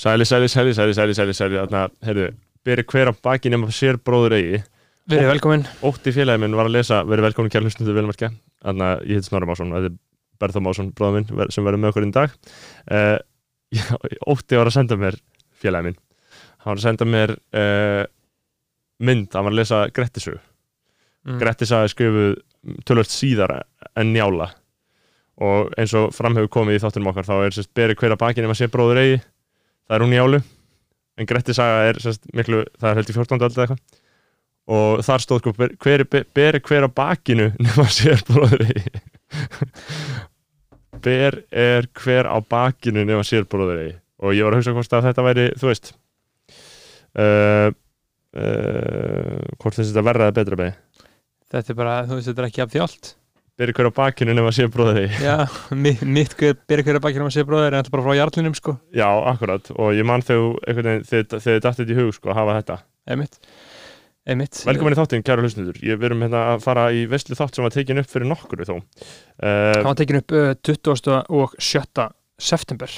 Sæli, sæli, sæli, sæli, sæli, sæli, sæli Þannig að, heyrðu, beri hver á baki nema sér bróður eigi. Verið velkomin Ótti félagi minn var að lesa, verið velkomin kjær hlustundu velmerkja Þannig að ég heit Snorri Másson Þetta er Berþó Másson, bróður minn, sem verður með okkur í dag. Uh, já, Ótti var að senda mér félagi minn. Hann var að senda mér uh, mynd, hann var að lesa Grettisögu. Mm. Grettis hafi skrifuð tölvöld síðar en njála. Og eins og framhefur komið í þáttunum okkar þá er sérst beri hver að baki nema sé bróður eigi það er hún njálu en Grettis saga er sérst miklu það er held í 14. öld eða eitthvað. Og þar stóð sko ber- hver, ber, beri hver á bakinu nema sé bróður eigi ber er hver á bakinu nema sé bróður eigi og ég var að hugsa hvort að þetta væri þú veist uh, uh, hvort þessi þetta verða betra með. Þetta er bara, þú veist, þetta er ekki af allt byrja hver á bakinu nema sé bróður eigi Já, mitt, mitt byrja hverja bakið um að segja bróðir en þetta bara frá jarlinum sko Já, akkurat, og ég man þegar þið dattið í hug sko, að hafa þetta. Einmitt Einmitt Velkomin í þáttinn, kæru hlustundur. Ég verum hérna að fara í veslu þátt sem var tekin upp fyrir nokkuru þó. Það Uh, var tekin upp uh, 20. og 7. september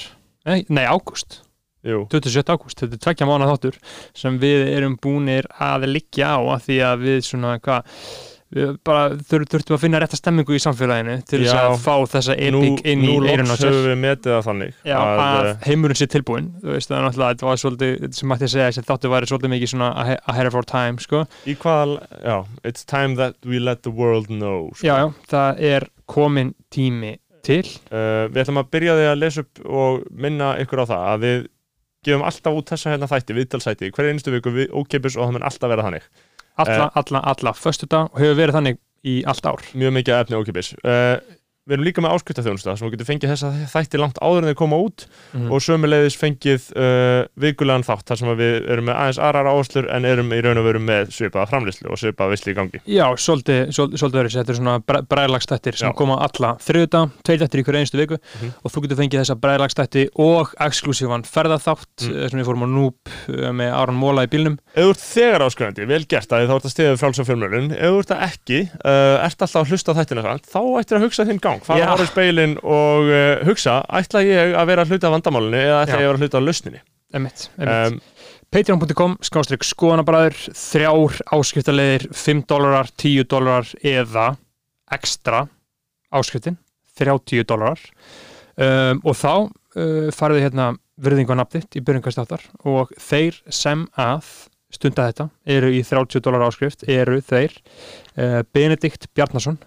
Nei, nei ágúst jú, 27. ágúst, þetta er tveggja mánu þáttur sem við erum búnir að liggja á að því að við svona hvað við bara þur, þurftum að finna rétta stemmingu í samfélaginu til þess að fá þessa nú, epic inn nú í eirun á sér höfum við metið það þannig. Já, að uh, heimurinn sé tilbúin þú veist, það er náttúrulega, þetta var svolítið þetta sem mætti að segja, þessi þáttu væri svolítið mikið svona ahe- ahead of our time, sko í hvaða, já, it's time that we let the world know. Sko. Já, já, það er komin tími til Uh, við ætlum að byrja því að lesa upp og minna ykkur á það að við gefum alltaf út þessa hérna þætti, viðtalsætti, hverja einustu viku við ókeipis og það mun alltaf vera þannig. Alla, alla, alla föstudag og hefur verið þannig í allt ár. mjög mikið efni ókipis uh, við erum líka með áskriftaþjónusta sem við getum fengið þessa þætti langt áður en þeir koma út mm. og sömuleiðis fengið uh, vikulegan þátt þar sem að við erum með aðeins aðrar áherslur en erum í raun og veru með svipaða framlýslu og svipaða visli í gangi Já, svolítið, öðru þetta er svona bræ- bræðlagstættir sem Já. koma alla þriðudag, tveir þættir í hverju einstu viku Mhm. og þú getur fengið þessa bræðlagstætti og exklusívan ferðaþátt Mm. mm. sem við fórum á Núb eh, með Aron Móla í bílnum ef þú ert þegar á gang, fara ára í speilin og uh, hugsa, ætla ég að vera að hluta vandamálinu eða ætla Já. ég að vera að hluta af lausninni Emitt, emitt. um, Patreon.com, skástrík skoðanabræður þrjár áskriftarleðir 5 dólarar, 10 dólarar eða ekstra áskriftin 30 dólarar um, og þá uh, farið þið hérna virðingu á nafnitt í byrjungastáttar og þeir sem að stunda þetta eru í 30 dólar áskrift eru þeir uh, Benedikt Bjarnason,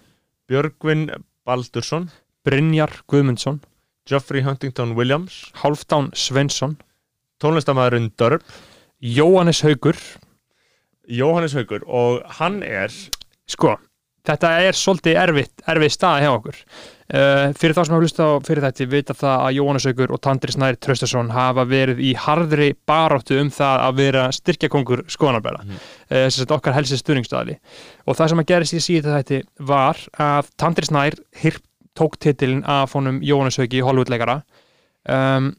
Björgvin Baldursson. Brynjar Guðmundsson. Geoffrey Huntington Williams. Hálfdán Svensson tónlistamæðurinn Dörp Jóhannes Haugur Jóhannes Haugur og hann er sko, þetta er svolítið erfitt, erfið staða hjá okkur uh, fyrir þá sem hafa hlusta á fyrir þetta vita það að Jóhannes Haugur og Tandri Snær Traustason hafa verið í harðri baráttu um það að vera styrkjakongur skoðanarbæra Mhm. mm. uh, sem sagt okkar helsi stuðningstaðli og það sem að gerist í síðan þetta var að Tandri Snær hirp, tók titilin af honum Jóhannes Haugi Hollywoodleikara um,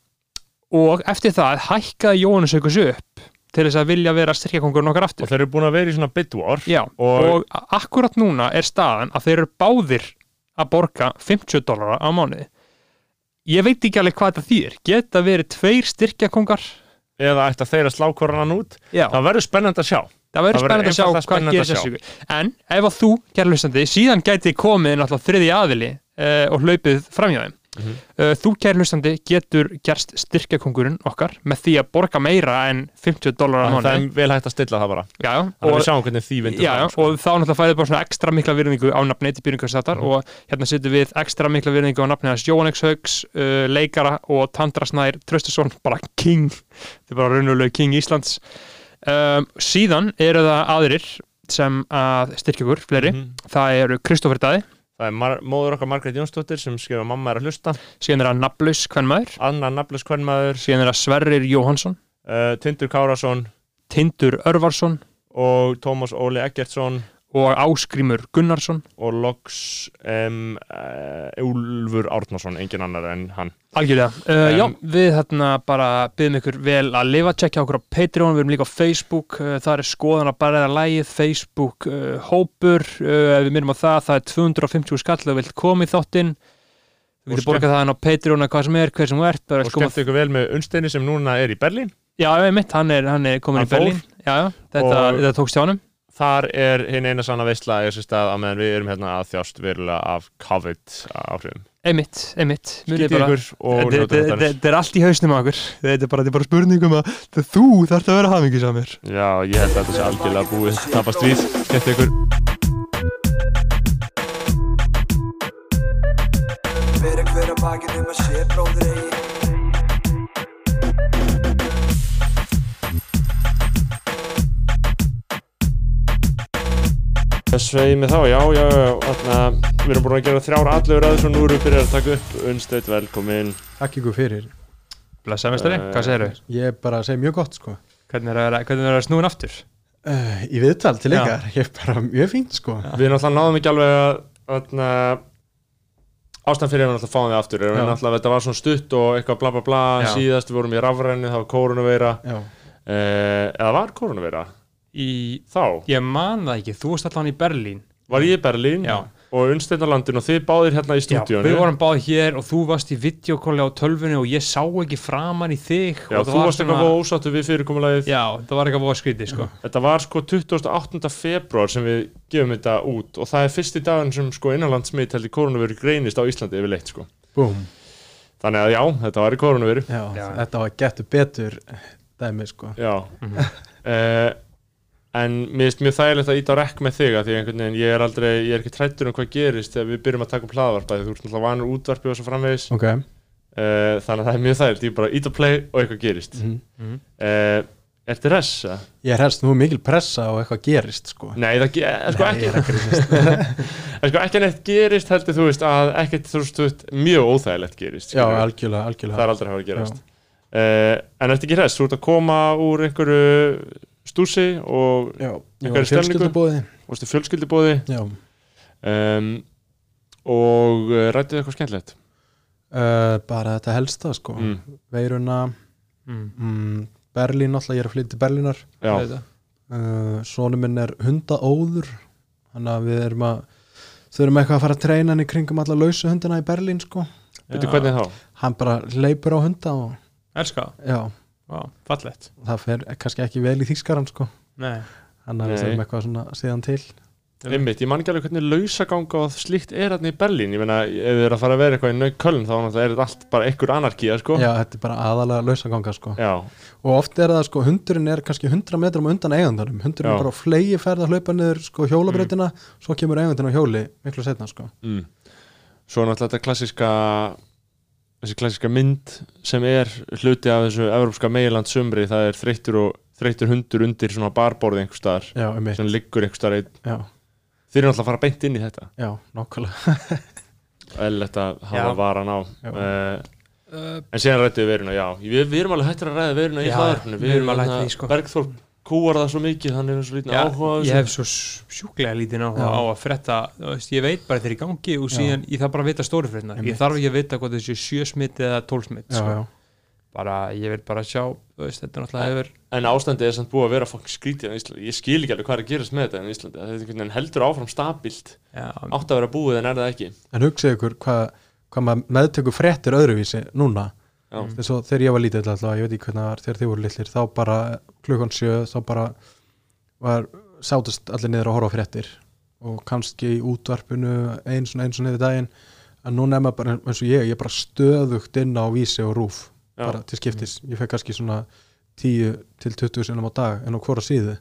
og eftir það hækkaði sig upp til þess að vilja vera styrkjakongurinn okkar aftur. Og þeir eru búin að vera í svona bid war Já, Og- og, akkurat núna er staðan að þeir eru báðir að borga 50 dólara á mánuði. Ég veit ekki alveg hvað þetta þýr geta verið tveir styrkjakongar? Eða ætti að þeir að slá koranan út? Já, það verður spennandi að sjá. Það verður spennandi að sjá hvað gerir þessu en ef að þú, kæra hlustandi, síðan gæti komið náttúrulega þriði aðili uh, og hlaupið framhjá Mhm. uh, þú, kæra hlustandi, getur gerst styrkjakongurinn okkar með því að borga meira en 50 dólara á það mánuði er vel hægt að stilla það bara Já, já, að við sjáum hvernig því vindur Já, sko. og þá náttúrulega fæði bara svona ekstra mikla virðingu á nafni til byrjungarstættar Mhm. og hérna setjum við ekstra mikla virðingu á nafni hans Jóhannes Haugs, uh, leikara og Tandra Snær Tröstason, bara king er bara raunverulega king Íslands um, síðan eru það aðrir sem að styrkja ykkur, fleiri Mhm. það eru Kristoffer Daði, það er móður okkar Margrét Jónsdóttir sem skrifa mamma er að hlusta. Síðan er það Nablaus Kvenmaður, Anna Naflus Kvennmaður síðan er það Sverrir Jóhansson uh, Tindur Kárasson Tindur Örvarsson. Og Tómas Óli Eggertsson og Áskrimur Gunnarsson. Og loks um, Úlfur Árnason, engin annar en hann. Algjörlega, uh, Um, já, við hérna bara byggjum ykkur vel að lifa, tjekkja okkur á Patreon, við erum líka á Facebook, uh, það er skoðan að bara eða lægið, Facebook uh, hópur, við myndum á það, það er 250 skall og vilt koma í þáttinn, þú getur borgað það hann á Patreon eða hvað sem er, hver sem þú ert og skemmt ykkur vel með Unnsteini sem núna er í Berlín. Já, ég mitt, hann er, hann er komin Hann í Berlín. Já, já, þetta, þetta tókst hjá honum þar er hinn eina sanna veistla að meðan við erum hérna að þjást verulega af COVID áhrifum. Einmitt, einmitt. Þetta- er allt í hausnum á okkur Þetta er bara, þetta bara spurningum að þú þarft að vera hafingisamir Já, ég held að þetta sé algjörlega búið. Tapast við, skemmt ykkur. Fyrir hver að bakið um að sé bróður eigi Svei með þá, já, já, já þarna, við erum búin að gera þrjár allur aðeins og nú erum við byrjað að taka upp Unnsteit, velkomin Takk ykkur fyrir. Blessa mestari, Eh, hvað segirðu? Ég er bara að segja mjög gott sko. Hvernig er það hvernig er það snúin aftur? Uh, í viðtal til Já. ykkar, ég er bara mjög fínt sko. Við náttúrulega náðum ekki alveg að þarna, ástæðan fyrir að við náttúrulega fáum við aftur er að Já. þetta var svona stutt og eitthvað bla bla bla Já. síðast við vorum í rafræni, það var koronaveira Já. eh, eða var koronaveira Í, þá, ég man það ekki, þú varst allan í Berlín var ég í Berlín Já. og Unnsteinarlandin og þið báðir hérna í Já, stúdíónu við vorum báði hér og þú varst í videokóli á tölvunni og ég sá ekki framan í þig Já, og það þú var varst eitthvað svona- ósáttu við fyrirkomulagið Já, það var eitthvað búið skrítið sko Þetta var sko 28. februar sem við gefum þetta út og það er fyrsti daginn sem sko innanlandsmitt heldur koronaviru greinist á Íslandi yfirleitt sko. Búm. Þannig að já, þetta var í koronaviru. Já, Já. þetta var getur betur dæmi sko. Já. Mhm. En mér finnst mjög þægilegt að íta á rekk með þig að því einhvern veginn ég er aldrei, ég er ekki trættur um hvað gerist þegar við byrjum að taka upp hlaðvarpa því þú ert náttúrulega vanur útvarpi og svo framvegis. Ok. Eh, þannig að það er mjög þægilegt, ég bara íta á play og eitthvað gerist. Mm. Mhm. Eh, ertu ressa? Ég er helst nú mikil pressa og eitthvað gerist sko. Nei, það ge- eh, sko Nei, ekki. er sko ekki neitt gerist heldur þú veist að ekkert þú veist, mjög óþægilegt gerist Já, skilurðu. algjörlega, það algjörlega. er aldrei að hafa að gerast uh, en ertu ekki hress, þú ert að koma úr einhverju stúsi og var stemningu? fjölskyldubóði. varstu fjölskyldubóði Já. um, og rættið eitthvað skemmtilegt Uh, bara þetta helsta sko. mm. Veiruna, mm. mm, Berlín alltaf, ég er að flytja til Berlínar. Uh, Sónu minn er hundaóður þannig að við erum að þurfum eitthvað að fara að treyna hann í kringum alla lausu hundina í Berlín sko veitu hvernig þá? hann bara leipur á hunda og Elska, já, Vá, fallegt. Það fer kannski ekki vel í þýskaran sko. Nei, þannig að við þurfum eitthvað svona síðan til. Einmitt, ég man ekki alveg hvernig lausaganga og slíkt er hérna í Berlín. Ég meina, ef þið er að fara að vera eitthvað í Nauköln þá er þetta allt bara einhver anarkía sko. já, þetta er bara aðalega lausaganga sko. Já, og oft er það sko, hundurinn er kannski 100 metrum undan eigandarum, hundurinn Já. er bara á flegi ferð að hlaupa niður sko hjólabrautina svo kemur eigandinn á hjóli miklu setna sko. Mm. Svo náttúrulega þetta klassiska þessi klassiska mynd sem er hluti af þessu evrópska meiland sumri, það er þreyttur og þreyttur hundur undir svona barborði einhver staðar já, um sem liggur einhver staðar einn. já, Þeir eru náttúrulega að fara beint inn í þetta. Já, nákvæmlega. Eðlilegt að hafa Já. varan á. Uh, en síðan rættu við veruna, já. Við, við erum alveg hættir að ræða veruna í Já, hlaðarpinu við erum alveg hættir því, sko. Kúar það svo mikið, hann er svo lítið Já, áhuga á ég þessu. hef svo sjúklega lítið áhuga Já. á að fretta þú veist, ég veit bara þeir í gangi og Já. síðan ég þarf bara að vita stóri ég Einmitt. þarf ekki að vita hvað þessi sjö smitt eða tól smitt já, sko. já, bara, ég vil bara sjá þú veist, þetta er náttúrulega hefur en ástandið er samt búið að vera fokk skrítið á Íslandi ég skil ekki alveg hvað er að gerast með þetta en Íslandi þetta er einhvern veginn heldur áfram stabilt já, átt að vera búið en er það ekki en hugsið ykkur hvað hva maður meðtökur fréttir öðruvísi núna Mm. þess að þegar ég var lítið alltaf, ég veit ekki hvernig það var þegar þið voru litlir, þá bara klukkan sjö, þá bara var sátust allir niður að horfa á fréttir. Og kannski í útvarpinu eins og eins og niður daginn en núna er maður bara eins og ég, ég er bara stöðugt inn á vísi og rúf já, bara til skiptis, ég fekk kannski svona 10 til 20 sinnum á dag en á hvora síðu.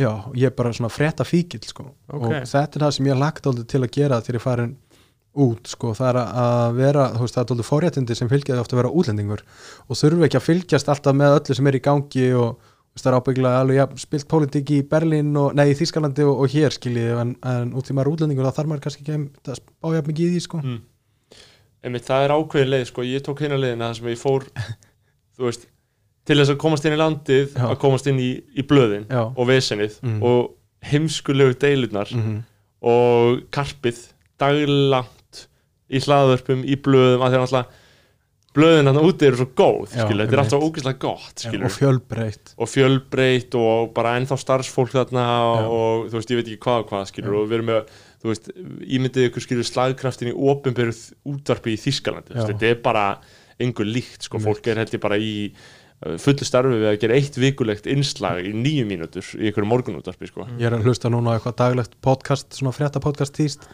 Já, ég er bara svona frétta fíkil sko. Ok. og þetta er það sem ég lagt aldrei til að gera þegar ég farin út sko, það er að vera, veist, það er aldrei forréttindi sem fylgjaði ofta að vera útlendingur og þurfi ekki að fylgjast alltaf með öllu sem er í gangi og veist, það er ábygglega alveg ja, spilt pólitík í Berlín og, nei, í Þískalandi og, og hér skiljið, en, en út í maður útlendingur þá þarf maður kannski ekki að spá jafn mikið í því sko. mm. Einmitt, það er ákveðin leið sko, ég tók hérna leiðina þar sem ég fór þú veist, til þess að komast inn í landið Já. að komast inn í, í blöðin Já. og vesenið Mm. og heimskulegu deilurnar mm og karpið daglangt í hlaðvörpum, í blöðum að því að náttúrulega blöðin hann úti eru svo góð Já, skilur, þetta er alltaf ógeðslega gott skilur, og fjölbreytt. Og fjölbreytt og bara ennþá starfsfólk þarna og, Já. og þú veist, ég veit ekki hvað og hvað skilur Já. og við erum með, þú veist, ímyndið ykkur skilur slagkraftin í opinberu útvarpi í Þískalandi, þetta er bara einhver líkt, sko, fólk er heldur bara í uh, fullu starfi við að gera eitt vikulegt innslag í nýju mínútur í ykkur morgunútvarpi, sko. Ég er að hlusta núna á eitthvað daglegt podcast, svona frétta podcast týst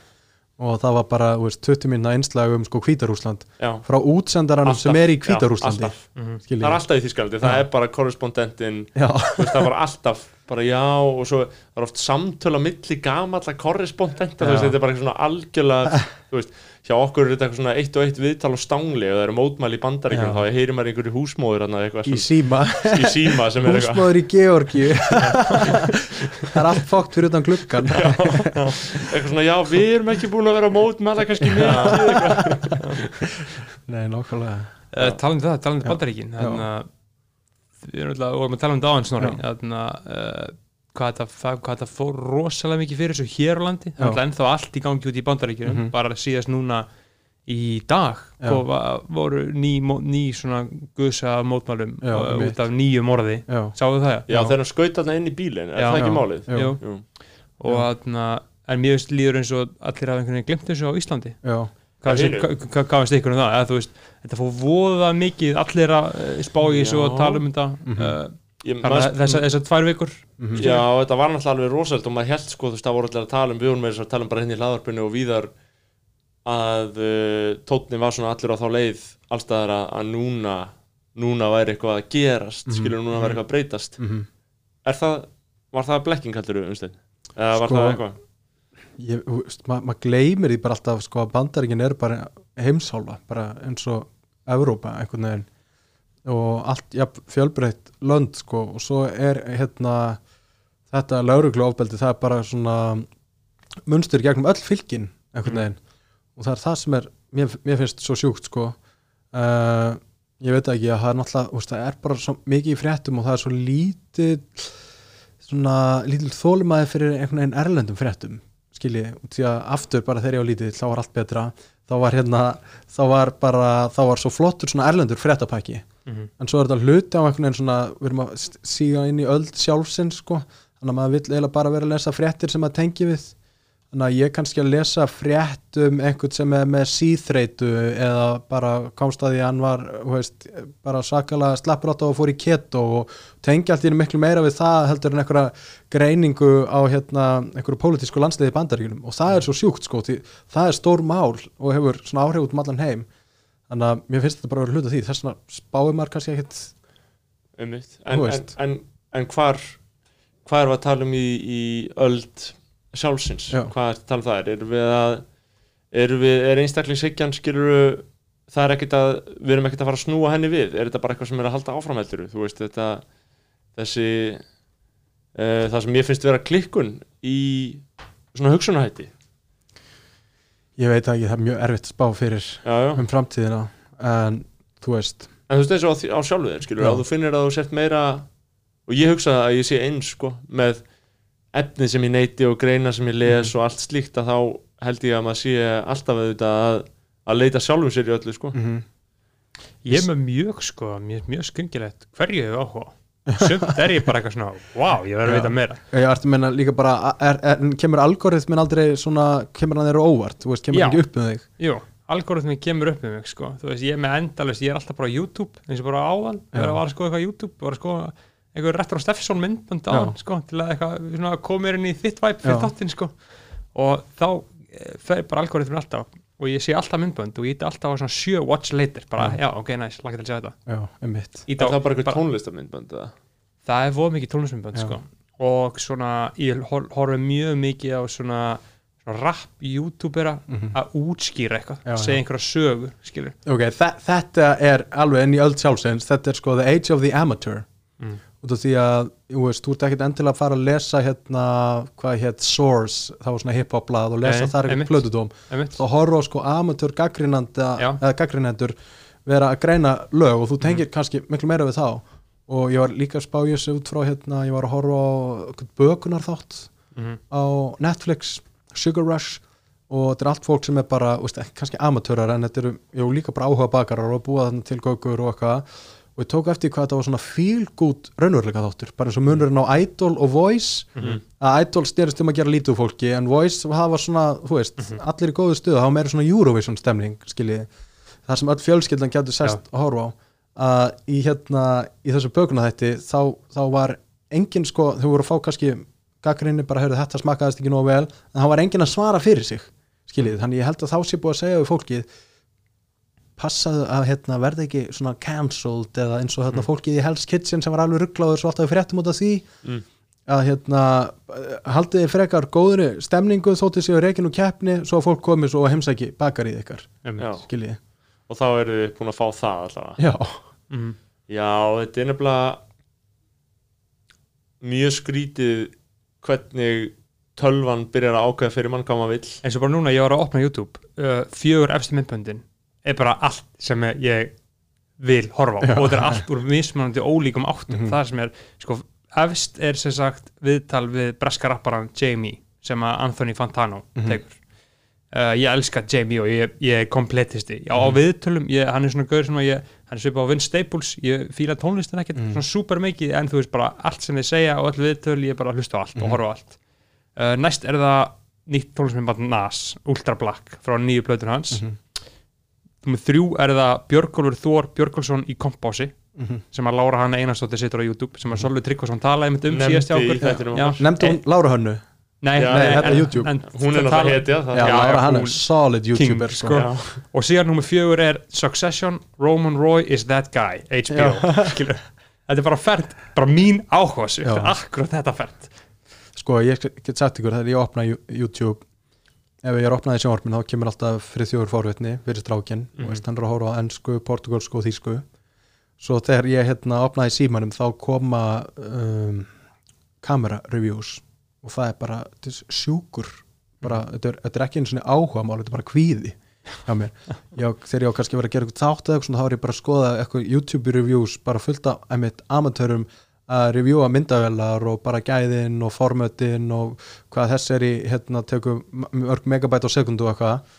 og það var bara, þú veist, 20 minna einslag um sko Hvítarúsland Já, frá útsendaranum sem er í Já, Hvítarúslandi alltaf. Mhm. það er alltaf í Þískalandi, það er bara korrespondentinn það var alltaf bara já og svo það er oft samtöl á milli gamalla korrespondenta, þetta er bara eitthvað svona algjörlega, þú veist, hjá okkur er þetta eitthvað svona eitt og eitt viðtal og stangli og það eru mótmæli í bandaríkjum, Já. þá heyrir maður einhverju húsmóður þarna eitthvað í síma í síma sem er eitthvað Húsmóður í Georgi Það er allt fókt fyrir utan gluggan eitthvað svona, já, við erum ekki búin að vera mótmæla kannski mikið eitthvað. Nei, nákvæmlega Uh, talandi um það, talandi um Já. bandaríkin þannig að við erum alltaf, vorum að tala um það áðan snorri Já. þannig að uh, hvað þetta, fór rosalega mikið fyrir þessu hér á landi það Já. er ennþá allt í gangi út í bandaríkjunum Mhm. bara síðast núna í dag Já. va- voru ný, ný svona gusa mótmælum Já, uh, út af nýju morði Já, sáðu það? já, þegar hann skaut þarna inn í bílinn, er Já. það ekki Já. málið? Jú. Og en mér veist líður eins og allir hafa einhvern veginn glemt þessu á Íslandi já, hvað Já, finnst ykkur um það? Eða, veist, þetta fór voða mikið allir að eh, spá í þessu Já. og tala um þetta Mhm. uh, Maður- þessar þessa tvær vikur mhm. Já, þetta var náttúrulega alveg rosalega og maður held sko, þú veist, það voru allir að tala um við vorum með þess að tala um bara henni í hlaðarpinu og víðar að uh, tónni var svona allir á þá leið allstaðar að, núna núna væri eitthvað að gerast Mhm. skilur núna væri eitthvað að breytast Mhm. er það, var það blekking heldur þú umstein? Eða var Sko, það eitthvað? Ég, þú veist, ma maður gleymir því bara alltaf sko að bandaríkin eru bara heimsálfa bara eins og Evrópa einhvern veginn og allt ja, fjölbreytt lönd sko. Og svo er hérna þetta lauruglu ofbeldi það er bara svona munstur gegnum öll fylkin einhvern veginn. Og það er það sem er, mér, mér finnst svo sjúkt sko. Uh, ég veit ekki að það er náttúrulega, veist, það er bara svo mikið í fréttum og það er svo lítið svona lítil þólimaði fyrir einhvern veginn erlendum fréttum skilji, því að aftur bara þegar ég var lítið þá var allt betra, þá var hérna þá var bara, þá var svo flottur svona erlendur fréttapæki, Mhm. en svo er þetta hluti á einhvern veginn svona, við erum að síga inn í öld sjálfsins sko, þannig að maður vill eiginlega bara vera að lesa fréttir sem maður tengi við. Þannig að ég kannski að lesa frétt um einhvern sem er með síþreitu eða bara komst að því að hann var veist, bara sakalega slappur átt og fór í keto og tengja allt í einu miklu meira við það heldur en einhverja greiningu á hérna einhverju pólitísku landsliði bandaríkunum og það er svo sjúkt sko, því það er stór mál og hefur svona áhrif út um allan heim þannig að mér finnst þetta bara að vera hluta því þess vegna spáir maður kannski Einmitt. Þú En, en, en, en hvar hvað erum við að tala um í, í öld sjálfsins? Já. Hvað er að tala um það? Erum við að erum við, er einstaklingshyggjan skilur það er ekkert að, við erum ekkert að fara að snúa henni við er þetta bara eitthvað sem er að halda áframheldur þú veist þetta þessi uh, það sem ég finnst vera klikkun í svona hugsunahætti ég veit ekki, það er mjög erfitt að spá fyrir já, já. um framtíðina en þú veist. En þú veist eins og á, á sjálfu þér skilur að þú finnir að þú sért meira og ég hugsa að ég sé eins sko með efnið sem ég neyti og greina sem ég les og allt slíkt að þá held ég að maður sé alltaf auðvitað að, að leita sjálfum sér í öllu sko. Mm Ég er með mjög sko, mjög, mjög skringilegt hverju hefur áhuga Sumt er ég bara eitthvað svona, wow, ég verður að vita meira. Ég ætti að menna líka bara, er, er, kemur algoritmin aldrei svona, kemur hann þeirra óvart, veist, kemur hann ekki upp með þig? Jú, algoritmi kemur upp með mig sko. Þú veist, ég er með endalist, ég er alltaf bara á YouTube eins og bara áðan, ég er að skoða eitthvað á YouTube var að skoða eitthvað Retro Steffsson myndband áðan, sko, til að eitthvað svona, koma mér inn í þitt væp fyrir þáttinn sko. og þá eh, fer bara algoritmin alltaf og ég sé alltaf myndband og ég íti alltaf á svona sjö watch later bara, já, ok, nice, laka til að sjá þetta Já, einmitt er á- það bara eitthvað tónlistamindband eða? það er voð mikið tónlismyndband Já. sko. og svona, ég hor- horfi mjög mikið á svona, svona rap youtubera Mhm. að útskýra eitthvað, Já, segja já. einhverja sögur skilur, Ok, þe- þetta er alveg inn í öll sjálfsins, þetta er sko the age of the amateur Mm. Út af því að, þú veist, þú ert ekkert endilega að fara að lesa hérna, hvað hétt Source, það var svona hip-hop blað og lesa Nei, þar eitthvað plötudóm. Þá horfa sko eða gaggrinendur vera að greina lög og þú tengir kannski miklu meira við þá. Og ég var líka að spá ég þessu út frá hérna, ég var að horfa á bökunar þátt Mhm. á Netflix, Sugar Rush og þetta er allt fólk sem er bara veist, kannski amatörar en þetta eru jú, líka bara áhuga bakarar og búa þarna til gökur og eitthvað og ég tók eftir hvað þetta var svona feel good raunveruleika þáttur, bara eins og munurinn á Idol og Voice, að Idol styrist um að gera lítið fólki, en Voice var svona, þú veist, allir í góðu stuðu var meira svona Eurovision stemning, skiljið það sem öll fjölskyldan getur sest að horfa á. Að í hérna í þessu bökuna þætti, þá, þá var engin sko, þau voru að fá kannski gaggrinni bara, heyrðu, þetta smakkaðist ekki nógu vel. En það var engin að svara fyrir sig skiljið, þannig ég held að þá sé búið að segja við fólkið passaðu að hérna, verða ekki svona cancelled eða eins og hérna, fólkið í Hell's Kitchen sem var alveg rugglaður svo alltaf við fréttum út af því Mm. að hérna haldið þið frekar góðri stemningu þóttið séu reygin og keppni svo að fólk komi svo að heimsæki bakar í ykkar Já. skiljið, og þá eru þið búin að fá það allavega. Já, mm. Já, þetta er nefnilega mjög skrítið hvernig tölvan byrjar að ákveða fyrir mann hvað maður vill. Eins og bara núna ég var að opna YouTube uh, fjögur efstu myndböndin er bara allt sem ég vil horfa á og þetta er allt úr mismunandi ólíkum áttum Mhm. það sem er, sko, efst er sem sagt viðtal við breska rapparan Jamie sem að Anthony Fantano Mhm. tekur uh, ég elska Jamie og ég, ég er kompletisti já, á Mhm. viðtölum, ég, hann er svona gaur sem að ég, hann er svipað á Vince Staples ég fíla tónlistin ekkert Mhm. svona super mikið en þú veist bara allt sem þið segja og öll viðtöl, ég bara hlusta á allt og Mhm. horfa á allt uh, næst er það nýtt tónlistmyndband Nas, Ultra Black frá nýju plötun hans mm Mhm. þrjú er það Björgólfur Þór Björgólfsson í kompási Mhm. sem að Lára Hanna Einarsdóttir situr á YouTube sem að Solveig Tryggvason talaði um Nefndi síðast hjá í okkar. nefndi hún Lára Hönnu Nei, Já, nei, þetta er YouTube. en hún er náttúrulega hetja það já, Lára já, hann hún- er solid youtuber King, sko. sko. Og síðan nummer fjögur er Succession, Roman Roy is that guy HBO, skilur þetta er bara fært, bara mín áhuga akkurat þetta fært sko ég get sagt ykkur þegar ég opna YouTube ef ég er opnað í sjónvarpin þá kemur alltaf friðþjóður fórvitni fyrir strákin Mhm. og veist, hann er að horfa á ennsku, portugalsku og þýsku. Svo þegar ég hérna opnaði símanum þá koma um, kamera reviews. Og það er bara sjúkur. Bara, þetta, er, þetta er ekki einu svona áhuga mál, þetta er bara kvíði hjá mér. Já, þegar ég á kannski verið að gera eitthvað þátt eða eitthvað svona, þá er ég bara að skoða eitthvað YouTube reviews bara fullt af einmitt amatörum að reviewa myndavelar og bara gæðin og formötin og hvað þess er í hérna tekum mörg megabæt á sekundu og eitthvað.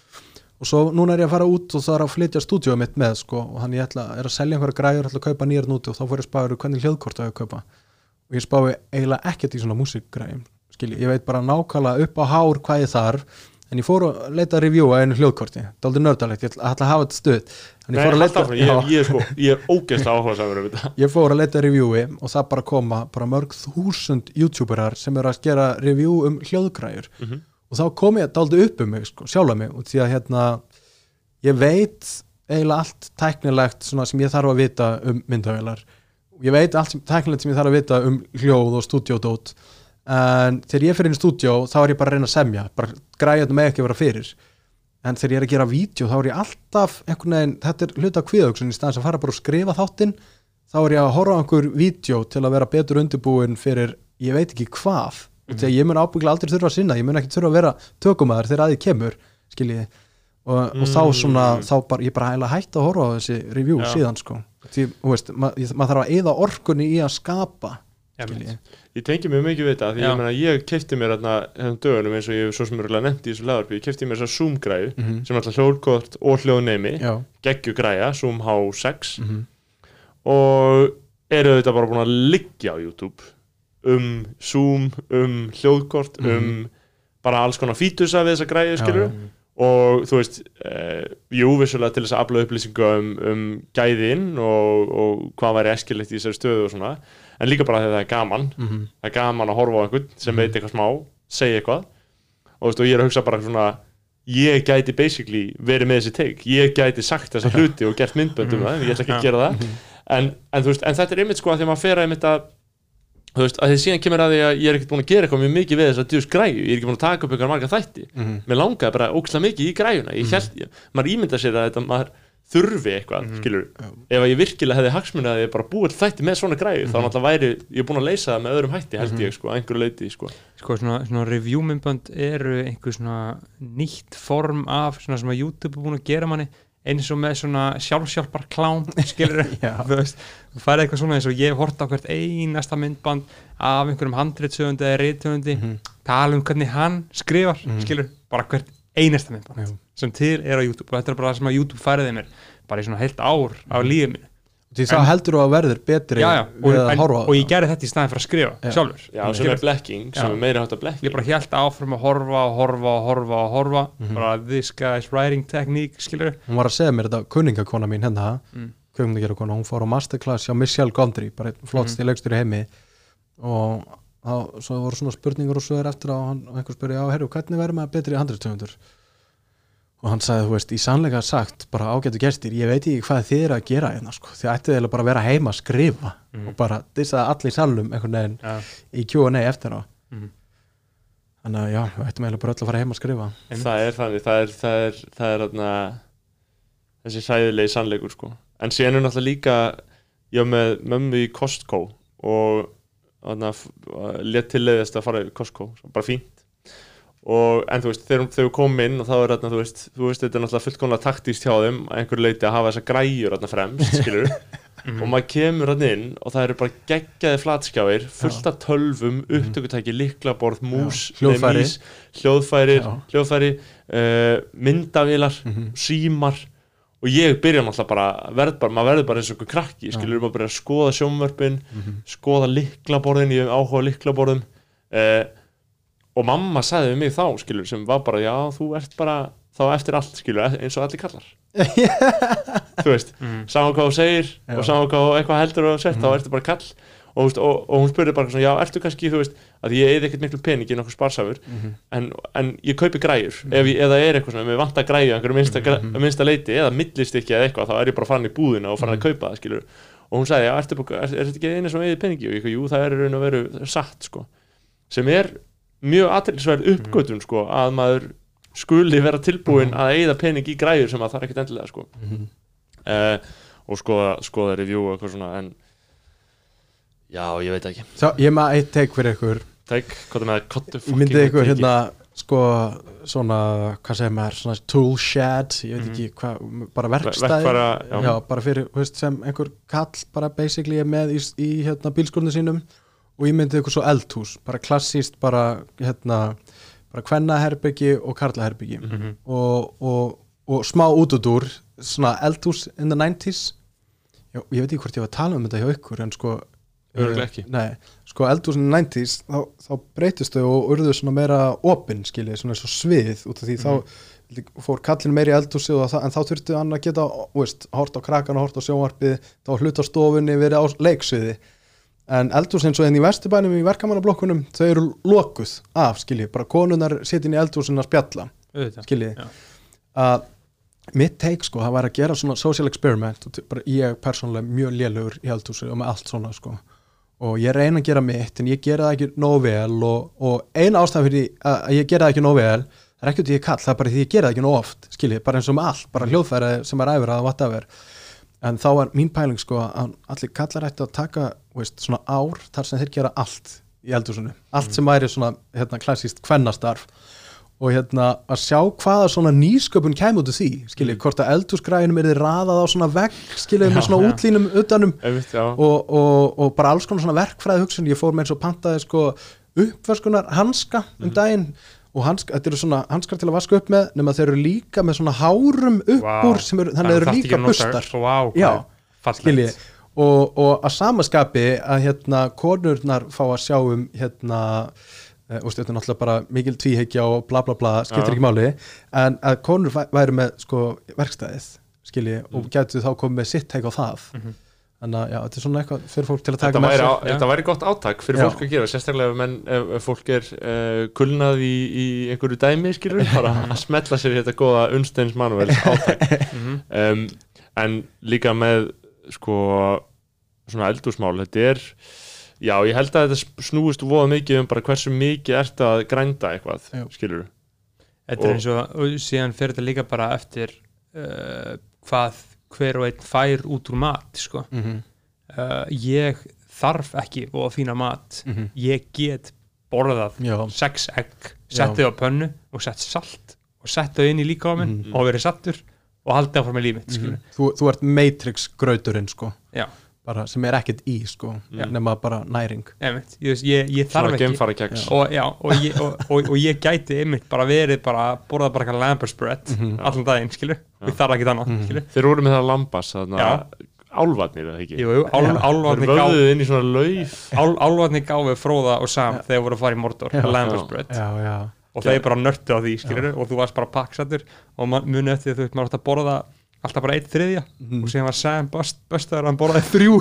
Og svo núna er ég að fara út og það er að flytja stúdíu mitt með sko og hann ég ætla, er að selja einhverja græður ætla að kaupa nýjar núti og þá fór ég spáður hvernig hljóðkort á ég að kaupa? Og ég spái eiginlega ekkert í svona músikgræðum skilji, ég veit bara nákvæmlega upp á hár hvað ég þarf en ég fór að leita að reviewa einu hljóðkorti. Það er aldrei nördalegt, ég ætla að hafa þetta ég Nei, að leita ég, ég, sko, ég er ógeðslega áhuga samur um þetta. Ég fór að leita að reviewi og það bara koma bara mörg þúsund youtuberar sem eru að gera review um hljóðgræður Mhm. og þá kom ég daldi upp um mig sko, sjálfa mig og því að hérna ég veit eiginlega allt tæknilegt sem ég þarf að vita um myndavélar ég veit allt sem, tæknilegt sem ég þarf að vita um hljóð og stúdíódót en þegar ég fyrir inn í stúdíó þá er ég bara að reyna að semja bara græðum með ekki að vera fyrir. En þegar ég er að gera vídeo þá er ég alltaf einhvern veginn, þetta er hluta kviðauksun í staðins að fara bara og skrifa þáttinn. Þá er ég að horfa á einhver vídeo til að vera betur undirbúin fyrir ég veit ekki hvað. Mm þegar ég mun ábyggla aldrei þurfa að sinna ég mun ekki þurfa að vera tökumæður þegar að ég kemur skiljiði og, og þá svona, Mm. þá bara, ég bara heila hægt að horfa á þessi review Já. síðan sko. Því, þú veist, ma maður þarf að eyða orkunni í að skapa skiljiði Ég tengi mjög mikið við þetta því ég, meina, ég kefti mér þessum dögunum eins og ég svo sem er nefnt í þessu laðarpi ég kefti mér þessa Zoom græðu mm sem er alltaf hljóðkort og hljóðnemi já, geggju græja, Zoom H6 mm og eru þetta bara búin að liggja á YouTube um Zoom, um hljóðkort Mhm. um bara alls konar fítusa við þessa græju skilur já. og þú veist uh, jú, vissulega til þess að afla upplýsinga um, um gæðin og, og hvað væri eskilegt í þessari stöðu og svona en líka bara þegar það er gaman. Mhm. það er gaman að horfa á einhvern sem veit eitthvað smá segja eitthvað. Og, veist, og ég er að hugsa bara svona ég gæti basically verið með þessi teik ég gæti sagt þessa hluti og gert myndböndum það, ég ætla ekki að gera það. En, en, þú veist, en þetta er einmitt sko að því að maður fer að einmitt að þú veist, að því síðan kemur að því að ég er ekkert búin að gera eitthvað mjög mikið við þess að djús græju, ég er ekki búin að taka upp eitthvað marga þætti. Mhm. mér langaði bara ókslega mikið í græjuna. Ég held, ég, maður ímynda sér að þetta maður þurfi eitthvað, skilur Já. ef að ég virkilega hefði hagsmunni að ég bara búið þætti með svona græju, þá náttúrulega væri ég búin að leysa það með öðrum hætti, held ég, sko, að einhverju leiti, sko. sko svona, svona review-myndbönd eru einhver svona nýtt form af svona sem að YouTube er búin að gera manni eins og með svona sjálfsjálfar klám skilur þú veist, þú færði eitthvað svona eins og ég hef hort á hvert einasta myndband af einhverjum handritsöfundi eða reytöfundi Mhm. tala um hvernig hann skrifar Mhm. skilur, bara hvert einasta myndband. Sem til er á YouTube. Og þetta er bara það sem að YouTube færiði mér bara í svona heilt ár af lífið mér því þá heldur þú að verður betri já, já, og, að en, og ég það. gerði þetta í staðin fyrir að skrifa Já. sjálfur. Já, sem er blekking, sem Já. er meira hátt að blekking. ég bara held áfram að horfa og horfa og horfa og horfa. Mhm. bara this guy's writing technique skilur hún var að segja mér þetta kunningakona mín hérna Mm. kveikmyndagerða kona, hún fór á masterclass hjá Michelle Gondry, bara flottst í leikstur í heimi. Og þá, svo voru svona spurningur og svo er eftir og hann, einhver spurði, já, herru, hvernig verður maður betri handriðstöfundur og hann sagði, þú veist, í sannleika sagt bara ágætu gestir, ég veit ekki hvað þið eru að gera hérna, sko, þið ættið eiginlega bara að vera heima að skrifa Mhm. og bara dissa allir í salnum einhvern veginn já, í Q&A eftir á Mhm. þannig að já, við ættum eiginlega bara öll að fara heima að skrifa Það er þannig, það er, það er, það er þarna, þessi sæðilegi sannleikur sko. En síðan er náttúrulega líka ég var með mömmu í Costco og let tilleiðist að fara í Costco, bara fínt og en þú veist, þegar þegar við komum inn og þá er þarna, þú veist, þú veist, þetta er náttúrulega fullkomlega taktíst hjá þeim að einhverju leiti að hafa þessa græjur þarna fremst, skilur og maður kemur hann inn og það eru bara geggjaði flatskjáir fullt af tölvum, upptökutæki, liklaborð mús, Já. Hljóðfæri. Já. hljóðfæri, uh, myndavílar Mhm. símar og ég byrja náttúrulega bara, verð bara maður verður bara eins og einhver krakki, skilur maður byrja að skoða sjónvörpin, Mhm. skoða liklaborðin, ég hef áhuga á liklaborðum uh, og mamma sagði við mig þá, skilur, sem var bara já, þú ert bara þá eftir allt, skilur, eins og allir kallar þú veist, Mhm. saman hvað þú segir Já. og saman hvað eitthvað heldur og sett, þá ertu bara kall og, og, og hún spurði bara svona, já, ertu kannski, þú veist að ég eði ekkert miklu peningi, nokkuð sparsafur en, en ég kaupi græjur. Ef ég, eða er eitthvað svona, mér vantar græju einhverju minnsta, mm minnsta leiti, eða millistykki eða eitthvað, þá er ég bara farin í búðina og farin að kaupa það, skilur og hún sagði, já, ertu, bara- er, er þetta ekki einu sem eði peningi og ég, jú, það er í raun og veru satt, sko. Sem er mjög aðtilsverð uppgötun, sko, að maður skuli vera tilbúin að eigða pening í græjur sem að það er ekkert endilega, sko. Mhm. uh, og skoða, skoða review og eitthvað svona, en já, ég veit ekki. Þá, ég með eitt teik fyrir ykkur. Take, hvað er með kottu Ég myndi ykkur hérna sko svona, hvað segir maður svona tool shed, ég veit ekki hvað bara verkstæði, verkfæra, já. já. bara fyrir, þú veist, sem einhver kall bara basically er með í, í hérna bílskórnu sínum og ég myndi ykkur svo eldhús, bara klassíst bara hérna, bara kvennaherbyggi og karlaherbyggi Mhm. og, og, og smá útudúr svona eldhús in the 90s já, ég veit ekki hvort ég var að tala um þetta hjá ykkur en sko eh. Nei, sko eldhús in the 90s þá, þá breytist þau og urðu svona meira opinn skiljið, svona og svið út af því þá fór kallin meiri í eldhúsi það, en þá þurftu hann að geta hort á krakkan og hort á sjónvarpið þá var hlut á stofunni verið á leiksviði en eldhús eins og enn í vesturbænum í verkamannablokkunum, þau eru lokuð af skiljið, bara konunar sitin í eldhúsin að spjalla skiljið að mitt teik sko, það var að gera svona social experiment. Og bara ég persónulega mjög lélugur í eldhúsi og með allt svona sko. Og ég reyna að gera mitt en ég gera það ekki nóg vel og, og eina ástæðan fyrir að ég gera það ekki nóg vel það er ekki út í ég kall, það er bara því ég gera það ekki nóg oft skiljið, bara eins og með allt, bara hljóðfæri sem er æfir að whatever. En þá var mín pæling sko að allir kallar ætti að taka veist, svona ár þar sem þeir gera allt í eldhúsinu, allt sem væri svona hérna, klassíst kvennastarf. Og hérna að sjá hvaða svona nýsköpun kæm út úr því, skiljið, hvort að eldhúsgræðinum er þið raðað á svona vegg, skiljið, með svona já. útlínum utanum. Já. og, og, og bara alls konar svona verkfræði hugsun, ég fór með eins og pantaði sko uppverskunar hanska um Mhm. daginn. Og hanska, þetta eru svona hanskar til að vaska upp með nema þeir eru líka með svona hárum upp Vá. úr sem eru, þannig eru líka bustar. Wow, Já, fallegt. skiljið og, og að samaskapi að hérna konurnar fá að sjá um hérna og þetta er náttúrulega bara mikil tvíheikja og bla bla bla, skiptir Já. ekki máli en að konur væ- væru með sko verkstæðið, skiljið og gætu þá komið með sitt heik á það Mhm. þannig að já, þetta er svona eitthvað fyrir fólk til að taka Þetta með væri, sér þetta væri gott átak fyrir Já. fólk að gera, sérstaklega ef, menn, ef, ef fólk er uh, kulnað í, í einhverju dæmi, skilur bara að smetla sér í þetta góða Unsteins Manuel átak Mhm. um, en líka með sko svona eldúsmál, þetta er já, ég held að þetta snúist voða mikið um bara hversu mikið ert að grænda eitthvað, Já. skilur Þetta er eins og, og síðan fyrir þetta líga bara eftir uh, hvað hver og einn fær út úr mat sko. mm -hmm. uh, ég þarf ekki og að fína mat Mhm. ég get borðað Já, sex egg, settið á pönnu og sett salt og sett þau inn í líka á minn Mhm. og verið sattur og haldið áfram með lífið mm þú, þú ert Matrix grauturinn sko. Já, bara, sem er ekkert í sko Já. nema bara næring. Einmitt, ég, ég, ég þarf ekki og, já, og, ég, og, og, og ég gæti einmitt bara verið bara borðað bara eitthvað lambersbread Mhm. allan daginn, skilur, og ég þarf ekki annað, Mhm. skilur þeir voru með það lambas álvarnir eða ekki? Jú, jú, ál, Já. þeir vöðuð inn í svona lauf. Ál, álfarnir gáfu Fróða og Sam þegar voru að fara í Mordor. Lambus Já. Já, já, og þeir bara nörtu á því skilur og þú varst bara pakksættur og man- muni eftir því þú veist maður átt að borða alltaf bara eitt þriðja. Mhm. og síðan var Sam bust, bustaður hann borðaði þrjú.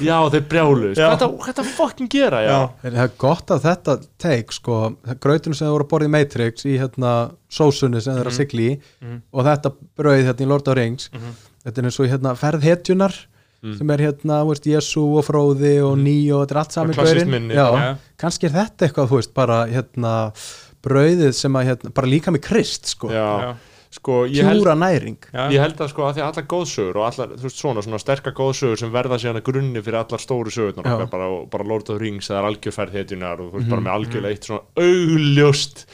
Já. Þeir brjálu Já. hvað það- hvað það fucking gera já, Er það er gott að þetta teik sko, grautunum sem það voru að borða í Matrix í hérna sósunni sem það er að Mhm. sigli í Mhm. og þetta brauð hérna í Lord of the Rings. Mhm. þetta er eins og hérna ferðhetjunar Mm. sem er hérna, þú veist, Jesu og Fróði og Níu og þetta er allt saman gaurinn. minni, já, já. kannski er þetta eitthvað, þú veist, bara hérna brauðið sem að hérna, bara líka með krist sko, já. Sko ég held, næring Já. ég held að sko að því að allar góðsögur og allar, þú veist svona, svona sterkar góðsögur sem verða síðan að grunni fyrir allar stóru sögurnar okkar, bara, bara Lord of the Rings eða algjörfærð hetjunar og þú veist Mhm. bara með algjörlega eitt svona augljóst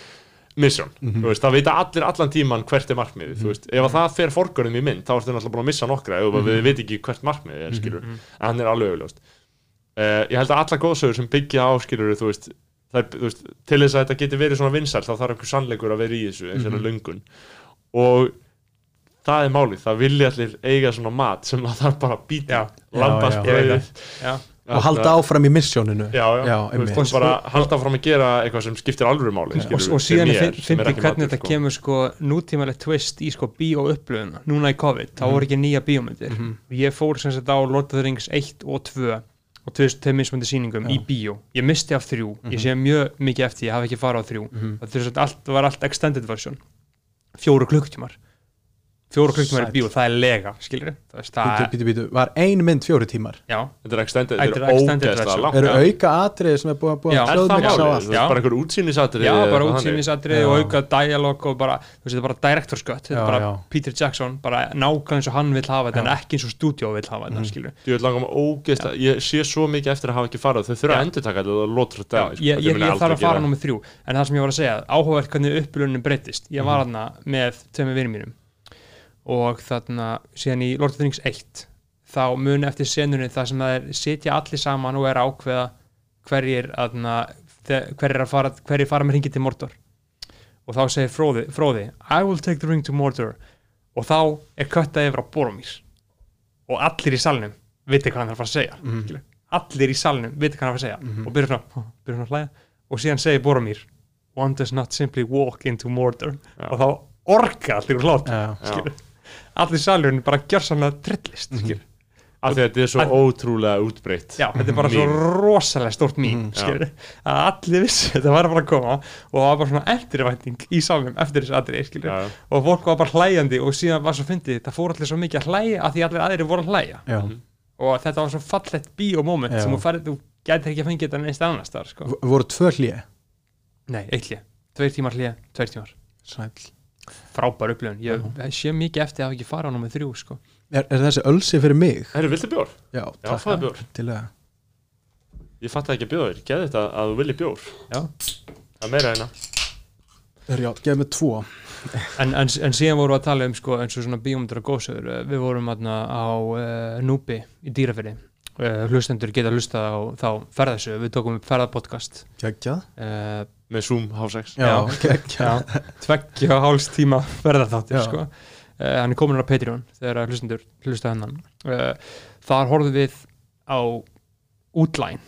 mission, þú veist, það vita allir allan tíman hvert er markmiðið, þú veist, ef að það fer forgörðum í mynd, þá ertu náttúrulega búin að missa nokkra ef við veit ekki hvert markmiðið er, skilur en hann er alveg augljóst. Uh, ég held að allar góðsögur sem byggja á, skilur þú veist, það þú veist, til þess að þetta geti verið svona vinsæl, þá þarf einhver sannleikur að vera í þessu, eins og mm löngun. Og það er málið, það vilja allir eiga svona mat sem það þarf bara að býta Já. og halda áfram í missjóninu já, já, Já, þú veist, einmitt. bara halda fram að gera eitthvað sem skiptir alvöru máli og, skilurðu, og síðan fyrir ég mér, finn- sem fyndi er ekki hvernig þetta sko. kemur sko nútímalegt twist í sko bíó upplöfuna núna í COVID, þá voru ekki nýja bíómyndir. Ég fór sem sagt á Lord of the Rings 1 og 2 og 2000 mismöndi sýningum í bíó, ég misti af þrjú. Ég sé mjög mikið eftir, ég hafi ekki farið á þrjú. Og þess að allt var allt extended version. Fjóru klukktímar fjóru klukktímar í bíó, það er lega skilur það bítu, er, bítu, bítu, var ein mynd fjóri tímar? Já, þetta er extended, Þetta er er extended ógeðslega langt. Eru auka atriði sem er búið, búið að er það hljóðmiksa veist, Já. bara einhver útsýnisatrið já, bara eitthvað útsýnisatrið Já. og auka dialog og bara, þú veist, þetta er bara director's cut. Þetta er bara já. Peter Jackson, bara nákvæmlega eins og hann vil hafa þetta en ekki eins og stúdíó vil hafa þetta, skilur Ég vil langa mig ógeðslega, ég sé svo mikið eftir að hafa ekki farið, þau þurfa að endur taka þetta og þarf segja, þarna síðan í Lord of the Rings 1 þá muni eftir senunni það sem það er sitja allir saman og er ákveða hverjir hverjir að fara hverjir fara með ringi til Mordor. Og þá segir Fróði, Fróði I will take the ring to Mordor. Og þá er köttað yfir á Boromir. Og allir í salnum viti hvað hann er að segja mm. allir í salnum viti hvað hann er að fara að segja. Og byrja svona, byrja að hlæja. Og síðan segir Boromir one does not simply walk into Mordor. Já. og þá orka allir úr hlát Já. skilur allir salurinn bara gjörsamlega trillist skilur af því að þetta er svo Að- ótrúlega útbreytt Já, þetta er bara svo rosalega stórt mín Mhm, að allir vissi þetta var bara að koma og það var bara svona eftirvænting í salnum eftir þessu já. og fólk var bara hlæjandi og síðan var svo fyndið, það fór allir svo mikið að hlæja að því allir aðrir voru að hlæja. Já. og þetta var svo fallett bíómoment Já. sem þú færið, þú gætir ekki að fengið þetta neist annars þar, sko. Voru tvö hlið Nei, eitt hlið, tveir tímar hlið, tveir tímar. Sæll. Frábær upplifun, ég ég sé mikið eftir að hafa ekki fara á nummið þrjú, sko. Er, er þessi ölsi fyrir mig? Herru, viltu bjór? já, Já, takk. fáðu bjór. að Ég fatt ekki að bjóða þér, geði þetta að þú vilji bjór. Já. Það er meira hérna. Er já, gefið mig tvo. En, en, en síðan vorum við að tala um sko, eins og svona góðsögur Eh, við vorum aðna á uh, Núbi í dýrafyrði uh, hlustendur geta hlustað á þá ferðasögu. Við tókum upp ferðapodcast. Geggjað. Uh, Með Zoom H6 já, Já. geggjað tveggja og háls tíma ferðaþáttur Já. sko. uh, hann er komin á Patreon þegar hlustendur hlusta hennan uh, þar horfðum við á útlæn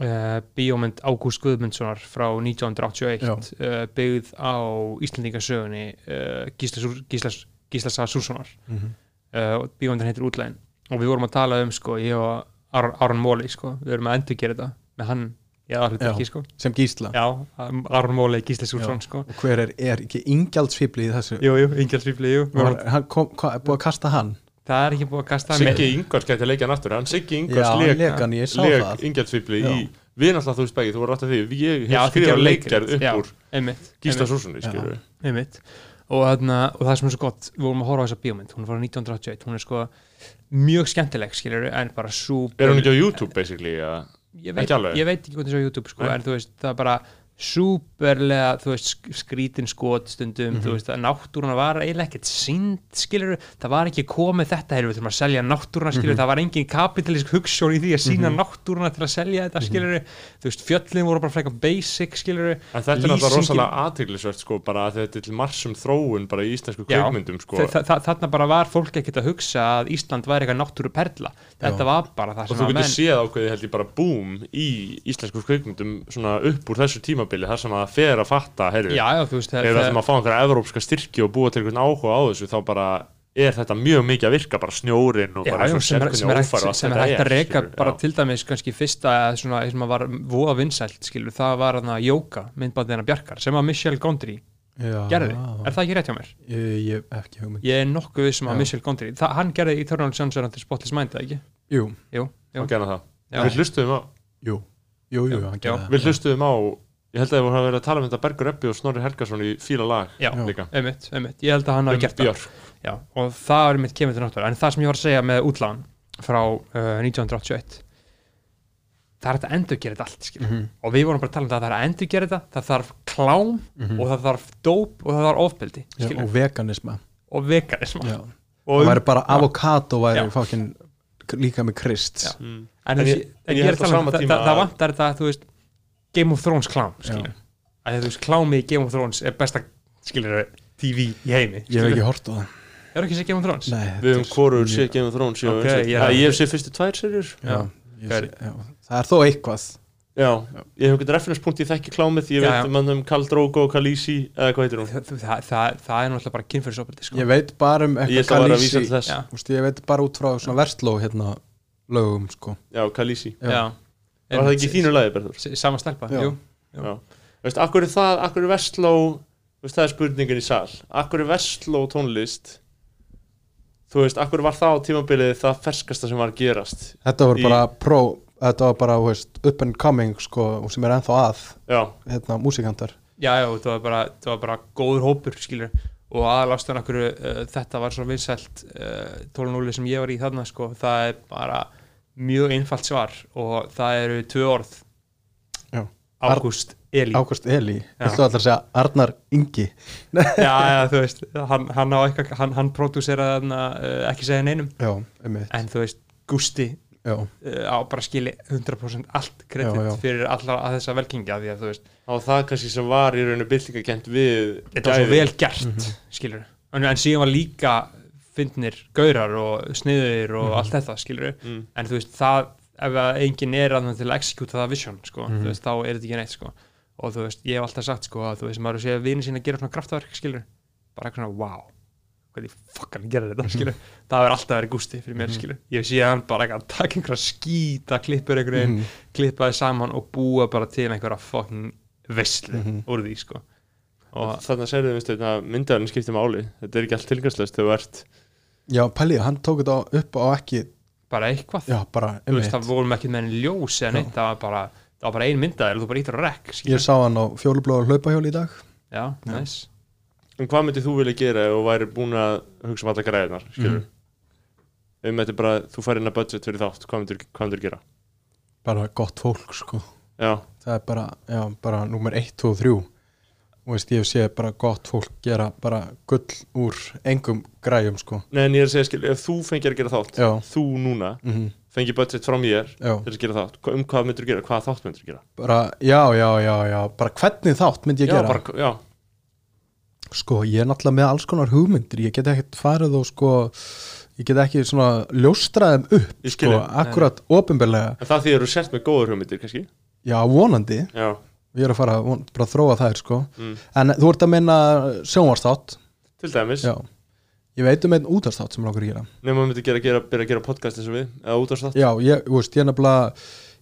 uh, bíómynd Ágúst Guðmundssonar frá 1981 Já. uh, byggð á Íslandingasögunni uh, Gísla, Súr- Gísla, Gísla Sá Súrssonar Mhm. uh, bíómyndin heitir útlæn og við vorum að tala um sko, ég og Ar Aron Móli sko, við erum að endur gera þetta með hann. Ekki sko. sem gísla. Já, Aron Móli, Gísla Súrsson sko. Og hver er, er ekki ingjaldsfibli í þessu? Jú, jú, Ingjaldsvífli, jú. Var, hann kom, hva, er búið að kasta hann? Það er ekki búið að kasta Siggi Ingvars gæti að leikja hann aftur. Hann Siggi hann leik, leik hann, ég sá leik það. Ingjaldsfíbli Já. í Við náttúrulega þú veist begið, þú voru að því. Ég Já, hef þið skrifað leikgerð leikrit, já. upp úr Einmitt, Gísla við einmitt. Og, þarna, og það sem er svo gott, við vorum að horfa á þessa bíómynd. Hún er frá 1981, hún er sko mjög skemmtileg, skilur en bara súper Er hún ekki á YouTube basically? eða? Ég veit, ekki ég veit ekki hvað þessu á YouTube sko, en þú veist, það er bara súperlega, þú veist, sk- skrítin skot stundum, Mhm. þú veist, að náttúruna var eiginlega ekkert sínd, skilur það var ekki komið þetta, heyrðu, við þurfum að selja náttúruna, Mhm. skilur það var engin kapitalísk hugssjón í því að sína náttúruna til að selja Mhm. þetta, skilur þú veist, fjöllin voru bara frekar basic, skilur En þetta er náttúrulega rosalega aðteglisvert sko, bara að þetta er til marsum þróun bara í íslensku Já. kveikmyndum sko. Þa, þa, þarna bara var fólk ekkert að hugsa að Ísland væri eitthvað náttúru sem að í svona tímabili þar sem að fer að fatta, heyrðu, já, já, þú veist, ef það, ætlum að fá einhverja evrópska styrki og búa til einhvern áhuga á þessu þá bara er þetta mjög mikið að virka bara snjórin og bara já, svo sem, er, sem, er hægt, sem er að reka skilur, bara já. til dæmis kannski fyrsta svona, sem að var voða vinsælt skilur, það var hann að Jóka myndbandina Bjarkar sem að Michelle Gondry Já, gerði, er það ekki rétt hjá mér? Ég, ég ekki hugmynd Ég er nokkuð vissum að Já. Michelle Gondry það, hann gerði Eternal Sunshine of the Spotless Mind, ekki? Jú, Jú, jú, og gera það Já. við hlustuðum á, jú, jú, jú, hann já. gerði það. við hlustuðum á ég held að það voru að vera að tala um þetta Bergur Eppi og Snorri Helgason í fíla lag já, einmitt, einmitt. Ég held að hann hafi gert það. Já, og það er mitt kemur til náttúrulega. En það sem ég var að segja með útlán frá uh, 1981 það er að endur gera þetta allt skilur. Mhm, og við vorum bara að tala um það að það er að endur gera þetta það þarf klám mhm. og það þarf dóp og það þarf ofbeldi Já, og veganisma. Og veganisma. Já. og það væri bara avokado væri fokkin líka með krist. Mm. en, En en, ég- ég, ég er held að um sama það, að- vantar þetta þú veist Game of Thrones klám skilur að þú veist klámið í Game of Thrones er besta skilur TV í heimi ég hef ekki hort á það. Er ekki sér Game of Thrones? Nei, við er- hvorur ég- séð Game of Thrones Ok, okay, ég- ég, ég hef séð fyrstu tvær serjur já, ég já. það er þó eitthvað. Já, ég hef einhvern referenspunkt ég þekki klámið ég Já, veit já. um hann um Khal Drogo og Khaleesi eða hvað heitir hún? Það, það, það, það er náttúrulega bara kynfyrirsopildi sko. ég veit bara um ég eitthvað Já. Veist, ég veit bara út frá svona versló hérna lögum sko. Já, Khaleesi Já. Var það ekki í þínu lagi Berður? Sama stelpa, Já. jú Já. Veist, akkur er það, akkur er Vestló veist, það er spurningin í sal akkur er Vestló tónlist þú veist, akkur var það á tímabilið það ferskasta sem var að gerast þetta var Í- bara pro þetta var bara veist, up and coming sko sem er ennþá að já, hérna músikantar já, já, það var bara, það var bara góður hópur skilur og aðalástan okkur uh, þetta var svo vinsælt uh, 12.0 sem ég var í þarna sko, það er bara mjög einfalt svar og það eru tvö orð. Já. Ágúst Eli Ágúst Eli, viltu allar segja Arnar Ingi? Já, já, þú veist, hann, hann hann, hann pródúseraði þarna uh, ekki segja neinum. Já, einmitt. En þú veist, Gústi já, uh, á bara skili 100% allt kredit fyrir allar að þessa velkingja því að þú veist, á það kannski sem var í rauninu byltingakent við þetta var svo vel gert skilur, en, en síðan var líka fyndnir gaurar og sniðir og allt þetta, skilur mm. en þú veist, það, ef að enginn er að að execute það vision, sko þú veist, þá er þetta ekki neitt, sko. Og þú veist, ég hef alltaf sagt, sko, að þú veist, maður sé að vini sín að gera svona kraftverk, skilur bara eitthvað svona, wow hvernig fuck hann gerir þetta, skilur það er alltaf verið gústi fyrir mér, Mhm. skilur ég sé hann bara eitthvað, taka einhverja skýta klippur einhvern veginn, Mhm. klippa þið saman og búa bara til einhverja fucking veistlu Mhm. úr því, sko. Og þannig að segja að myndaðurinn skiptir máli. Þetta er ekki allt tilgangslöst þú ert já, Palli, hann tók þetta upp á ekki bara eitthvað. Já, bara, þú veist, það vorum ekki með henni ljós eða neitt, það var bara, það var bara ein myndaðir og þú bara ítur á rekk, ég skilur sá hann á fjólublóður hlaupahjóli í dag. Já, Já. næs en hvað myndir þú vilja gera ef þú væri búin að hugsa um alla græðinar skilur Mhm. ef þetta er bara, þú fær inn að budget fyrir þátt hvað myndir, myndir gera? Bara gott fólk sko. Já, það er bara, já, bara nummer 1, 2 og 3 og veist, ég sé bara gott fólk gera bara gull úr engum græjum sko. Nei, en ég er að segja, skil, ef þú fengir að gera þátt já, þú núna, mm fengir budget frá mér já, til að gera þátt, um hvað myndir gera, hvaða þátt myndir gera? Bara, já, já, já, já bara hvernig þátt myndi ég já, gera? bara, sko, ég er náttúrulega með alls konar hugmyndir ég get ekkert farið og sko ég get ekki svona ljóstraðum upp sko, akkurat ofinberlega en það því eru sért með góður hugmyndir, kannski? Já, vonandi, já, ég er að fara bara að þróa þær sko. Mm. en þú ert að minna sjónvarstátt til dæmis. Já, ég veit um einn útastátt sem okkur að gera. Nema maður myndi gera, gera, byrja að gera podcast eins og við eða út af þátt já, ég, veist, ég er nefnilega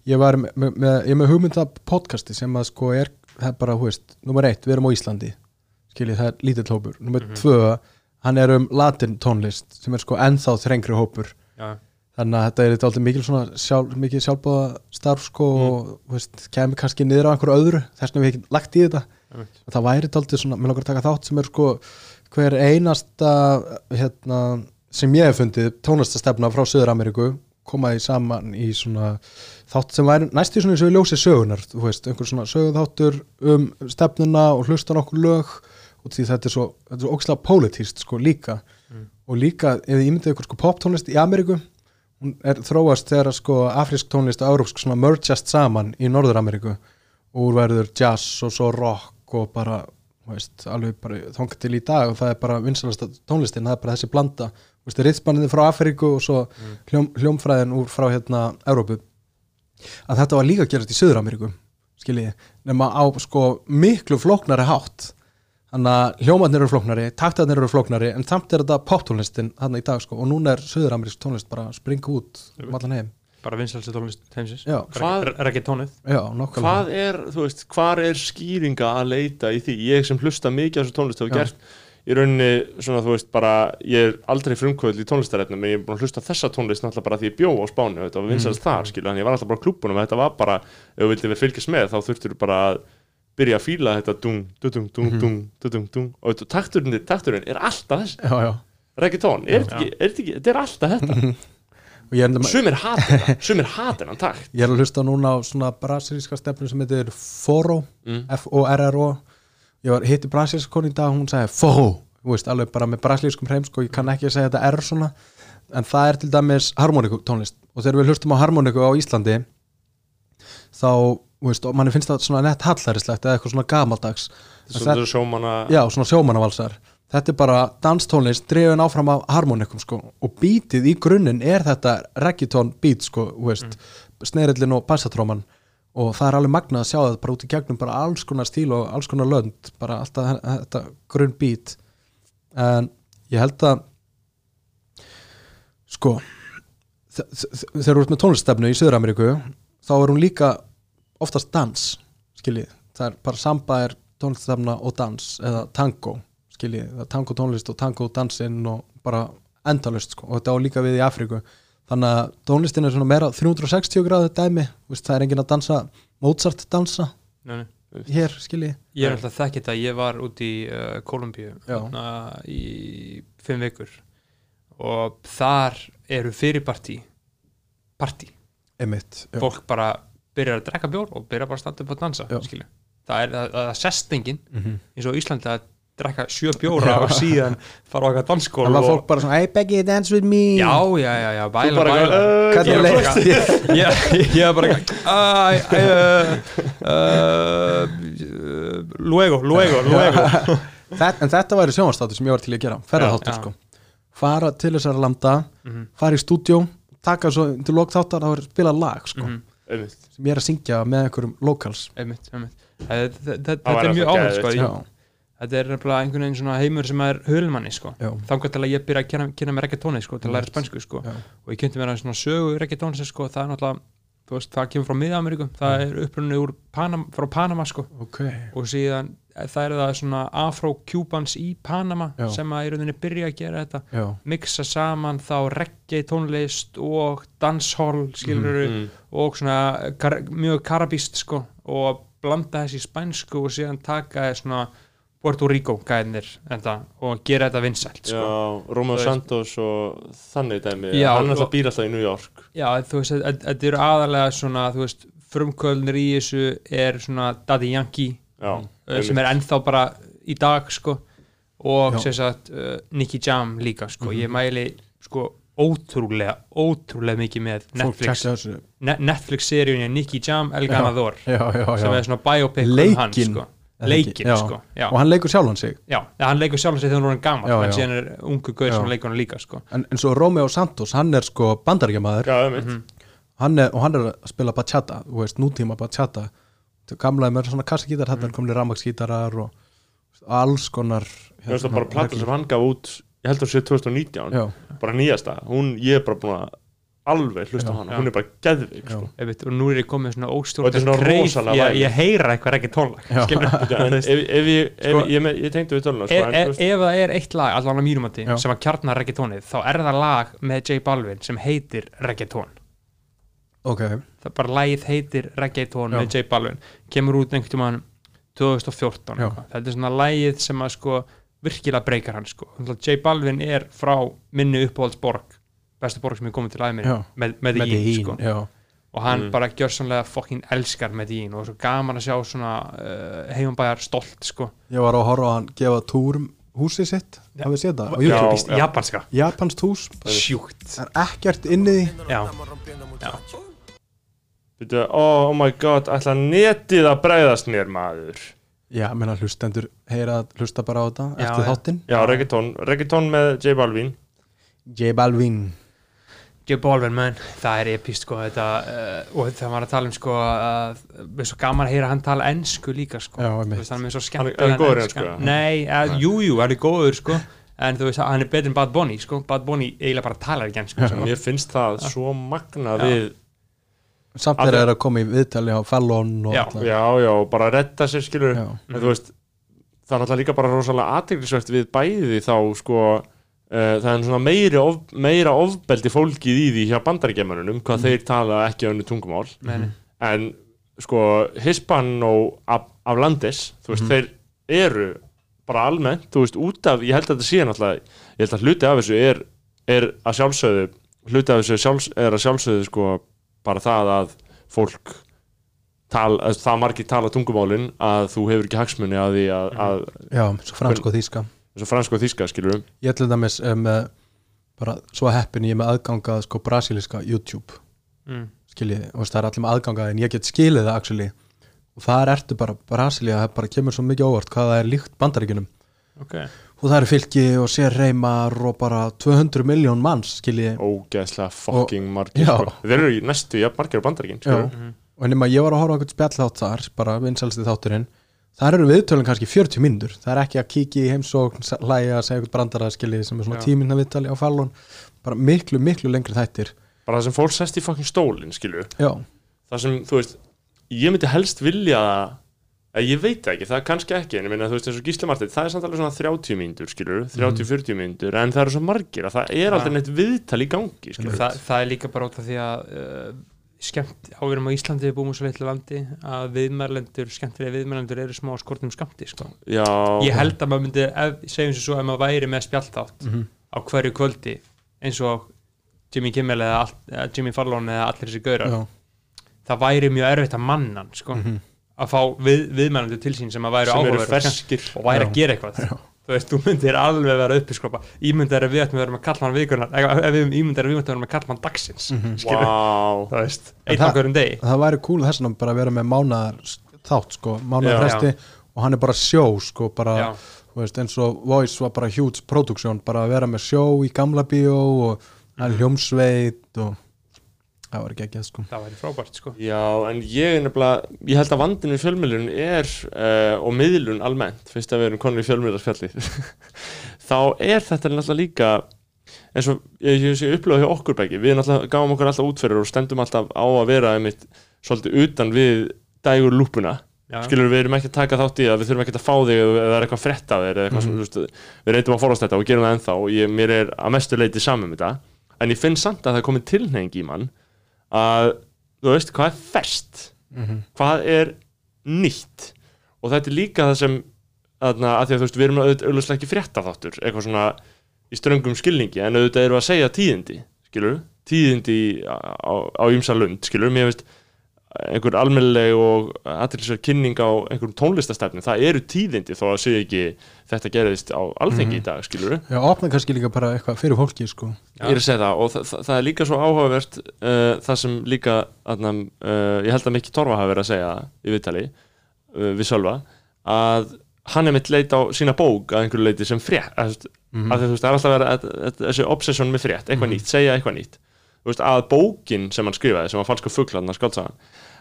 ég var með, með, ég með hugmynda podcasti sem að sko er, það er bara, þú veist nummer eitt, við erum á Íslandi skiljið, það er lítill hópur, nummer Mhm. tvö hann er um latin tónlist sem er sko ennþá þrengri hópur. Já, þannig að þetta er aldrei mikil svona sjálf, mikil sjálfbóða starf sko Mm. og veist, kemur kannski niður á einhverju öðru þess vegna við ekki lagt í þetta Einmitt. það væri aldrei svona, mér langar að taka þátt sem er sko hver einasta hérna, sem ég hef fundið tónlistastefna frá Suður Ameríku koma því saman í svona þátt sem væri næstu svona eins og við ljósið sögunar þú veist, einhver svona söguþáttur um stefnuna og hlusta á nokkur lög og því þetta er svo, svo ókslega pólitíst sko líka og líka ef þið ímyndið ykkur sko poptónlist í Ameríku hún er þróast þegar sko afrísk tónlist og európsk svona mergeast saman í Norður-Ameríku. Og úr verður jazz og svo rock og bara, veist, alveg bara þangað til í dag og það er bara vinsalasta tónlistin, það er bara þessi blanda. Rithspanninni frá Afríku og svo hljóm, hljómfræðin úr frá hérna Európu að þetta var líka gerast í Suður-Ameríku skiljiði, nema á sko miklu flóknari hátt þannig að hljómarnir eru flóknari, taktarnir eru flóknari en samt er þetta poptónlistin hann í dag sko. Og núna er Suður-Amerísk tónlist bara springa út um allan heim. Bara vinsalsi tónlist heimsins. Já. Hvað- reggaetónið. Já, nokkulega Hvað er, þú veist, hvar er skýringa að leita í því? Ég sem hlusta mikið á þessu tónlist hefur gert í rauninni svona, þú veist, bara ég er aldrei frumkvöld í tónlistarefnum en ég er búin að hlusta þessa tónlist náttúrulega bara því ég bjó á Spáni og var vinsalast þar, skilja, þannig ég var alltaf bara klúbunum og þetta var bara, ef þú vildi verið fylgjast með þá þurftur bara að byrja að fíla þetta dung, dung, dung, dung, dung, dung og takturinn, takturinn er alltaf þess Já, já. Reggaetón, er þetta ekki, er er alltaf þetta. Og ég er, sumir sumir hatina takt. Ég er að hlusta núna á svona brasilíska stefnu sem heitir Foro Mm. F-O-R-R-O ég var hitti brasilíska koni í dag hún sagði Foro, alveg bara með brasilískum hreim sko, ég kann ekki að segja þetta R svona. En það er til dæmis harmoniku tónlist og þegar við hlustum á harmoniku á Íslandi þá, veist, og manni finnst það svona nett hallarislegt eða eitthvað svona gamaldags. Svona þetta sjómanna já, svona sjómannavalsar. Þetta er bara danstónlist drefin áfram af harmonikum sko. Og bítið í grunninn er þetta reggaeton beat sko, veist. Mm. snerillin og bassatróman og það er alveg magnað að sjá það bara út í gegnum bara alls konar stíl og alls konar lönd bara alltaf þe- þetta grunn beat. En ég held að sko þe- þe- þegar þú ert með tónliststefnu í Suður-Ameríku þá er hún líka oftast dans skiljið, það er bara samba er tónliststefna og dans eða tango skiljið, það er tango tónlist og tango dansinn og bara endalust sko. og þetta á líka við í Afríku. Þannig að tónlistin er svona meira 360 gráðu dæmi, þú veist, það er enginn að dansa Mozart dansa Nei, nei. hér skiljið, Ég er alltaf þekkt þetta, ég var út í uh, Kolumbíu í fimm vikur. Og þar eru emitt já. fólk bara byrjar að drekka bjór og byrjar bara að standa upp að dansa það er að, að sest enginn Mhm. eins og Íslandi að drekka sjö bjóra og síðan fara á okkar danskól það var og... fólk bara svona, hey Becky, dance with me. Já, já, já, já, bæla, bæla. eitthvað, "Uh, hvernig Ég er þér? ég, er bara luego, luego, luego. En þetta væri sjónvarstátur sem ég var til að gera ferðarháttur sko. Fara til þessar landa, Mhm. fara í stúdjó taka svo til lokþáttar að spila lag sko, Mhm. Sem ég er að syngja með einhverjum locals einmitt, einmitt. Þetta, þetta, þetta væri er mjög áhuga sko. þetta er nefnilega einhvern veginn svona heimur sem er hulmanni sko. Til að ég byrja að kynna, með reggaetóni sko, til að læra spænsku sko. Og ég kynnti mér að svona sögu reggaetóni sko, það er náttúrulega veist, það kemur frá Mið-Ameríku það er upprunni úr Panama, frá Panama sko. ok, og síðan eh, það er það svona afro-cubans í Panama Já. sem að í rauninni byrja að gera þetta já, mixa saman þá reggae tónlist og dancehall skilur Mm. og svona kar mjög karabíst sko og blanda þessi í spænsku og síðan taka þessi svona Puerto Rico gæðinir og gera þetta vinsælt Já, sko. Romeo Þú veist- Santos og þannig dæmi. Já, hann er alltaf og- býr alltaf í New York. Já, þú veist, þetta eru aðalega svona, þú veist, frumkvölnir í þessu er svona Daddy Yankee Já, uh, sem er ennþá bara í dag sko og Já. sem sagt uh, Nicky Jam líka sko, ég mæli sko ótrúlega, ótrúlega mikið með Netflix, tjekka þessu. Ne Netflix-seríunni Nicky Jam El Ganador já, já, sem já, er svona biopic um hann sko. Leikin Já. sko já, og hann leikur sjálfan sig. Já, hann leikur sjálf sig þegar hann er gammal Já, en síðan er ungu gauð sem leikur hann líka sko. En, en svo Romeo Santos, hann er sko bandaríkjamaður. Já, einmitt. Hann er, og hann er að spila bachata þú veist, nútíma bachata. Þetta gamlaði með svona kassagítar, hann er komin í rafmaksgítarar og alls konar það bara plata sem hann gaf út ég held að það sé 2019 já, bara nýjasta, hún, ég er bara búin að alveg hlusta á hana, hún er bara geðvik Já. sko. Og nú er ég komið svona Og óstjórn þetta er svona rosalega ég, ég heyra eitthvað ekki tónlag ég, Sko- tengdi við ef, sko, ef, þú veist, ef það er eitt lag, allan á mínum að Já. sem að kjarnar reggaetónið, þá er það lag með J Balvin sem heitir reggaetón. Ok. Það bara lagið heitir reggaetón með J Balvin, kemur út einhvern tímann 2014 Já. eitthvað. þetta er svona lagið sem að sko virkilega breykar hann sko, J Balvin er frá minni uppáhaldsborg bestu borg sem er komið til aðeins með, með, Medellín, sko. já, og hann Mm. bara gjörsamlega fokkin elskar Medellín og svo gaman að sjá svona uh, heimambæjar stolt sko. Ég var að horfa á hann gefa túr um húsið sitt. Hafið séð það? Á Já, YouTube, japanska, japanskt hús sjúkt það er ekkert inni í því? Já, já, Byrju, oh, oh my god, ætla netið að bregðast mér maður. Já, menna hlustendur heyra, hlusta bara á þetta Já, eftir já. þáttinn. Já, reggaeton, reggaeton með J Balvin. J Balvin J Balvin menn, það er epist sko þetta, uh, og þegar maður er að tala um sko að við er svo gaman að heyra hann tala ennsku líka sko, Já, veist hann er svo Hann er- er góður eða? Nei, uh, jú, jú, hann er góður sko. En þú veist, hann er betur en Bad Bunny sko. Bad Bunny eiginlega bara talar ekki ennsku sko. Mér finnst það svo magna við samt Allir- þeir eru að koma í viðtali á Fallon og allar. Já, já, bara að redda sér skilur. En þú veist, það er náttúrulega líka bara rosalega aðteglisvert við bæði þá sko það er svona meiri of, meira ofbeldi fólkið í því hjá bandaríkjamanunum hvað þeir tala ekki önnu tungumál. Nei, en sko Hispano af, af landis þú veist, þeir eru bara almennt, þú veist, út af ég held að þetta sé náttúrulega, ég held að hluti af þessu er, er að sjálfsögðu hluti af þessu sjálfs, er að sjálfsögðu sko bara það að fólk tal, að það margir tala tungumálin að þú hefur ekki hagsmunni að því að, að já, svo fransk og þýska eins og fransk og þíska skilur ég ætla dæmis um, bara svo heppin ég er með aðgangað sko brasiliska YouTube mm. skiljið, og það er allir með aðgangað en ég get skilið það actually og þar ertu bara, Brasilia, það bara kemur svo mikið óvart hvað það er líkt bandaríkjunum ok, og það eru fylki og sér reymar og bara 200 miljón manns skiljið, ógeðslega fucking margir já. sko. þeir eru næstu, ja, margir á bandaríkin Já. sko. og nema ég var að horfa á eitthvað spjallhátt þar, bara vinsalsti þátturinn þar eru viðtölun kannski 40 mínútur. Það er ekki að kíkja í heimsókn, hlæja segja eitthvað brandara skiljið sem er svona tíminna viðtali á fallon. Bara miklu, miklu lengri þættir. Bara það sem fólk sest í fucking stólinn skilur já, það sem, þú veist, ég myndi helst vilja að ég veit það ekki, það er kannski ekki en ég meina, þú veist, eins og Gísli Martin, það er samt alveg svona 30 mínútur, skilur, 30-40 mínútur en það eru svo margir að það er aldrei neitt viðtal í gangi, skilur Þa, það er líka bara út af því að uh, skemmt, áverum á Íslandi við búum svo litlu landi að viðmælendur skemmtilega viðmælendur eru smá skortum skamti sko. Já, ég held að maður myndi, ef, segjum svo ef maður væri með spjalltátt Mhm. á hverju kvöldi eins og Jimmy Kimmel eða, all, eða Jimmy Fallon eða allir þessi gaurar já. það væri mjög erfitt að manna hann, sko, Mhm. að fá við, viðmælendur til sín sem að væri sem eru áhugaverð og skemmt- ferskir og væri Já. að gera eitthvað þú veist, þú myndir alveg vera uppi sko, ímyndar ef við að vera með kallmann vikunar ef ef við ímyndar ef við ættum að með kallmann dagsins skilur, Vá, þú veist, einn á hverjum degi. það væri cool þess að bara vera með mánaðar þátt sko, mánaðar Já. fresti og hann er bara sjó sko, bara, Já. þú veist, eins og Voice var bara huge production, bara að vera með sjó í gamla bíó og það er hljómsveit og það var ekki ekki sko. Það væri frábært sko. Já, en ég er nefnilega, ég held að vandin við fjölmiðlun er, uh, og miðlun almennt, fyrst að við erum konur í fjölmiðlarspjalli, þá er þetta náttúrulega líka, eins og ég, ég sé upplöðu hjá okkur beggi, við náttúrulega gáum okkur alltaf útferður og stendum alltaf á að vera einmitt svolítið utan við dægur lúpuna, Já. skilur við erum ekki að taka þátt í það, við þurfum ekki að fá þig eða það er eitthvað frett af þér eða eitthvað svona, þú veist, við reyndum að forast þetta og gerum það ennþá og ég, mér er að mestu leiti saman um þetta, en ég finn samt að það er komið tilneying í mann að, þú veist, hvað er ferskt? Hvað er nýtt? Og þetta er líka það sem þarna, að því að þú veist, við erum auðvitað ekki frétta þáttur, eitthvað svona í ströngum skilningi, en auðvitað við að segja tíðindi, skilur, tíðindi á, ýmsa lund, skilur, mér veist einhver almennileg og aðtilsverð kynning á einhverjum tónlistastefni, það eru tíðindi þó að segja ekki þetta gerðist á alþengi í dag, skilur Já, opna kannski líka bara eitthvað fyrir fólki sko. Ég er að segja það og það, það, það er líka svo áhugavert uh, það sem líka aðna, uh, ég held að Mikki Torfa hafi verið að segja í viðtali uh, við Sölva að hann er mitt leit á sína bók að einhverju leiti sem frétt mm. að þú veist, það er alltaf verið þessi obsession með frétt, eitthvað nýtt, segja eitthvað nýtt veist, að bókin sem hann skrifaði sem var falska fugglarna skáltsagan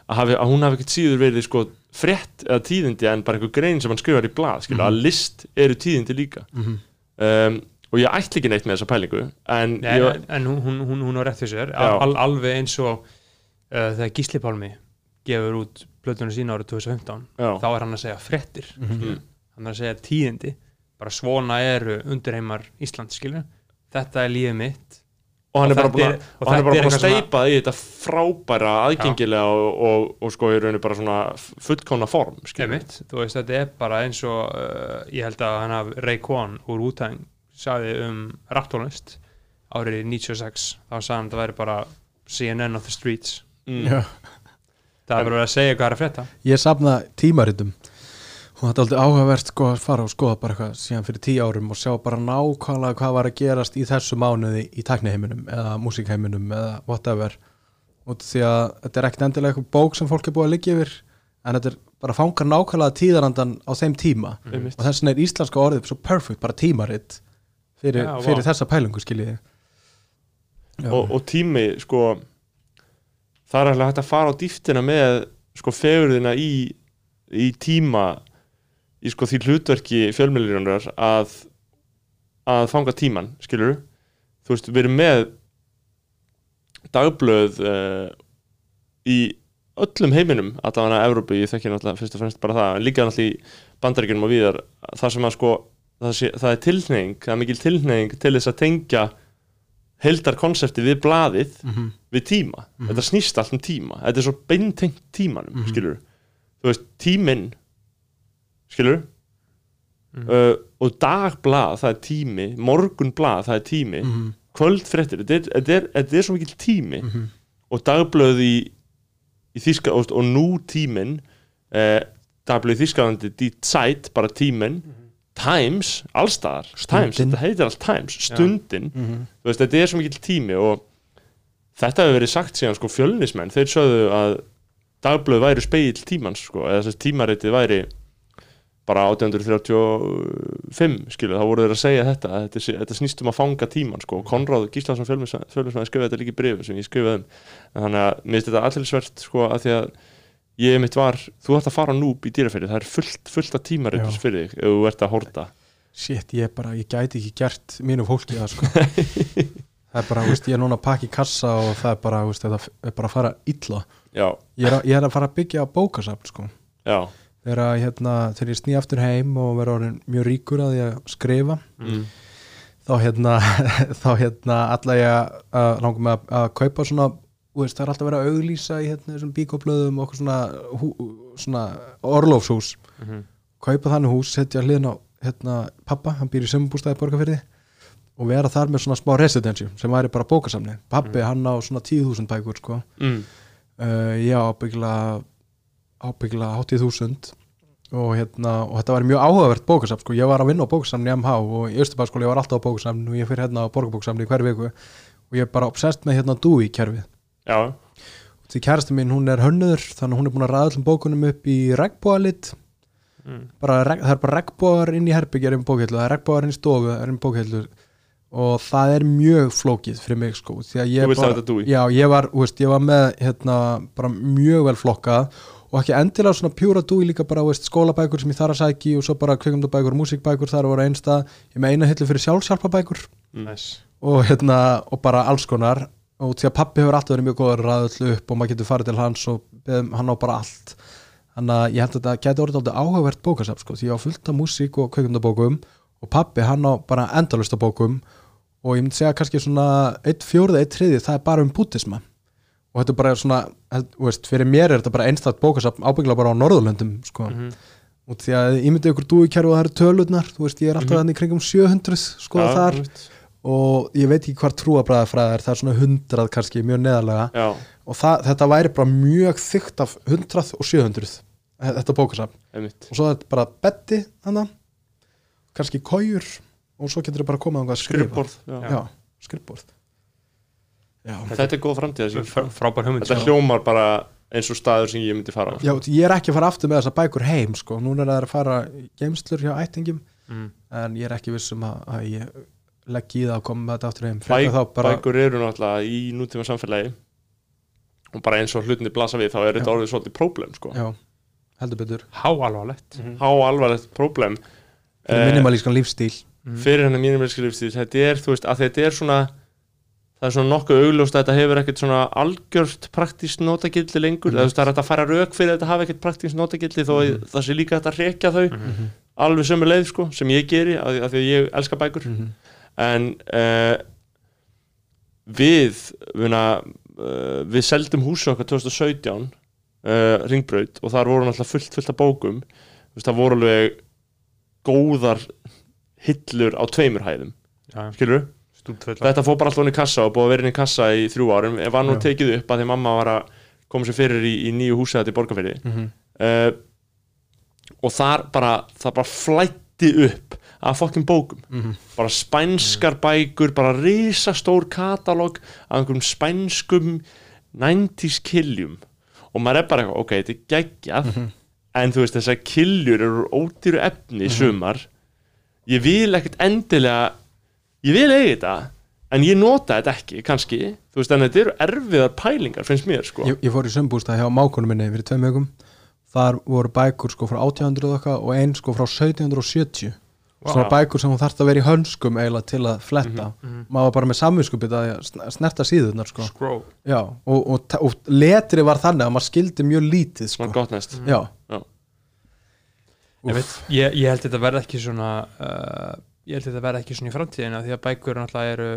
að, hafi, að hún hafi ekkert síður verið sko frétt eða tíðindi en bara einhver grein sem hann skrifaði í blað, skilja, að list eru tíðindi líka. Um, og ég ætla ekki neitt með þessa pælingu en Nei, ég, en hún, hún, hún, á rétt Já. al, alveg eins og uh, þegar Gísli Pálmi gefur út plötunum sína árið 2015 Já. þá er hann að segja fréttir Mm. hann er að segja tíðindi. Bara svona eru undirheimar Ísland skilur þetta er lífið mitt og hann Og er bara búin að og og hann er er búin að steipa í þetta frábæra aðgengilega og, og, og sko í rauninu bara svona fullkóna form veist, þetta er bara eins og uh, ég held að hann haf Ray Kwan úr Wu-Tang sagði um raptónlist árið 96 þá sagði hann að það væri bara CNN of the streets. Mm. Það er bara að segja hvað er að frétta. Ég safna tímaritum og þetta er aldrei áhugavert sko að fara og skoða bara eitthvað síðan fyrir tíu árum og sjá bara nákvæmlega hvað var að gerast í þessu mánuði í tækniheiminum eða músikheiminum eða whatever. Og því að þetta er ekkert endilega eitthvað bók sem fólk er búið að liggja yfir en þetta er bara fangar nákvæmlega tíðarandan á þeim tíma. Einmitt. og þess vegna er íslenska orðið svo perfect, bara tímarit fyrir, vá. fyrir þessa pælingu skiljiði og, og tími sko það er alveg hægt að fara á dýftina með sko fegurðina í, í tíma í sko því hlutverki fjölmjölurinnar að að fanga tíman, skilur þú veist, við erum með dagblöð uh, í öllum heiminum allavega að Evrópu, ég þekki náttúrulega fyrst og fremst bara það, en líka náttúrulega í bandaríkjunum og víðar, það sem að sko það, sé, það er tilhneing, það er mikil tilhneing til þess að tengja heildarkonsepti við blaðið mm -hmm. við tíma, þetta snýst allt um tíma. Þetta er svo beintengt tímanum mm Mhm. skilur, þú veist, tíminn skilur Mhm. uh, og dagblað það er tími, morgunblað það er tími, Mm -hmm. kvöldfréttir þetta er, er, er svo mikil tími. Mhm. og dagblöð í, í Þíska og, og nú tíminn uh, dagblöð í Þískalandi Die Zeit, bara tíminn. Times, allstaðar Times, þetta heitir allt Times, stundin. Mhm. þú veist, þetta er svo mikil tími og þetta hefur verið sagt síðan sko fjölnismenn, þeir sögðu að dagblöð væri speill tímans sko, eða þess að tímaritið væri bara 1835 skilu, þá voru þeir að segja þetta að þetta, þetta snýst um að fanga tíman sko, Konráð Gíslason fjölnismenn skrifaði þetta líka í brifum sem ég skrifaði um. En þannig að mér finnst þetta allinsvert sko að því að ég mitt var, þú ætti að fara núb í dýraferði, það er fullt, fullt af tímaritis Já. fyrir þig ef þú ert að horta. Shit, ég bara, ég gæti ekki gert mínu fólki það sko. Það er bara, veist, ég er núna að pakka í kassa og það er bara, veist, þetta er bara að fara illa. Já, Ég er, að, ég er að fara að byggja bókasafn sko Þegar, hérna, þegar ég sný aftur heim og vera orðin mjög ríkur að ég skrifa mm. þá hérna, þá hérna alla ég að, langar með að, að kaupa svona, veist, það er alltaf verið að auglýsa í hérna þessum bíkoplöðum og svona, hú, svona orlofshús Mhm. kaupa þannig hús, setja hliðin á hérna, pappa, hann býr í sömbústæði borgarfyrði og vera þar með svona smá residensju sem væri bara bókasamni pappi, hann á svona 10.000 bækur sko. Mm. uh, ég á ábyggla ábyggla 80.000 og hérna, og þetta var mjög áhugavert bókasafn sko, ég var að vinna á bókasamni MH og í Östubæðskóla ég var alltaf á bókasamni og ég fyrir hérna á borgarbókasamni í hverju viku. Og ég er bara obsessed með hérna Dewey kerfið. Já, því kærasti mín hún er hönnur þannig að hún er búin að ræða öllum bókunum upp í regnbóalit Mm. bara, það er bara regnbóar inn í herbyggjar um bókhellu, það er regnbóar inn í stofu er í bókhellu og það er mjög flókið fyrir mig sko því að ég Dewey? já, ég var, veist, ég var með hérna, bara mjög vel flokkað og ekki endilega svona pjúra dúi líka bara veist, skólabækur sem ég þar að sæki og svo bara kvikmyndabækur, músikbækur þar voru einsta. Ég með eina hillu fyrir sjálfsjálpabækur nice. og, hérna, og bara alls konar. Og því að pappi hefur alltaf verið mjög góður öllu upp og maður getur farið til hans og beðum hann á bara allt. Þannig að ég held að þetta geti orðið aldrei áhugavert bókasafn sko, því ég á fullt af músík og kveikundabókum og pappi hann á bara endalust af bókum. Og ég myndi segja kannski svona eitt fjórði, eitt og þetta er bara svona veist, fyrir mér er þetta bara einstætt bókasafn ábyggla bara á Norðurlöndum sko. Mhm. og því að ég myndi ykkur dúi kerfi og það eru tölurnar þú veist, ég er alltaf mm í kringum 700 skoða Já, þar. veist. og ég veit ekki hvar trúabræðafræði er það er svona 100 kannski mjög neðarlega. Já, og það, þetta væri bara mjög þygt af 100 og 700 e- þetta einmitt. Og svo er þetta bara betti hana kannski kójur og svo getur þetta bara komað um hvað skrifborð já. já, skrifborð já. Þetta er góð framtíð Fr- frábær hugmynd þetta hljómar bara eins og staður sem ég myndi fara á. Já, ég er ekki að fara aftur með þessa bækur heim sko, núna er það að fara geimslur hjá ættingum Mm. en ég er ekki viss um að, að ég legg í það að koma með þetta aftur heim. Bæk, Frekar þá bara, bækur eru náttúrulega í nútíma samfélagi og bara eins og hlutinni blasa við þá er þetta orðið svolítið próblem sko. já, heldur betur. Háalvarlegt há alvarlegt próblem fyrir minimalískan lífstíl fyrir henni mínumilski lífstíð þetta er, veist, að þetta er svona það er svona nokkuð augljóst að þetta hefur ekkert svona algjört praktískt notagildi lengur, mm. það er að fara rauk fyrir að þetta hafa ekkert praktískt notagildi þó að það sé líka að rekja þau alveg sömu leið sko, sem ég geri af því, af því að ég elska bækur. En uh, við vina, uh, við seldum húsu okkar 2017 uh, ringbraut og þar voru náttúrulega fullt fullt af bókum. Þú veist, það voru alveg góðar hillur á tveimur hæðum. Skilur stúdfulla þetta fór bara alltaf inn í kassa og búið að vera inn í kassa í þrjú árum var nú Já. tekið upp að því mamma var að koma sér fyrir í, í nýju þetta í borgarfyrði Mhm. uh, og þar bara það bara flætti upp af fokkin bókum Mhm. bara spænskar bækur, bara risastór katalóg af einhverjum spænskum 90s kiljum og maður er bara eitthvað, ok, þetta er geggjað Mhm. en þú veist þessar kiljur eru úr ódýru efni í sumar ég vil ekkert endilega ég vil eiga þetta en ég nota þetta ekki, kannski. Þú veist, en þetta eru erfiðar pælingar finnst mér, sko. Ég, ég fór í sömbústað hjá mákunum minni fyrir tveim vikum. Þar voru bækur sko frá 1800 og og ein sko frá 1770 svona Vá. bækur sem hún þarf að vera í hönskum eiginlega til að fletta. Mhm. maður var bara með samvinskupið að sn- snerta síðurnar sko. Já, og, og, og letri var þannig að maður skildi mjög lítið sko. svona gott næst. Já, ég, veit, ég, ég held þetta verða ekki svona uh, ég held þetta verða ekki svona í framtíðina því að bækur náttúrulega eru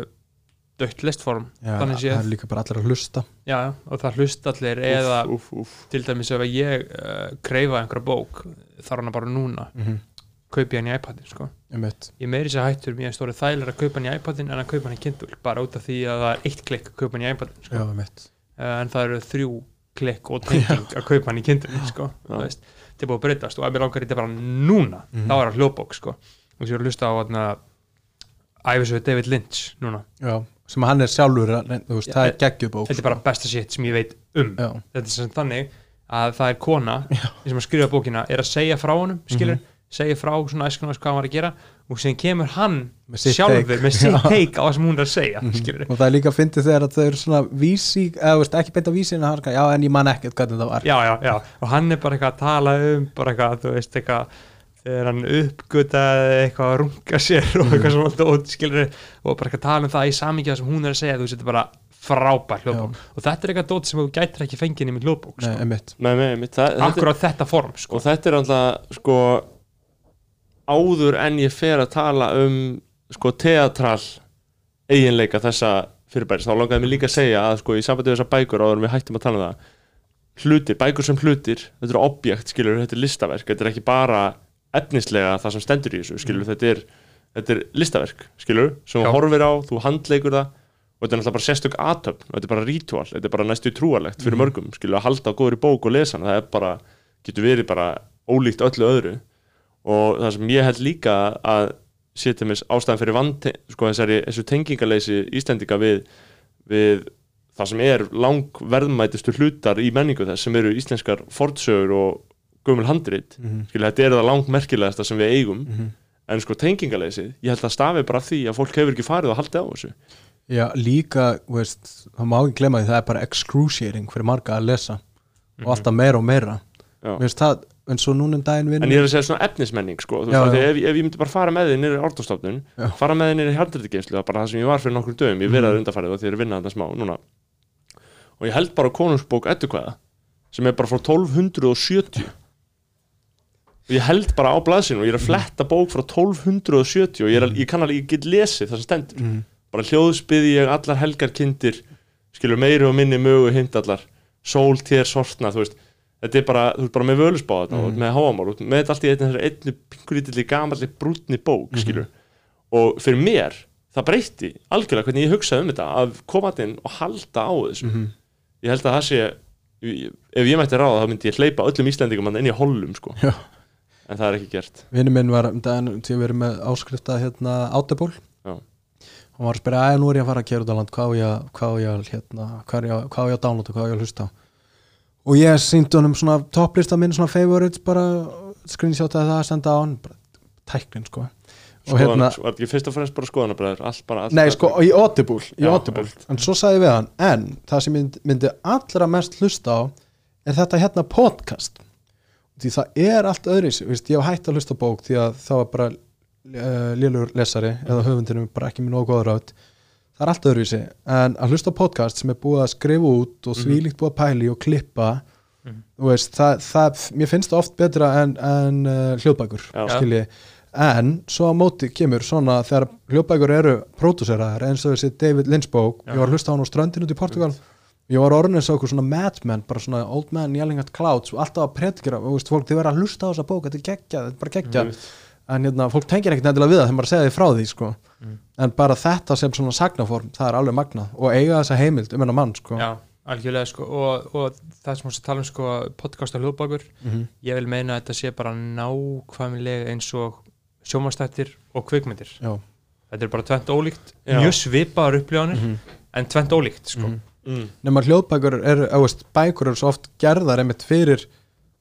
dött listform já Þannig það séð. er líka bara allir að hlusta já, já, og það hlust allir eða úf, úf, til dæmis ef ég uh, kreifa einhverja bók þarf hana bara núna mm -hmm. kaupi hann í iPadin sko. ég meiri sér hættur mér stóri þægilega að kaupa hann í iPadin en að kaupa hann í Kindle bara út af því að það er eitt klikk að kaupa hann í iPadin sko. já, uh, en það eru þrjú klikk og tenging að kaupa hann í Kindle sko. Þetta er búið að breytast og ef mér langar í þetta bara núna Mhm. þá er það hljóðbók sko. Og sér að hlusta á þarna æfisöðu David Lynch núna. Já, sem hann er sjálfur þú veist, Já, það er geggjubók þetta er bara besta shit sem ég veit um. Já, þetta er sem þannig að það er kona sem að skrifa bókina er að segja frá honum skilur, segja frá svona æskunum hvað hann var að gera og sem kemur hann Með sitt sjálfur take. með sitt Já. teik á það sem hún er að segja skilur. og það er líka að fyndi þegar að þau eru svona vísi, eða þú veist, ekki beint á vísi en hann er svona, já, en ég man ekkert hvernig það var. Já, já, já, og hann er bara eitthvað að tala um bara eitthvað, þú veist, eitthvað þegar hann uppgötaði eitthvað að runga sér og eitthvað svona dót, skilur og bara eitthvað að tala um það í samingja sem hún er að segja, þú veist, þetta er bara frábær hljóðbók. Og þetta er eitthvað dót sem þú gætir ekki fengið í hljóðbók, Nei, sko. emitt með mig, mitt það, þetta, akkurat þetta form, sko. Og þetta er alltaf sko áður en ég fer að tala um sko teatral eiginleika þessa fyrirbæris þá langaði mér líka að segja að sko í sambandi við þessar bækur áður efnislega það sem stendur í þessu skilur, þetta er, þetta er listaverk skilur, sem þú horfir á, þú handleikur það og þetta er náttúrulega bara sérstök aðtöfn og þetta er bara ritual, þetta er bara næstu trúarlegt fyrir mörgum, skilur, að halda á góðri bók og lesa það er bara, getur verið bara ólíkt öllu öðru. Og það sem ég held líka að setja mér ástæðan fyrir vant sko þessari, þessu tengingaleysi Íslendinga við, við það sem er langverðmætustu hlutar í menningu þess sem eru íslenskar fornsögur og gömul handrit mm -hmm. skilja þetta er það langmerkilegasta sem við eigum. Mhm. en sko tengingaleysi, ég held að stafi bara því að fólk hefur ekki farið og haldið á þessu. Já, líka, veist, það má ekki glemma því það er bara excruciating fyrir marga að lesa. Og alltaf meira og meira. Finnst það, en svo núna um daginn vinn en ég er að segja svona efnismenning sko, Já, veist, já. ef, ef ég myndi bara fara með þið nýri orðstofnun, fara með þið nýri handritigeimslu, það er bara það sem ég var fyrir nokkur dögum ég að og ég er að vinna núna. Og ég held bara konungsbók ettukvæða sem er bara frá 1270 og ég held bara á blaðsinu og ég er að fletta bók frá 1270 og ég, að, ég kann alveg, ég get lesið það sem stendur mm. bara hljóðsbyði ég allar helgar kindir skilur meiri og minni mögu hindallar sól tér sortna þú veist þetta er bara, þú veist bara með völusbáða þetta Mhm. mm. með háamál, með þetta allt í einni einni pingulítilli gamalli brúnni bók skilur, og fyrir mér það breytti algjörlega hvernig ég hugsaði um þetta að koma inn og halda á þessu Mhm. ég held að það sé ef ég mætti ráða þá myndi ég hleypa öllum Íslendingum inn í hollum sko. En það er ekki gert. Vinnu minn var um daginn til að vera með áskrifta hérna Já. hann var að spyrja, að nú er ég að fara að kera út á land. Hvað ég, ég hérna, hvað er ég, að- á ég að downloada, hvað á ég að hlusta og ég síndi honum svona topplista minn, svona favorites bara screenshotaði það að senda á hann tæknin sko. Og hérna, ekki fyrst og fremst bara skoðanabræður nei sko, í Audible, í Já, Audible. en svo sagði ég við hann, en það sem ég myndi allra mest hlusta á er þetta hérna podcast því það er allt öðris Vist, ég hef hægt að hlusta bók því að það var bara uh, lélur lesari eða höfundinum bara ekki með nógu góður átt það er allt öðruvísi. En að hlusta podcast sem er búið að skrifa út og þvílíkt búið að pæli og klippa Mhm. þú veist, það, það, mér finnst það oft betra en, en uh, hljóðbækur en svo á móti kemur svona þegar hljóðbækur eru pródúseraðar eins og þessi David Lynch bók Já. ég var að hlusta á hann á ströndin út í Portugal ég var orðin eins og okkur svona madman bara svona old man yelling at clouds og alltaf að predikera og veist, fólk þið verða að hlusta á þessa bók, þetta er geggjað, þetta er bara geggjað en hérna, fólk tengir ekkert nefnilega við það þegar maður segja því frá því sko. Mm. en bara þetta sem svona sagnaform það er alveg magnað og eiga þessa heimild um hennar mann sko. Já, algjörlega sko og, og það sem þú tala um sko podcast og hljóðbækur, Mhm. ég vil meina að þetta sé bara nákvæmlega eins og sjómanstættir og kvikmyndir Já. þetta er bara tvent ólíkt, Já. mjög svipaðar upplifanir Mhm. en tvent ólíkt sko Mhm. Mm. nema hljóðbækur eru, áveist, bækur eru svo oft gerðar einmitt fyrir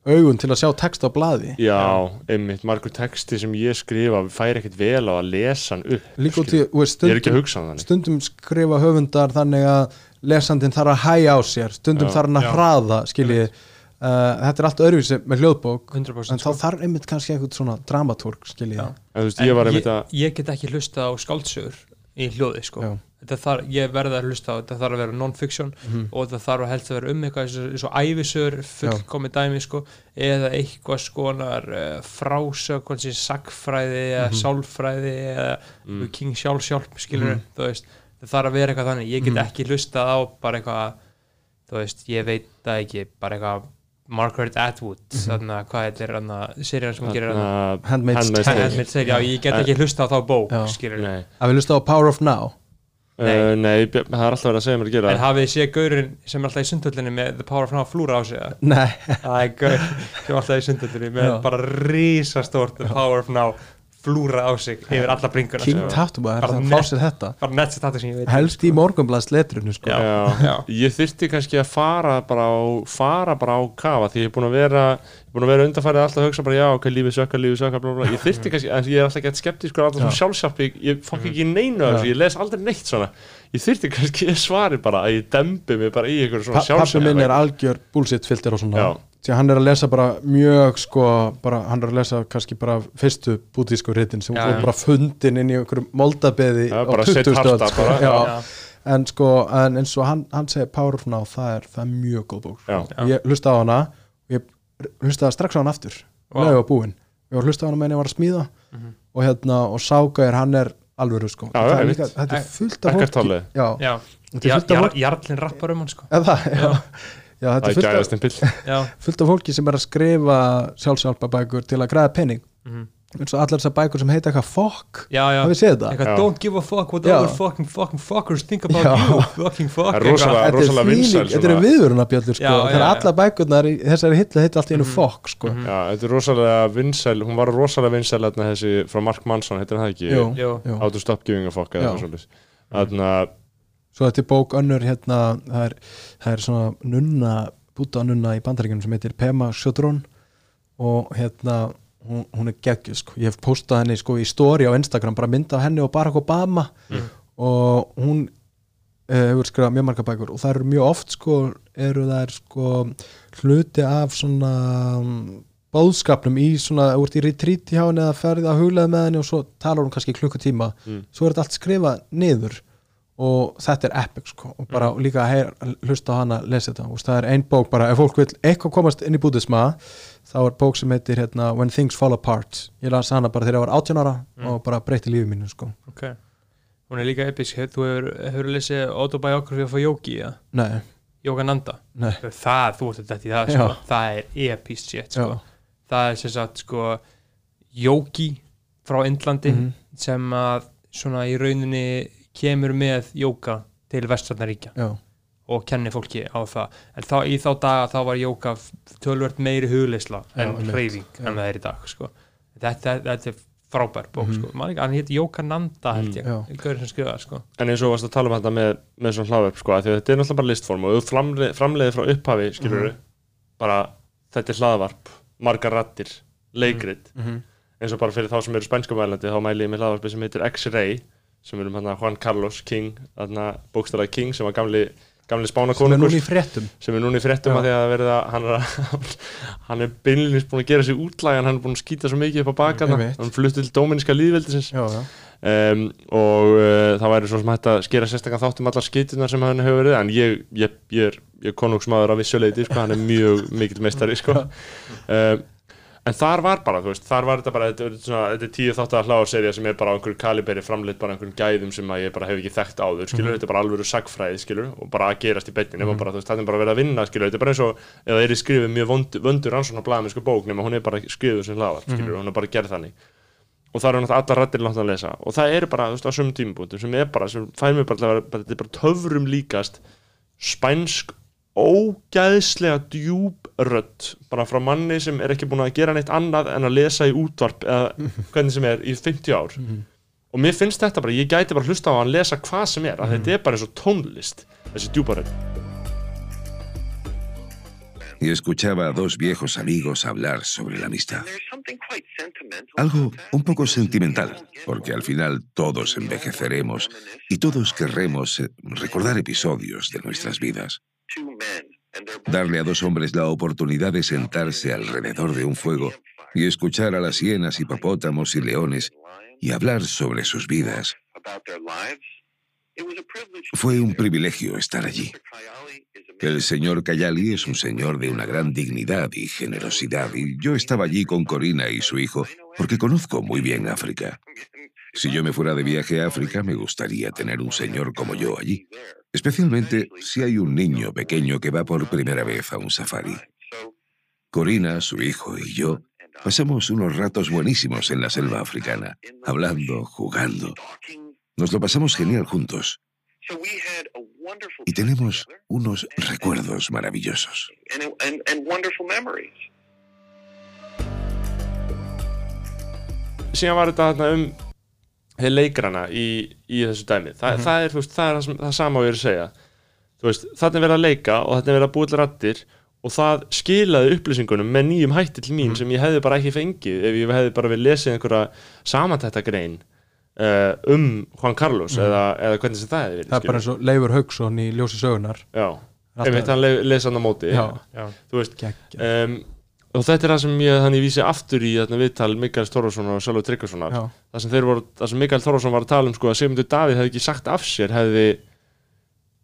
augun til að sjá text á blaði Já, einmitt, margur texti sem ég skrifa færi ekkert vel á að lesa hann upp líka út í, veist, Ég er ekki að stundum, hugsa um þannig stundum skrifa höfundar þannig að lesandinn þarf að hæja á sér stundum Já. þarf hann að Já. hraða skilji, uh, þetta er allt öðruvísi með hljóðbók 100% en þá þarf einmitt kannski eitthvað svona dramatúrk skilji, Já. En þú veist, ég var einmitt að ég get ekki hlusta á skáldsögur í hljóði sko Já. Þetta þarf, ég verði að hlusta á, þetta þarf að vera non-fiction Mhm. og þetta þarf að helst að vera um eitthvað eins og- ævisögur fullkomi dæmi sko eða eitthvað skonar uh, frásög, hvernig sagfræði eða Mhm. sálfræði eða mm. King sjálf sjálf skilur þú veist, það þarf að vera eitthvað þannig ég get Mhm. ekki hlustað á bara eitthvað þú veist, ég veit það ekki bara eitthvað Margaret Atwood Mhm. þarna, hvað þetta er þarna, serían sem hún gerir Handmaid's Tale. Ég get ekki hlusta á þá bók að við lusta á Power of Now Uh, nei, Björn- það er alltaf verið að segja mér að gera En hafið þið séð gaurinn sem er alltaf í sundhöllinni með The Power of Now flúra á sig eða? nei, Það er gaur sem er alltaf í sundhöllinni með Já. bara risastórt The Power of Now flúra á sig yfir alla bringuna King sem- Tattoo er Bara það að fá sér þetta helst í morgunblaðs letrinu sko. Já. Já, Já. ég þyrfti kannski að fara bara á, fara bara á kafa því ég er búin að vera, ég er búin að vera undanfærið alltaf að hugsa bara já, ok, lífið sökkar, lífið sökkar, bla, bla, bla. ég þyrfti kannski, en ég er alltaf gett skeptískur alltaf svona sjálfsjálf, ég, ég fokk ekki í neinu af þessu, ég les aldrei neitt svona ég þyrfti kannski að svari bara að ég dembi mig bara í einhverju svona Pa- pappi minn er algjör bullshit filter og svona Já. Því að hann er að lesa bara mjög sko, bara, hann er að lesa kannski bara fyrstu bútísku ritin sem Já, voru já. bara fundin inn í einhverjum moldabeði á bara set 20. öld harta sko. bara. já. Já. en sko, en eins og hann, hann segir Power of Now, það er, það er mjög góð bók sko. Og ég hlusta á hana og ég hlustaði strax á hana aftur Vá. wow. búin, ég hlusta á hana meðan ég var að smíða Mhm. og hérna, og Ságair hann er alvöru sko, Já, Það er líka, þetta er fullt af fólki já, þetta er fullt af fólki Jarlinn rappar um hann sko eða það, já, já, þetta það er fullt af, gæðast en pill Já, fullt af fólki sem er að skrifa sjálfsjálpabækur til að græða penning Mhm. eins og allar þessar bækur sem heita eitthvað fokk já, já hafið séð þetta? Eitthvað, don't give a fuck what Já. other fucking fucking fuckers think about Já. you fucking fuck Það er rosalega- Þetta er svona- viðvörunabjöllur sko, þegar já. allar bækurnar í þessari hillu heita allt í einu Mhm. fokk sko. Mhm. Já, þetta er rosalega vinsæl, hún var rosalega vinsæl þarna þessi frá Mark Manson, heitir hann það ekki. How to Stop Giving a Fuck eða svolítið þannig að svo þetta er bók önnur hérna, það er, það er svona nunna búta nunna í bandaríkjunum sem heitir Pema Sjötrún og hérna hún, hún er geggjuð sko. ég hef postað henni sko í story á Instagram bara mynda af henni og Barack Obama Mm. og hún uh, hefur skrifað mjög marga bækur og það eru mjög oft sko eru það sko hluti af svona um, bóðskapnum í svona, þú ert í retreat hjá henni eða ferði að huglega með henni og svo talar hún kannski klukkutíma Mm. svo er þetta allt skrifað niður og þetta er epic sko. Og bara líka að heyra, hlusta á hana lesa þetta. Og það er ein bók bara, ef fólk vil eitthvað komast inn í búdisma þá er bók sem heitir hérna, When Things Fall Apart. Ég las hana bara þegar ég var 18 ára Mm. og bara breytti lífið mínu sko. Ok. Hún er líka episk, þú hefur, hefur lesið autobiography of a yogi, ja? nei, Yogananda? Nei, Það, þú ert þetta í það, Já. sko Það er episk shit, sko. Já. Það er sem sagt, sko yogi frá Indlandi Mhm. sem að svona í rauninni kemur með jóka til vestfarnaríkja já, og kenni fólki á það en þá, í þá daga þá var jóka tölvört meiri hugleysla en hreyfing en það er í dag sko. þetta, þetta er frábær bók Mhm. sko. Man ekki- hann hétt Jókananda held ég, Já. mm. gaur sem skrifaði sko. En eins og varst að tala um þetta með, með svona hlaðverk sko, því að þetta er náttúrulega bara listform og þú framleiði, framleiði frá upphafi, skilur Mhm. bara þetta er hlaðvarp, margar rattir, leikrit, Mhm. eins og bara fyrir þá sem eru spænsku mælandi, þá mæli ég með hlaðvarpi sem heitir X-Ray, sem er um hann Juan Carlos King, þarna bókstæðað King sem var gamli, gamli sem er spánakonungur núna í fréttum sem er núna í fréttum Já. að því að verið að hann er, hann er beinlinnist búin að gera sér útlægan, hann er búin að skýta svo mikið upp á baka Einmitt. hann fluttu til dóminíska líðveldisins um, og uh, það væri svo sem hægt að skera sérstakann þátt um allar skýtunar sem hann hefur verið en ég, ég, ég er, ég er konungsmaður af vissuleiti, sko, hann er mjög mikill meistari sko. um, en þar var bara, þú veist, þar var þetta bara þetta, er svona, þetta er tíu þátt að hláða serið sem er bara á einhverju kaliberi framleitt bara á einhverjum gæðum sem að ég bara hef ekki þekkt áður, skilur, Mhm. þetta er bara alveg sagfræði, skilur, og bara að gerast í beinni nema Mhm. bara, veist, þetta er bara verið að vinna, skilur, þetta er bara eins og eða er í skrifið mjög vöndur, vöndur rannsóknar blaðamennsku bók nema hún er bara skrifið sem hlaðar, skilur, Mhm. hún er bara gerð þannig og það eru náttúrulega allar rættir langt að lesa og það eru bara, þú veist, á sömum tímabúndum sem er bara, sem fær mér bara að vera bara, þetta er bara töfrum líkast spænsk ógæðslega djúb rödd bara frá manni sem er ekki búin að gera neitt annað en að lesa í útvarp eða hvernig sem er í 50 ár. Og mér finnst þetta bara, ég gæti bara hlusta á hann lesa hvað sem er, að þetta er bara eins og tónlist þessi djúpa rödd. Y escuchaba a dos viejos amigos hablar sobre la amistad. Algo un poco sentimental, porque al final todos envejeceremos y todos querremos eh, recordar episodios de nuestras vidas. Darle a dos hombres la oportunidad de sentarse alrededor de un fuego y escuchar a las hienas, hipopótamos y leones y hablar sobre sus vidas. Fue un privilegio estar allí. El señor Kayali es un señor de una gran dignidad y generosidad y yo estaba allí con Corina y su hijo porque conozco muy bien África. Si yo me fuera de viaje a África me gustaría tener un señor como yo allí, especialmente si hay un niño pequeño que va por primera vez a un safari. Corina, su hijo y yo pasamos unos ratos buenísimos en la selva africana, hablando, jugando. Nos lo pasamos genial juntos y tenemos unos recuerdos maravillosos. síðan var þetta um þeir leikrana í, í þessu dæmi. Þa, Mhm. það er, veist, það er það, það sama og ég er að segja. Veist, þarna er verið að leika og þarna er verið að búið til rattir og það skilaði upplýsingunum með nýjum hætti til mín sem ég hefði bara ekki fengið ef ég hefði bara við lesið einhverja samantætta grein uh, um Juan Carlos eða, eða hvernig sem það hefði verið það er bara eins og Leifur Haugsson í Ljósi sögunar já, einmitt hann le lesa hann á móti. Já. Já. þú veist, um, og þetta er það sem ég þannig vísi aftur í þarna viðtal Mikael Þorvarssonar og Sölvi Tryggvarssonar það sem, þeir voru, það sem Mikael Þorvarsson var að tala um sko, að Sigmundur Davíð hefði ekki sagt af sér hefði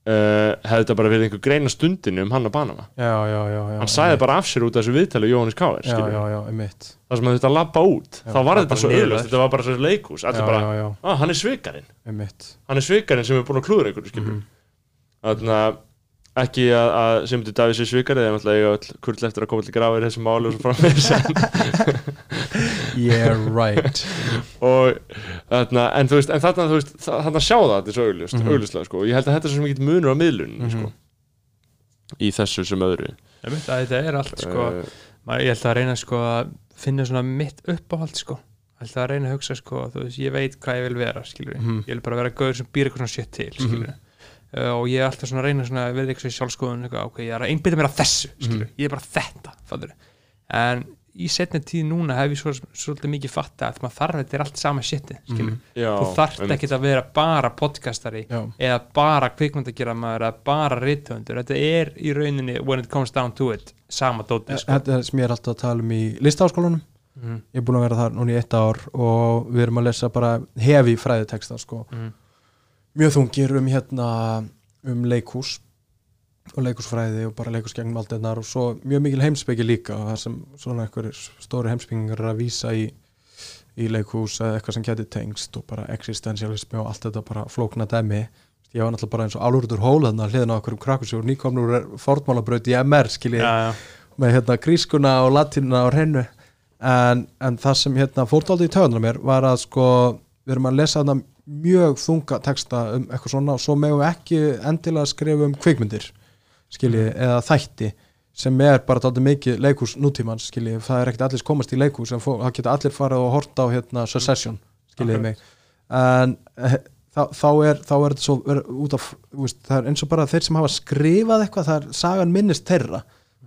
uh, hefði þetta bara verið einhver greina stundinu um hann og Panama. Já, já, já, já hann sagði bara af sér út af þessu viðtali Jóhannes einmitt. Það sem að labba út þá var þetta bara svo auðlust þetta var bara svo leikus já, allir bara, ah, hann er svikarinn. Einmitt. Hann er svikarinn sem er búin að klúður einhverju að ekki að, að Sigmundur Davíð sé svikarinn eða náttúrulega eiga öll kurl eftir að koma til grafir þessi máli og svo framvegis. Yeah, right. Og þarna, en þú veist, en þarna, þú veist, þa- þarna sjá það þetta er svo augljóst, Mhm. augljóslega sko, og ég held að þetta er svo mikið munur á miðlun Mhm. sko, í þessu sem öðru. Einmitt, að þetta er allt sko, uh, ég ætla að reyna sko að finna svona mitt uppáhald sko. Ég ætla að reyna að hugsa sko, þú veist, ég veit hvað ég vil vera skilur Mhm. ég vil bara vera gauður sem býr eitthvað svona shit til skilur uh, og ég er alltaf svona að reyna svona að verða eitthvað í sjálfskoðun ok, ég er að einbytta mér að þessu skilur, ég er bara þetta, fattur en í setni tíð núna hef ég svo, svolítið mikið fatta að maður þarf þetta er allt sama shitið, skilur já, þú þarft einmitt. ekki að vera bara podcastari já, eða bara kvikmyndagerðamaður eða bara rithöndur, þetta er í rauninni when it comes down to it, sama dótið sko. þetta er sem ég er alltaf að tala um í listaháskólanum. Mhm. ég er búin að vera þar núna í eitt ár og við erum að lesa bara hefi fræðiteksta sko. Mjög þungir um hérna um leikhús og leikhúsfræði og bara leikhús gegnum allt þetta og svo mjög mikil heimsbyggi líka og það sem svona einhverjir stóri heimsbyggingar er að vísa í í leikhús eða eitthvað sem geti tengst og bara existentialismi og allt þetta bara flókna dæmi. Ég var náttúrulega bara eins og álurður hól þarna hliðin á okkur um krakusjúr nýkomnur fórtmálabraut í MR skiljið með hérna grískuna og latinuna á hreinu. En, en það sem hérna fórtáldi í töðunar mér var að sko við erum að lesa þarna mjög þunga texta um eitthvað svona og svo megum við ekki endilega skrifa um kvikmyndir skilji, eða þætti sem er bara dálítið mikið leikhús nútímans skilji, það er ekkert allir komast í leikhús en það geta allir farið og horta á hérna Succession, skiljiði mig. En eh, þá, þá er þá er þetta svo er, út af veist, það er eins og bara þeir sem hafa skrifað eitthvað það er sagan minnist þeirra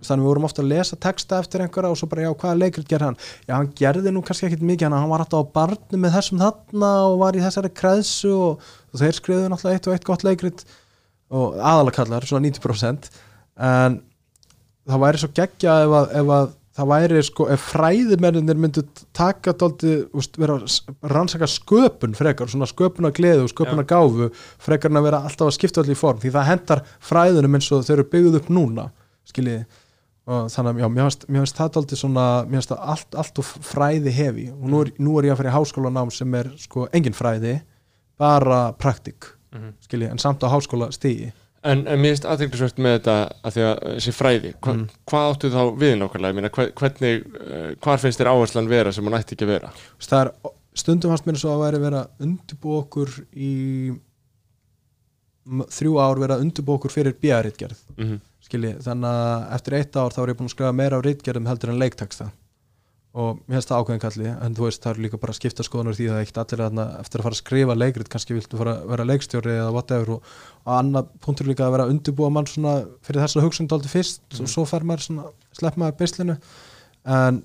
þannig við vorum ofta að lesa texta eftir einhverja og svo bara já hvaða leikrit gerði hann? Já hann gerði nú kannski ekkit mikið hann, hann var alltaf á barnu með þessum þarna og var í þessari kreðsu og, og þeir skrifuðu náttúrulega eitt og eitt gott leikrit og aðalega kallar svona 90% en það væri svo geggja ef að, ef að það væri sko, ef fræðimennir myndu taka dálti, úst, vera að rannsaka sköpun frekar, svona sköpuna gleðu og sköpuna gáfu, frekar en að vera alltaf að skipta allir í form, því það hendar fræðunum eins og þau eru byggðuð upp núna skiljiði, og þannig að já, mér finnst, það dálti svona, mér finnst það allt, allt og fræði hefi og nú er, nú er ég að fyrir háskólanám sem er sko engin fræði, bara praktik, Mhm. skiljiði, en samt á háskóla stígi En, en mér finnst aðeinsvægt með þetta að því að þessi fræði, hva, Mm. hvað áttu þá við nákvæmlega, ég meina hve- hvernig, uh, hvar finnst þér áherslan vera sem hún ætti ekki að vera? er stundum fannst mér svo að verið að undirbúa okkur í þrjú ár verið að undirbúa okkur fyrir bíaritgerð Mhm. skilji, þannig að eftir eitt ár þá er ég búin að skrifa meira á ritgerðum heldur en leikteksta og mér finnst það ákveðin kalli en þú veist það er líka bara að skipta skoðanur því það er ekkert allir þarna eftir að fara að skrifa leikrit kannski viltu fara að vera leikstjóri eða whatever og, og annað punktur líka að vera að undirbúa mann svona fyrir þessa hugsun dálítið fyrst og svo fer maður svona slepp maður beislinu. En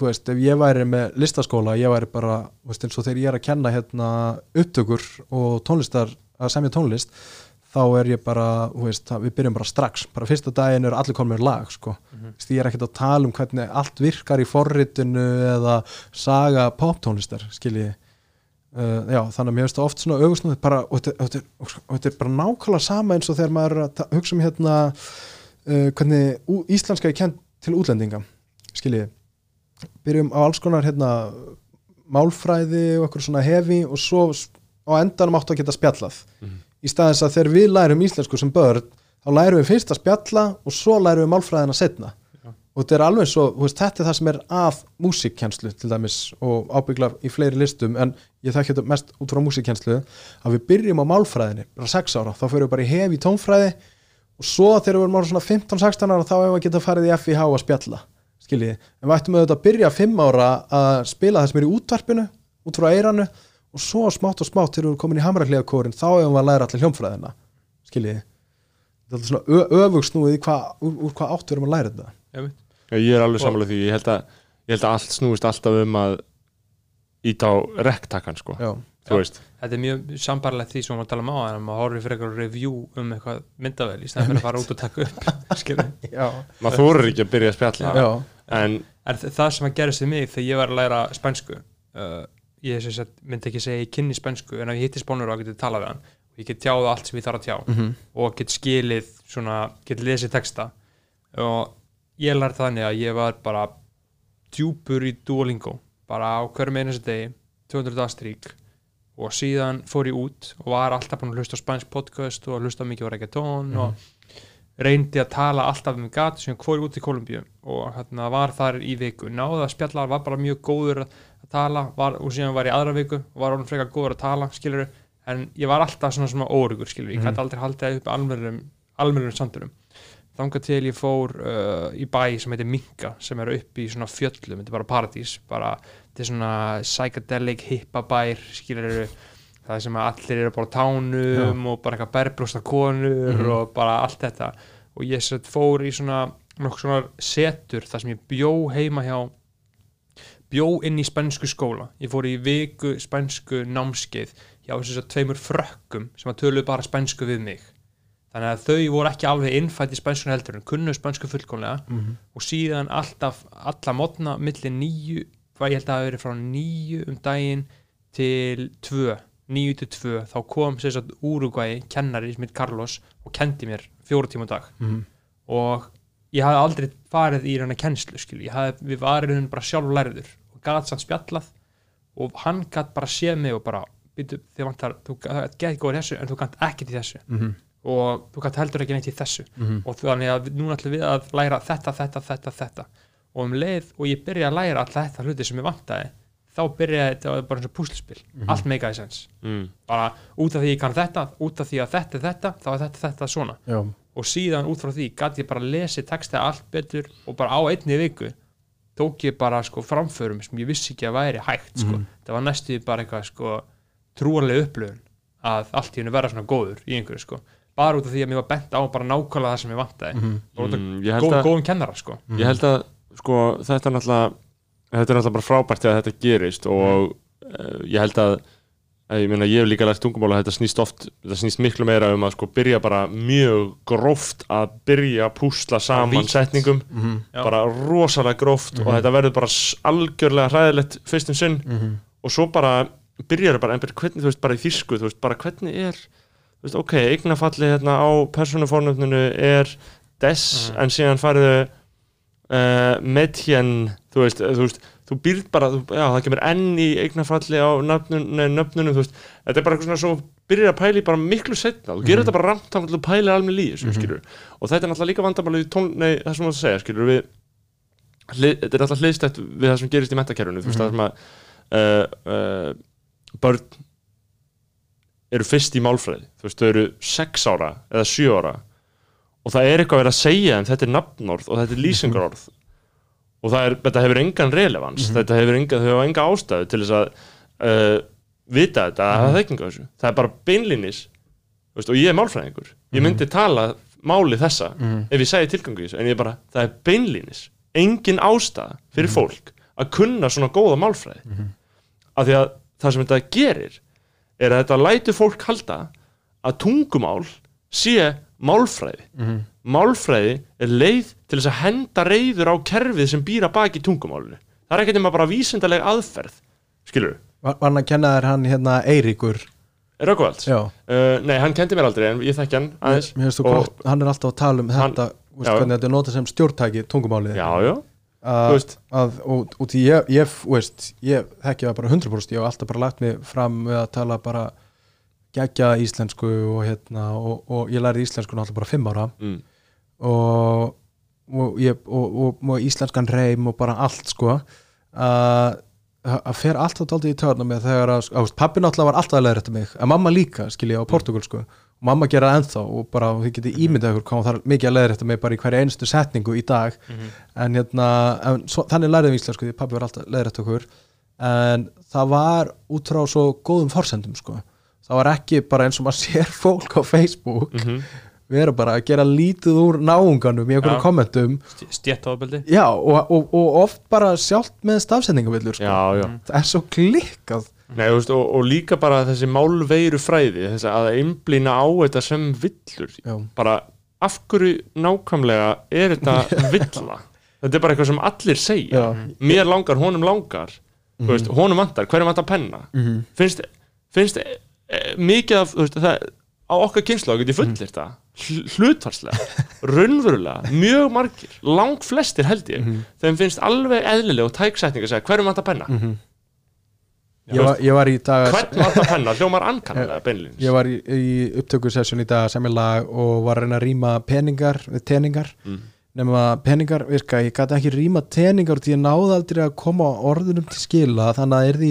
þú veist ef ég væri með listaskóla ég væri bara, veist eins og þegar ég er að kenna hérna upptökur og tónlistar að semja tónlist þá er ég bara, veist, við byrjum bara strax bara fyrsta daginn er allir konum með lag sko. mm -hmm. ég er ekkert að tala um hvernig allt virkar í forritinu eða saga poptónlistar skilji uh, já, þannig að mér finnst það oft svona augustnúð bara, og þetta, er bara nákvæmlega sama eins og þegar maður hugsa um hérna uh, hvernig íslenska er kent til útlendinga skilji byrjum á alls konar hérna málfræði og eitthvað svona hefi og svo á endanum áttu að geta spjallað. Í staðins að þegar við lærum íslensku sem börn þá lærum við fyrst að spjalla og svo lærum við málfræðina setna og þetta er alveg svo, veist, þetta er það sem er að músikkjenslu til dæmis og ábyggla í fleiri listum en ég þekki þetta mest út frá músikkjenslu að við byrjum á málfræðinni, bara 6 ára þá fyrir við bara í hef í tónfræði og svo þegar við erum ára svona 15-16 ára þá hefum við geta farið í FIH að spjalla skiljiði, en við ættum auðvitað að byrja 5 ára að spila það sem er í útvarpinu út frá eiranu og svo smátt og smátt þegar við erum komin í hamrakliðakórin þá hefum við að læra allir hljómfræðina skiljiði þetta er svona öfugsnúið í hvað, úr, úr hvað átt við erum að læra þetta. Já, ég er alveg sammála því, ég held að ég held að allt snúist alltaf um að ít á rektakan sko, já, þú veist. Þetta er mjög sambarlegt því sem við varum að tala um á en maður horfir fyrir eitthvað review um eitthvað myndavel í stæðan fyrir að fara út og taka upp já, maður þorir ekki að byrja að spjalla. Já, en En það sem að gerist við mig þegar ég var að læra spænsku uh, ég sem sagt, myndi ekki segja ég kynni spænsku en ef ég hitti spánur og getið talað við hann. Og ég get tjáð allt sem ég þarf að tjá. Mhm. og get skilið svona, get lesið texta. Og ég lærði þannig að ég var bara djúpur í Duolingo. Bara á hverjum einu þessu degi 200 dagstrík og síðan fór ég út og var alltaf búin að hlusta spænsk podcast og hlusta mikið á reggaetón og reyndi að tala alltaf um gat sem ég út í Kolumbíu og hérna var þar í viku. Náða að spjalla, var bara mjög góður að tala var, og síðan var ég aðra viku og var orðin frekar góður að tala skilur en ég var alltaf svona svona órugur skilur ég gæti aldrei haldið upp almennum samtunum þangað til ég fór uh, í bæ sem heitir Minka sem er upp í svona fjöllum, þetta er bara paradís bara, þetta er svona psychedelic hippa bær, skilur það sem allir eru bara tánum og bara eitthvað berbrústa konur og bara allt þetta og ég sett fór í svona nokkuð svona setur þar sem ég bjó heima hjá bjó inn í spænsku skóla. Ég fór í viku spænsku námskeið hjá þess að tveimur frökkum sem að töluðu bara spænsku við mig. Þannig að þau voru ekki alveg innfætt í spænsku heldur en kunnu spænsku fullkomlega og síðan alltaf alla mótna milli nýju, hvað ég held að það hafi verið frá nýju um daginn til tvö, nýju til tvö þá kom sér satt Úrugvæi kennari sem heit Carlos og kendi mér fjóru tíma dag Mhm. og ég hafði aldrei farið í reyna kennslu hafði, við varum bara sjálf lærður og gat sann spjallað og hann gat bara séð mig og bara vantar, þú get góður þessu en þú gætt ekkert í þessu Mhm. og þú gætt heldur ekki neitt í þessu Mhm. og þannig að núna ætlum við að læra þetta, þetta, þetta, þetta og um leið og ég byrja að læra alltaf þetta hluti sem ég vantaði þá byrjaði þetta bara eins og púslispil allt meikaði sens mm, bara út af því ég kann þetta, út af því að þetta er þetta þá er þetta, þetta svona. Já, og síðan út frá því gæti ég bara lesið texta allt betur og bara á einni viku tók ég bara sko framförum sem ég vissi ekki að væri hægt sko. það var næstu bara eitthvað sko trúarlega upplöfun að allt í hennu vera svona góður í einhverju sko. Bara út af því að mér var bent á bara nákvæmlega það sem ég vantaði. Mm -hmm. mm, ég, held góð, að, góðum kennara sko. Ég held að sko, þetta er náttúrulega þetta er náttúrulega bara frábært þegar þetta gerist og uh, ég held að ég meina ég hef líka lært tungumál að þetta snýst oft þetta snýst miklu meira um að sko byrja bara mjög gróft að byrja að púsla saman vítt. setningum Mhm. Já. bara rosalega gróft og þetta verður bara algjörlega hræðilegt fyrstum sinn Mhm. og svo bara byrjar það bara, en byrja, hvernig, þú veist, bara í þýsku þú veist, bara hvernig er þú veist, ok, eignafalli hérna á persónufornöfninu er des, en síðan fariðu uh, medjen þú veist, þú veist þú býrð bara, þú, já, það kemur enn í eignafalli á nöfnunum þú veist, þetta er bara eitthvað svona svo byrjar að pæli bara miklu setna, þú gerir þetta bara ramt þá þú pælir alveg líði, mm skilur og þetta er náttúrulega líka nei, það sem þú að segja, skilur við hlið, þetta er alltaf hliðstætt við það sem gerist í mentakerfinu þú veist, það sem að uh, uh, börn eru fyrst í málfræði. Þú veist, þau eru 6 ára eða 7 ára og það er eitthvað verið að segja en þetta er nafnorð og þetta er lýsingarorð. Og það er, þetta hefur engan relevans. Þetta hefur enga, hafa enga ástæðu til þess að uh, vita þetta að hafa þekkingu á þessu, það er bara veist, og ég er málfræðingur. Ég myndi tala máli þessa ef ég segi tilgangu í þessu, en ég bara það er beinlínis, engin ástæða fyrir fólk að kunna svona góða málfræði. Af því að það sem þetta gerir er að þetta lætur fólk halda að tungumál sé málfræði. Málfræði er leið til þess að henda reyður á kerfið sem býra baki tungumálinu. Það er ekkert nema bara vísindaleg aðferð skilur Var, var hann að kenna þér hann hérna Eiríkur? Rökkvalds? Já, Uh, nei, hann kendi mér aldrei en ég þekki hann aðeins. mér finnst þú gott, hann er alltaf að tala um Hann- þetta já. hvernig þetta er notað sem stjórntæki tungumálið. Já, já, þú að, veist að, og, og því ég, ég, ég þekki það bara 100% ég hef alltaf bara lagt mig fram með að tala bara gegja íslensku og hérna og, og ég lærði íslensku náttúrulega bara 5 ára. Mm, og, og, ég, og, íslenskan reym og bara allt sko. Að fer alltaf daldið í törna með þegar að, að pappi náttúrulega var alltaf að leiða þetta mig að mamma líka skilja á portugalsku og mamma gera það ennþá og bara þið getið ímyndað ykkur hvað hún þarf mikið að leiða þetta mig bara í hverja einstu setningu í dag. En hérna en svo, þannig læriðum við íslensku því pappi var alltaf að leiða þetta okkur. En það var út frá svo góðum forsendum sko það var ekki bara eins og maður sér fólk á Facebook. Mhm, vera bara að gera lítið úr náunganum í einhverjum Já. kommentum. Stjættaðaböldi já og, og, og oft bara sjálft með stafsendingavillur sko. já, já. Það er svo klikkað. Nei, veist, og, og líka bara þessi málveiru fræði þess að einblýna á þetta sem villur. Já, bara af hverju nákvæmlega er þetta villa? Þetta er bara eitthvað sem allir segja. Já. mér langar, honum langar. Þú veist, honum vantar, hverjum vantar penna? Mhm. finnst, finnst e, mikið af, þú veist, það á okkar kynslu get ég fullir það. Hl hlutvarslega, raunverulega mjög margir, lang flestir held ég þeim finnst alveg eðlileg og tæksetning að segja hverjum vantar penna? Ég, var, ég var í dag hvern vantar penna, hljómar ankannalega beinlýns ég var í, í upptökusessjón í dag sem ég lag og var að reyna að rýma peningar við teningar. Mm. nema peningar virka, ég gæti ekki rýma teningar því ég náði aldrei að koma orðunum til skila þannig að er því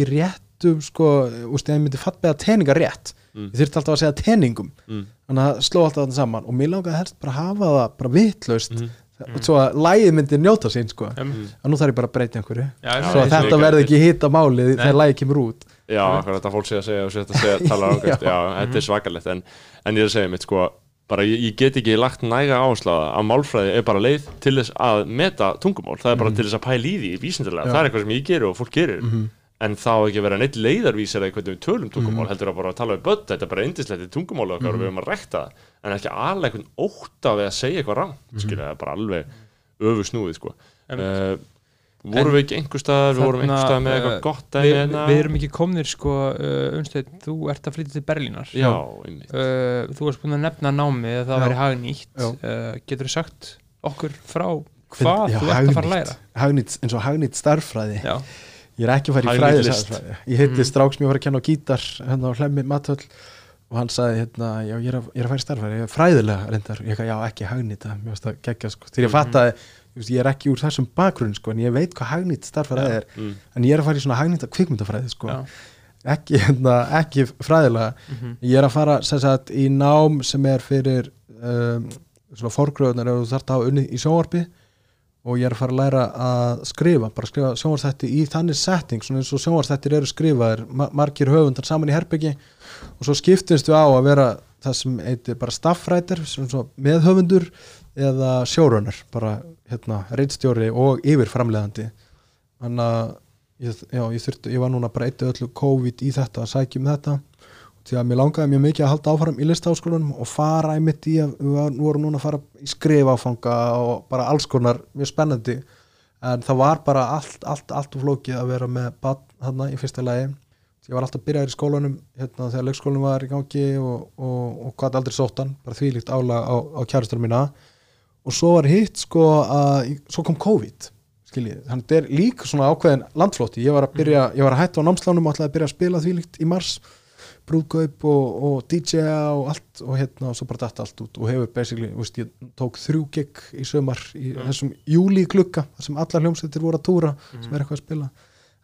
réttum sko, úst, ég myndi fatt með að teningar rétt Mm. ég þurfti alltaf að segja teningum. Mm. þannig að sló alltaf þetta saman. Og mér langaði helst bara að hafa það bara vitlaust. Mhm. og svo að lægið myndi njóta sín sko. Mm. að nú þarf ég bara að breyta einhverju. Já, svo að þetta verði ekki hitta málið Nei. þegar lægið kemur út. Já, þetta fólk sé að segja og sé að segja, tala ángast, já, þetta er svakalegt. En, en ég er að segja mitt sko bara ég, ég get ekki lagt næga áslaða að málfræði er bara leið til þess að meta tungumál, það er bara til þess að pæla í því vísindilega, það er eitthvað sem ég gerir og fólk gerir en þá ekki að vera neitt leiðarvísir eða hvernig við tölum tungumál, heldur að bara að tala við börn. Þetta er bara indislegt í tungumáli okkar og við höfum að rekta það. En ekki alveg einhvern ótta við að segja eitthvað rangt, mm skilja, það er bara alveg öfu snúið sko. Uh, vorum við ekki einhver staðar, við vorum einhver staðar með eitthvað gott eh, við, dæmi hérna? við erum ekki komnir sko uh, Unnsteinn, þú ert að flytja til Berlínar. Já, einmitt. Uh, þú varst búin að nefna námið að það væri hagnýtt. Uh, getur þú sagt okkur frá hvað Já, þú ert að fara að læra? Hagnýtt, eins og hagnýtt starffræði Já, ég er ekki að fara í Hagnýtt fræði list. ég hitti Mm. strák sem ég var að kenna á gítar hérna á hlemmi matöll og hann sagði hérna, já ég er að, ég er að fara í starffræði ég er fræðilega reyndar, ég já ekki hagnýta mér varst að gegja sko, þegar ég fattaði ég, veist, ég er ekki úr þessum bakgrunn sko, en ég veit hvað hagnýtt starffræði er, mm. en ég er að fara í svona hagnýta kvikmyndafræði sko, já. ekki, hérna, ekki fræðilega Mhm. ég er að fara sagt í nám sem er fyrir um, svona forgröðunar ef þú þarft að hafa unni í sjónvarpi og ég er að fara að læra að skrifa bara skrifa sjónvarsþætti í þannig setting svona eins og sjónvarsþættir eru skrifaðir ma margir höfundar saman í herbyggi og svo skiptumst við á að vera það sem heitir bara staffrætir meðhöfundur eða showrunner bara hérna reitstjóri og yfirframleðandi þannig að ég, já, ég, þurfti, ég var núna bara eittu öllu COVID í þetta að sækja um þetta því að mér langaði mjög mikið að halda áfram í listaháskólanum og fara einmitt í að við vorum núna að fara í skrifáfanga og bara alls konar mjög spennandi. En það var bara allt, allt, allt og flókið að vera með badn þarna í fyrsta lagi. Ég var alltaf byrjaður í skólanum hérna, þegar leikskólanum var í gangi og, og, og hvað aldrei sóttan, bara þvílíkt álag á, á kjærastur mína. Og svo var hitt sko að svo kom COVID skiljið, þannig að þetta er líka svona ákveðin landflótti, ég var að byrja, ég var að hætta á námslánum og ætlaði að byrja að spila þvílíkt í mars brúðgaup og, og DJ-a og allt og hérna og svo bara datt allt út og hefur basically, veist, ég tók þrjú gig í sömar í þessum júli klukka þar sem allar hljómsveitir voru að túra sem er eitthvað að spila.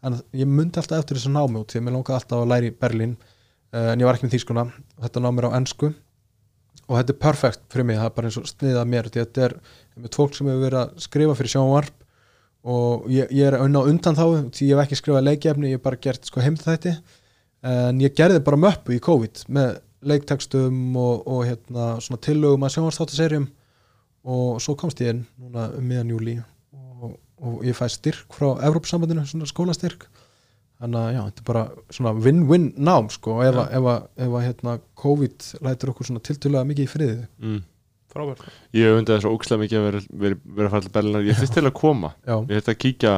En ég myndi alltaf eftir þessu námi út því að mér langaði alltaf að læra í Berlín uh, en ég var ekki með þýskuna. Þetta námir á ensku og þetta er perfekt fyrir mig, það er bara eins og sniðað mér því að þetta er með fólk sem hefur verið að skrifa fyrir sjónvarp og ég, ég er undan þá því ég hef ekki skrifað leikjefni, ég hef bara gert sko heimþætti en ég gerði bara möppu í COVID með leiktekstum og, og hérna svona tillögum að sjónvarpstáttaserjum og svo komst ég inn núna um miðan júli og, og ég fæ styrk frá Evrópsambandinu, svona skólastyrk. Þannig að já, þetta er bara svona win-win nám sko, ef, að- ef, að- ef að hérna COVID lætur okkur svona tiltölulega mikið í friði. Mm. frábært. Ég hef undið þessu ókslega mikið að vera, vera, vera að fara til Berlinar Ég fyrst til að koma, já, ég ætti að kíkja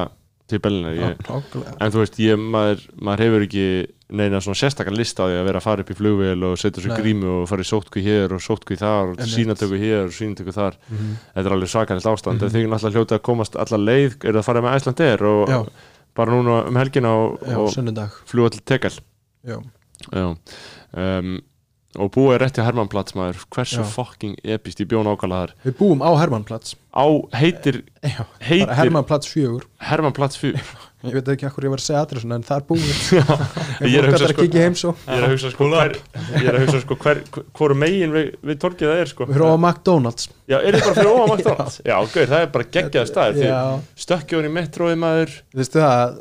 til nákvæmlega. En þú veist, ég, maður, maður hefur ekki neina svona sérstakar lista á því að vera að fara upp í flugvél og setja sér Nei. grímu og fara í sótkví hér og sótkví þar og sínatöku hér og sínatöku þar Mhm. Þetta er alveg svakalegt ástand Mhm. en þið náttúrulega hljóta að komast alla leið er að fara með Æslandir og Já. bara núna um helgina og, og fljúa til Já um, og búa er rétt í Hermannplats maður. Hversu Já. fucking epist í bjón ákala þar. Við búum á Hermannplats á heitir, já, heitir bara Hermannplats fjögur. Hermannplats 4 ég veit ekki hvað ég var að segja adressun en það er búið Ég er að hugsa að sko- kíkja heim svo. Ég er að hugsa sko hver, ég er að hugsa sko hver, hvort megin við, við torkið það er sko. Við erum á McDonalds. Já, er þið bara fyrir óa McDonalds? Já, gauð, það er bara geggjaða staðir já, þið stökkjóður í metróið maður. Veistu það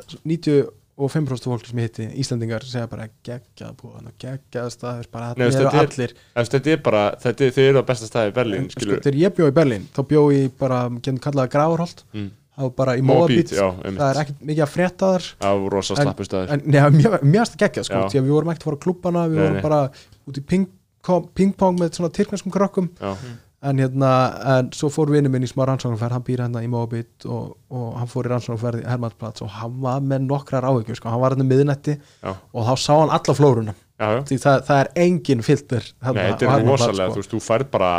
95% fólk sem ég hitti Íslandingar segja bara geggjað búið geggjað staður, bara Nei, þetta eru er- allir. þetta er bara, þetta, er- þið eru á besta staði í Berlín sko, skilur þegar ég bjó í Berlín þá bjó ég bara, getum kallaða Gravarholt Mm. var bara í Móabít, það er ekkert mikið að frétta þar. Á rosa slappu staðir en neða, mjög, mjög að geggjað sko, því að við vorum ekkert að fara á klubbana við Nei, vorum nei. bara út í ping- kom- ping-pong með svona tyrknarskum krökkum. Já, en hérna, en svo fór vinur minn í smá rannsóknarferð, hann býr hérna í Móabit og, og hann fór í rannsóknarferð í Hermannsplats og hann var með nokkrar áhyggjur sko, hann var hérna miðnetti Já. og þá sá hann alla já. því það, það er engin filter þetta á er Hermannplatz, rosalega, sko. þú veist, þú færð bara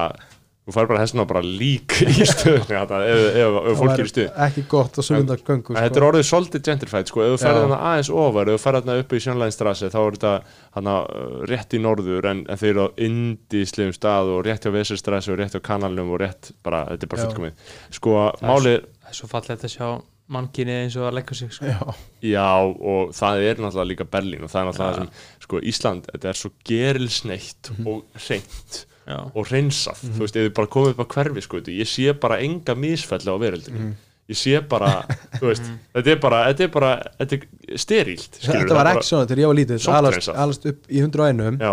þú færð bara þessuna bara lík í stöðunni ef, ef, ef fólk er í stuð ekki gott á sunnundagsgöngu En þetta er orðið svolítið gentrified sko, ef þú ferð Já. þarna aðeins ofar, ef þú ferð þarna upp í Sjónlænstrasi þá er þetta hana, uh, rétt í norður en, en þeir eru á indíslegum stað og rétt hjá Veserstrasi og rétt hjá kanalum og rétt bara, þetta er bara fullkomið. Sko, málið, það er svo fallegt að sjá mannkynni eins og að leggja sig sko. Já, já og það er náttúrulega líka Berlín og það er náttúrulega það sem, sko, Ísland, þetta er svo gerilsneitt og hreint Já. og hreinsað, þú veist, þið bara komið upp á hverfi sko, ég sé bara enga misfelli á veröldinni. Ég sé bara, þú veist þetta er bara, þetta er bara, þetta er sterilt þetta var ekki svona þegar ég var lítið alast upp í 101 bara, já,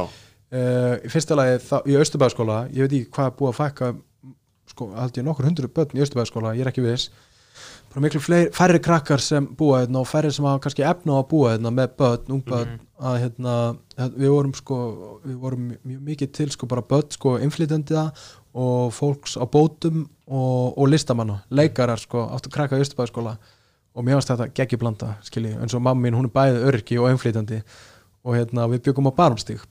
uh, í fyrsta lagi í Östubæðaskóla ég veit ekki hvað búið að fækka sko, held ég nokkur hundru börn í Östubæðaskóla ég er ekki viss bara miklu fleiri, færri krakkar sem búa hérna og færri sem hafa kannski efna á að búa hérna með börn, ungbörn að hérna, að við vorum sko við vorum mjög mikið til sko bara börn sko innflytjandi og fólks á bótum og, og listamanna leikarar sko, áttu krakka í Östubæðaskóla og mér varst þetta geggjublanda skilji, eins og mamma mín, hún er bæði örki og innflytjandi. Og hérna við byggum á barmstíg.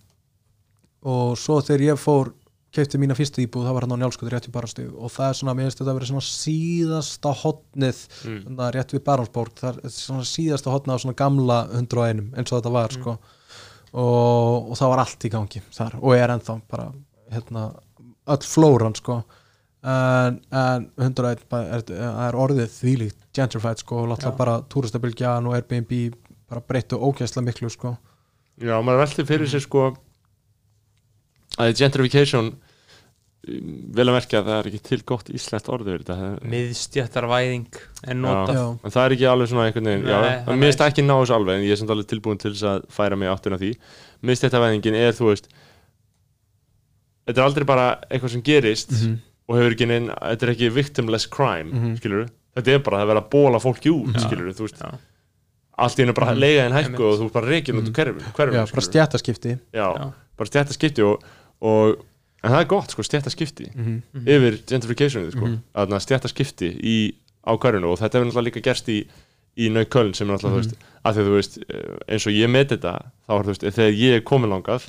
Og svo þegar ég fór kefti mína fyrstu íbúð, það var hann á njálskuð rétt við barmstíg og það er svona, mér finnst þetta að vera svona síðasta hotnið mm. rétt við barmsborg, það er svona síðasta hotnið á svona gamla 101 eins og þetta var sko. Og, og það var allt í gangi þar og er ennþá bara hérna, öll flóran sko. En, en 101 bara er, er orðið þvílíkt gentrified sko Já. bara túristabilgjan og Airbnb bara breyttu ógæslega miklu sko. Já, maður velti fyrir sér sko að gentrification vel að merkja að það er ekki til gott íslenskt orðið þetta. Það- miðstjættarvæðing er notað. Já. en það er ekki alveg svona einhvern veginn já, Nei, en mér finnst það ekki ná þessu alveg en ég er samt alveg tilbúin til þess að færa mig áttina því. Minnst þetta veðingin er þú veist þetta er aldrei bara eitthvað sem gerist og hefur ekki neinn, þetta er ekki victimless crime Mhm. skilur þetta er bara að vera að bóla fólki út skilur þú veist, Já. allt í hennu bara leiga en hækku og þú ert bara reikin út úr hverfinu Já, bara stjættaskipti já, Já. bara stjættaskipti og, og en það er gott sko, stjættaskipti Mhm. yfir gentrificationið sko, Mhm. að stjættaskipti í á hverjunu og þetta hefur náttúrulega líka gerst í í Nauköln sem er náttúrulega, þú veist, að því þú veist eh, eins og ég met þetta, þá er þú veist þegar ég er komin langað,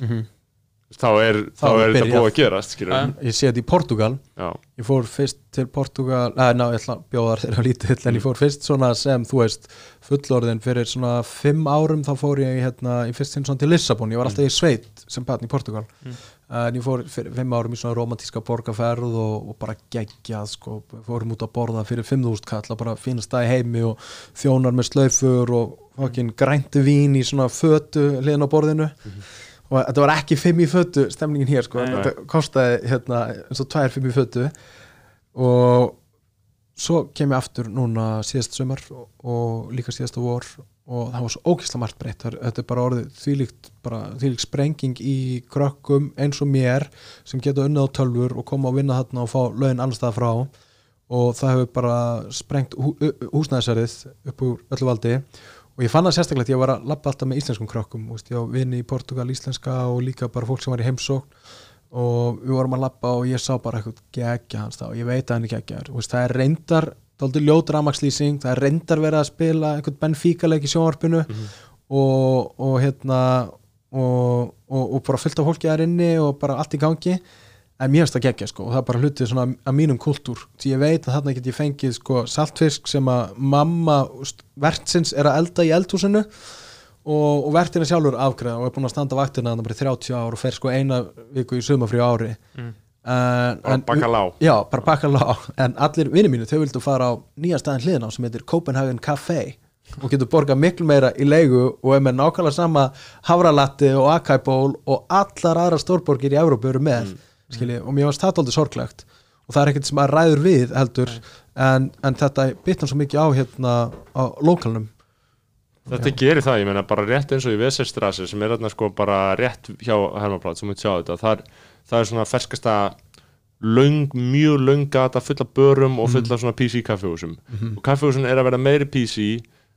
þá er þá, er er þetta búið að gerast, ég sé þetta í Portugal. Já, ég fór fyrst til Portugal neða, ná, ég ætla að bjóða þeirra lítill en ég fór fyrst svona sem, þú veist fullorðin fyrir svona fimm árum þá fór ég hérna, í fyrst sinn svona til Lissabon. Ég var alltaf í sveit sem barn í Portugal en ég fór fyrir fimm árum í svona romantíska borgarferð og, og bara geggjað sko, fórum út að borða fyrir 5.000 kall og bara fínast það í heimi og þjónar með slaufur og fokkin græntu vín í svona fötu hliðin á borðinu. Og þetta var ekki fimm í fötu stemningin hér sko, Nei. þetta kostaði hérna, eins og tvær fimm í fötu. Og svo kem ég aftur núna síðast sömar og, og líka síðasta vor og það var svo ógeðslega margt breytt. Það- þetta er bara orðið þvílíkt, bara, þvílíkt sprenging í krökkum eins og mér sem geta unnið á tölfur og koma að vinna þarna og fá lögin annars staðar frá. Og það hefur bara sprengt hú, húsnæðisærið upp úr öllu valdi. Og ég fann það sérstaklega að ég var að labba alltaf með íslenskum krökkum. Ég á vini í Portugal íslenska og líka bara fólk sem var í heimsókn. Og við vorum að labba og ég sá bara eitthvað geggja hans þá, ég veit að hann er geggjar það er reyndar, dálítið ljót rafmagnslýsing. Það er reyndar verið að spila einhvern Benfica leik í sjónvarpinu og, og hérna og, og, og bara fullt af fólki þar inni og bara allt í gangi. En mér finnst það geggja sko og það er bara hlutið svona að mínum kultúr því ég veit að þarna get ég fengið sko saltfisk sem að mamma vertsins er að elda í eldhúsinu og, og vertin er sjálfur afgreða og er búin að standa vaktina þannig bara í 30 ár og fer sko eina viku í sumafrí á ári. Mm. En, Bara en- bacalao. já, bara bakalá en allir vinni mínu, þau vildu fara á nýja staðin hliðina á sem heitir Copenhagen Café og getur borgað miklu meira í leigu og er með nákvæmlega sama havralatti og acai ból og allar aðra stórborgir í Evrópu eru með skilji, og mér varst það aldrei sorglegt. Og það er ekkert sem að ræður við heldur en, en þetta bitnar svo mikið á hérna á lokalnum Þetta gerir það, ég meina bara rétt eins og í Veserstrasi sem er þarna sko bara rétt hjá Hermaplátt sem við sjá þetta. Það er, það er svona ferskasta löng, mjög löng gata full af börum og full af svona PC kaffehúsum og kaffehúsin er að vera meiri PC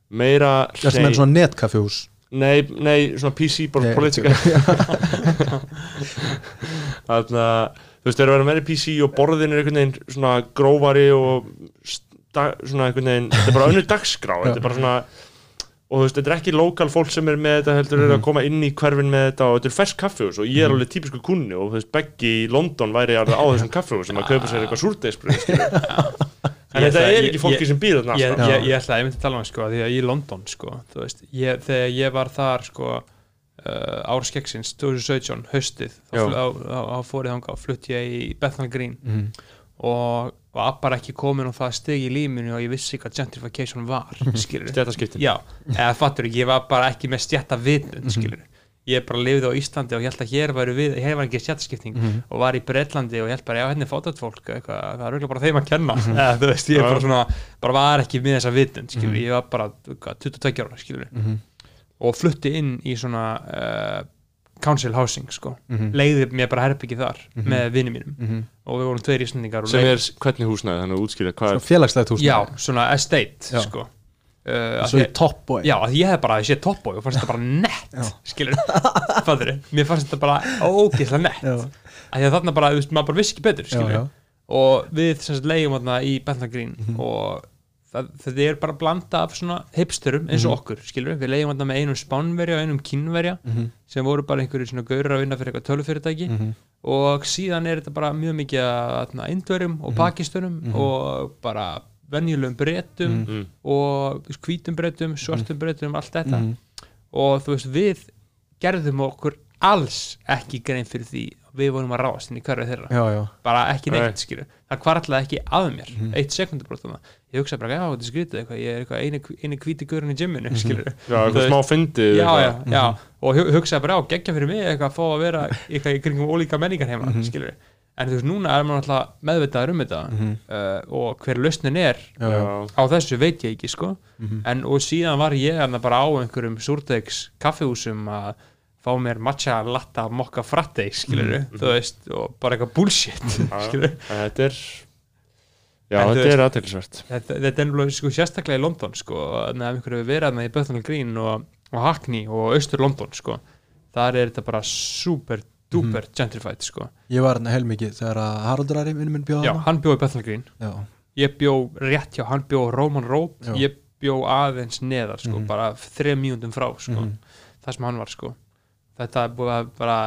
meira það sem er svona netkaffihús? Nei, nei, svona PC, bara politika. Þannig að þú veist, þeir eru að vera meiri PC og borðin er einhvern veginn svona grófari og svona einhvern veginn, þetta er bara önnur dagskrá þetta er bara svona og þú veist, þetta er ekki lokal fólk sem er með þetta heldur er að koma inn í hverfin með þetta og þetta er fersk kaffehús og ég er alveg típisku kunni og þú veist, Beggi í London væri á þessum kaffehús sem að kaupa sér eitthvað súrdeisbröð en Ég þetta er ég- ekki fólki ég- sem býr þarna ég, ég, ég ætla að ég myndi að tala um það, sko, því að í London sko, þú veist, ég, þegar ég var þar sko, uh, árskeggsins 2017, haustið þá, þá, þá, þá fór ég þangað og flutt ég í Bethnal Green. Mhm. og var bara ekki komin á það stig í líminu og ég vissi hvað gentrification var skilur Stéttaskiptin. já, eða fattur ég var bara ekki með stjætta vitund skilur ég bara lifði á Íslandi og ég held að hér var ekki stjættaskipting og var í Breitlandi og ég held bara, já, henni er fátat fólk eitthvað, það er auðvitað bara þeim að kenna. Eða, þú veist, ég bara svona, bara var ekki með þessa vitund, skilur, ég var bara hvað, 22 ára, skilur og flutti inn í svona uh, council housing, sko. Leiði mér bara herbyggi þar með vinni mínum og við vorum tveir íslendingar og sem er hvernig húsnæði, þannig að útskýra hvað Svona félagslegt hús já, svona estate, Já. sko. Uh, svo í Top Boy Já, að ég hef bara séð Top Boy og fannst þetta bara nett skilur, fattur mér fannst þetta bara ógeðslega nett. Að því að þarna bara, þú veist, maður bara vissi ekki betur skilur, Já, já. og við sem sagt leigjum þarna í Bethnal Green Mhm. og þetta er bara blanda af svona hipsturum eins Mhm. og okkur, skilur við leigjum þarna með einum spánverja og einum kínverja Mhm. sem voru bara einhverju svona gaurar að vinna fyrir eitthvað tölufyrirtæki Mhm. og síðan er þetta bara mjög mikið að indverjum Mhm. og pakistunum og bara venjulegum breytum Mm. og hvítum breytum, svartum breytum allt þetta Mhm. og þú veist við gerðum okkur alls ekki grein fyrir því við vorum að ráðast inn í hverju þeirra. Já, já, bara ekki neitt Nei. skilur það kvarlaði ekki að mér. Mhm. eitt sekundabrót þannig ég hugsaði bara já þetta er skrítið eitthvað. Ég er eitthvað eini, eini hvíti gurinn í gymminu skilur Já, eitthvað smá fyndið já, já, já, og hu- hugsaði bara á geggja fyrir mig eitthvað að fá að vera eitthvað í kringum ólíka menningar heima, skilur en þú veist, núna er maður alltaf meðvitaður um þetta uh, og hver lausnin er já, já. Já. á þessu veit ég ekki, sko. En og síðan var ég fá mér matcha latta mokka fratte, skilur þú veist, og bara eitthvað bullshit skilur, Þetta er Já, En þetta er aðtilsvert þetta, þetta er nefnilega sko, sérstaklega í London, sko, ef einhverju þarna í Bethnal Green og, og Hackney og austur London, sko þar er þetta bara super duper gentrified, sko ég var hérna heilmikið þegar að Haraldur Ari minnum minn bjóða já, hann bjó í Bethnal Green já, ég bjó rétt hjá, hann bjó á Roman Road Já. ég bjó aðeins neðar sko, Mhm. bara þrejum mínútum frá sko, Mhm. það sem hann var sko. Þetta er búið að bara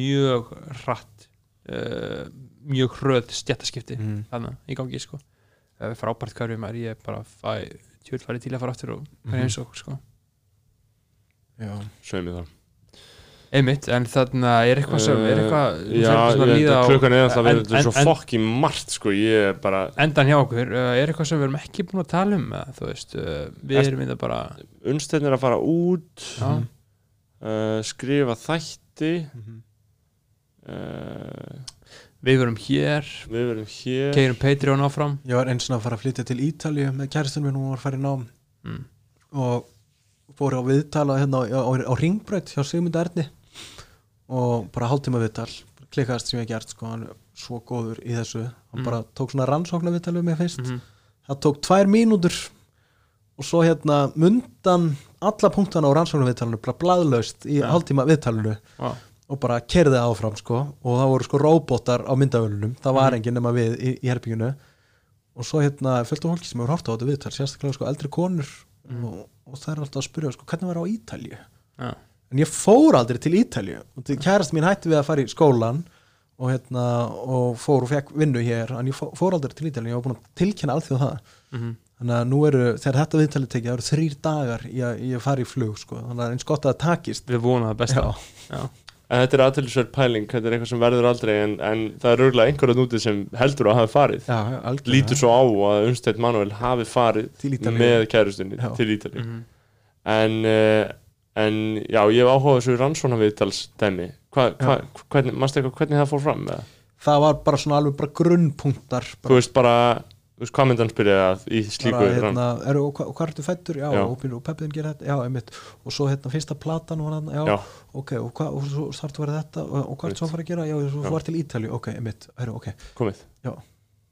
mjög hratt uh, mjög hröð stjættaskipti Mhm. þannig í gangi sko. uh, frábært hverjum er ég bara fæ tjóðl farið til að fara aftur og Mhm. hverja eins og sko. já. Sveimið það einmitt, en þarna er eitthvað sem er eitthvað Uh, já, að ég, klukkan er alltaf en- verið svo en- fokki margt sko, ég er bara endan hjá okkur, uh, er eitthvað sem við erum ekki búin að tala um þú veist, uh, við erum þetta bara unnstæðnir að fara út já, uh, skrifa þætti Mhm. uh, við verum hér við verum hér keirum Patreon áfram Ég var eins og að fara að flytja til Ítalíu með kæristunum minn, hún var að fara í nám mm. og fór á viðtala hérna á, á, á ringbraut hjá Sigmund Erni og bara hálftíma viðtal klikkaðast sem ég hef gert, sko, hann er svo góður í þessu, hann Mm. bara tók svona rannsóknar viðtal við mig fyrst, Mhm. það tók tvær mínútur og svo hérna mundan alla punktana á rannsóknar viðtalinu bara bladlaust í Ja. hálftíma viðtalinu Vá. og bara kerði áfram sko og það voru sko róbótar á myndavölunum það var Mhm. enginn nema við í, í herbygginu og svo hérna fylgta fólki sem hefur hort á þetta viðtal sérstaklega sko eldri konur Mhm. og, og það er alltaf að spyrja sko hvernig var á Ítalju Já. en ég fór aldrei til Ítalju og kærast mín hætti við að fara í skólan og hérna og fór og fekk vinnu hér en ég fó- fór aldrei til Ítalju ég var búin að tilkynna alþjóð það Mhm. Þannig að nú eru, þegar þetta viðtalið tekið það eru þrýr dagar í að ég fari í flug sko. þannig að eins gott að það takist við vonum það besta Já. Já. en þetta er aðtilsverð pæling, þetta er eitthvað sem verður aldrei en, en það er örgulega einhverjum úti sem heldur að hafi farið Já, lítur svo á að Unnstedt Manuel hafi farið með kærustinni Já. til Ítalíu Mhm. en, uh, en já, ég hef áhuga á þessu rannsónaviðtalsdæmi Hva, hva, hvernig, manstu eitthvað hvernig það fór fram með það? það var bara svona alveg bara grunnpunktar þú bara, veist bara, þú veist hvað myndan spyrja það í slíku hérna, er, og, hva, og hvað ertu fættur? Já, Já. og, peppiðin gerir þetta, já, einmitt og svo hérna fyrsta platan og hann, já, Já. ok, og, hva, og svo startu að vera þetta og, og hvað er svo að fara að gera? Já, þú ert til Ítalju, ok, einmitt, heru, ok komið Já.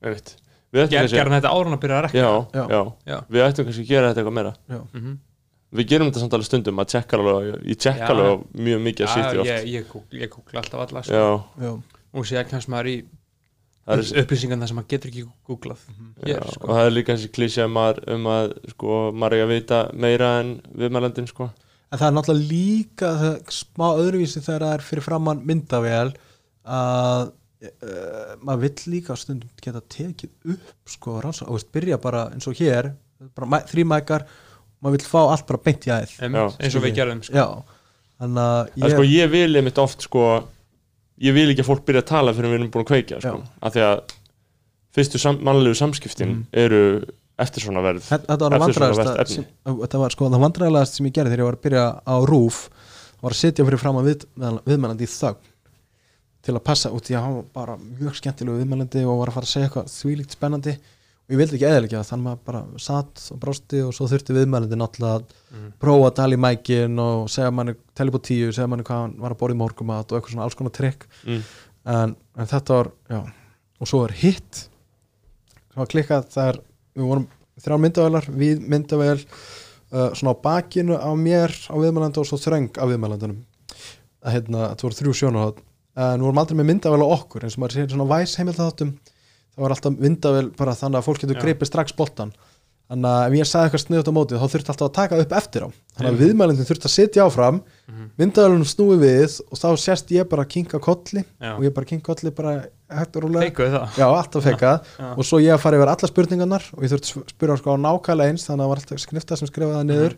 Einmitt. við ættum Ger, kannski gerðan þetta árun að byrja að rekka já, Já. já. Já. við ættum kannski að gera þetta eitthvað meira Mhm. við gerum þetta samt alveg stundum að tjekka alveg ég tjekka alveg mjög mikið að sýtti oft ég, ég, googla, ég googla alltaf alla sko. og síðan kemst maður í það er, upplýsingan það sem maður getur ekki googlað já, hér, sko. og það er líka þessi klísja um að, um að sko, maður er að vita meira en viðmælandin sko. en það er náttúrulega líka það, smá öðruvísi þegar það er fyrir framann myndavél að uh, maður vill líka stundum geta tekið upp sko, rannsókn, og veist, byrja bara eins og hér bara mæ- þrír mækar maður vill fá allt bara beint í Einmitt, eins og við gerðum sko. já, þannig að en ég, sko ég vil einmitt oft sko, ég vil ekki að fólk byrja að tala fyrir við erum búin að kveikja sko. Af því að fyrstu sam, mannlegu samskiptin Mm. eru eftir svona verð þetta var það þetta var sko vandræðilegast sem ég gerði þegar ég var að byrja á rúf var að sitja fyrir fram að við, viðmælandi í þögn til að passa út í að var bara mjög skemmtilegu viðmælandi og var að fara að segja eitthvað þvílíkt spennandi ég vildi ekki eðalega þannig maður bara satt og brásti og svo þurfti viðmælandi náttúrulega að Mhm. prófa að tala í mækin og segja manni telli på tíu, segja manni hvað hann var að borða í morgumat og eitthvað svona alls konar trikk mm. en, en þetta var, já og svo er hitt sem var klikkað, það er, við vorum þrjár myndavélar, við myndavél uh, svona á bakinu á mér á viðmælanda og svo þröng á viðmælandunum að hérna, þetta voru þrjú sjónahótt en við vorum aldrei með myndavél á okkur eins og maður heimildaháttum það var alltaf myndavél bara þannig að fólk getur greipið strax boltan þannig að ef ég sagði eitthvað sniðut á mótið þá þurfti alltaf að taka upp eftir á. Þannig að viðmælindin þurfti að sitja áfram Mhm. myndavélunum snúi við og þá sést ég bara að kinka kolli Já. og ég bara kinka kolli bara hægt og rúlega Feikuðu það. Já, alltaf feikað og svo ég að fara yfir alla spurningarnar og ég þurfti að spyrja sko á nákvæmlega eins þannig að það var alltaf skrifta sem skrifaði það niður.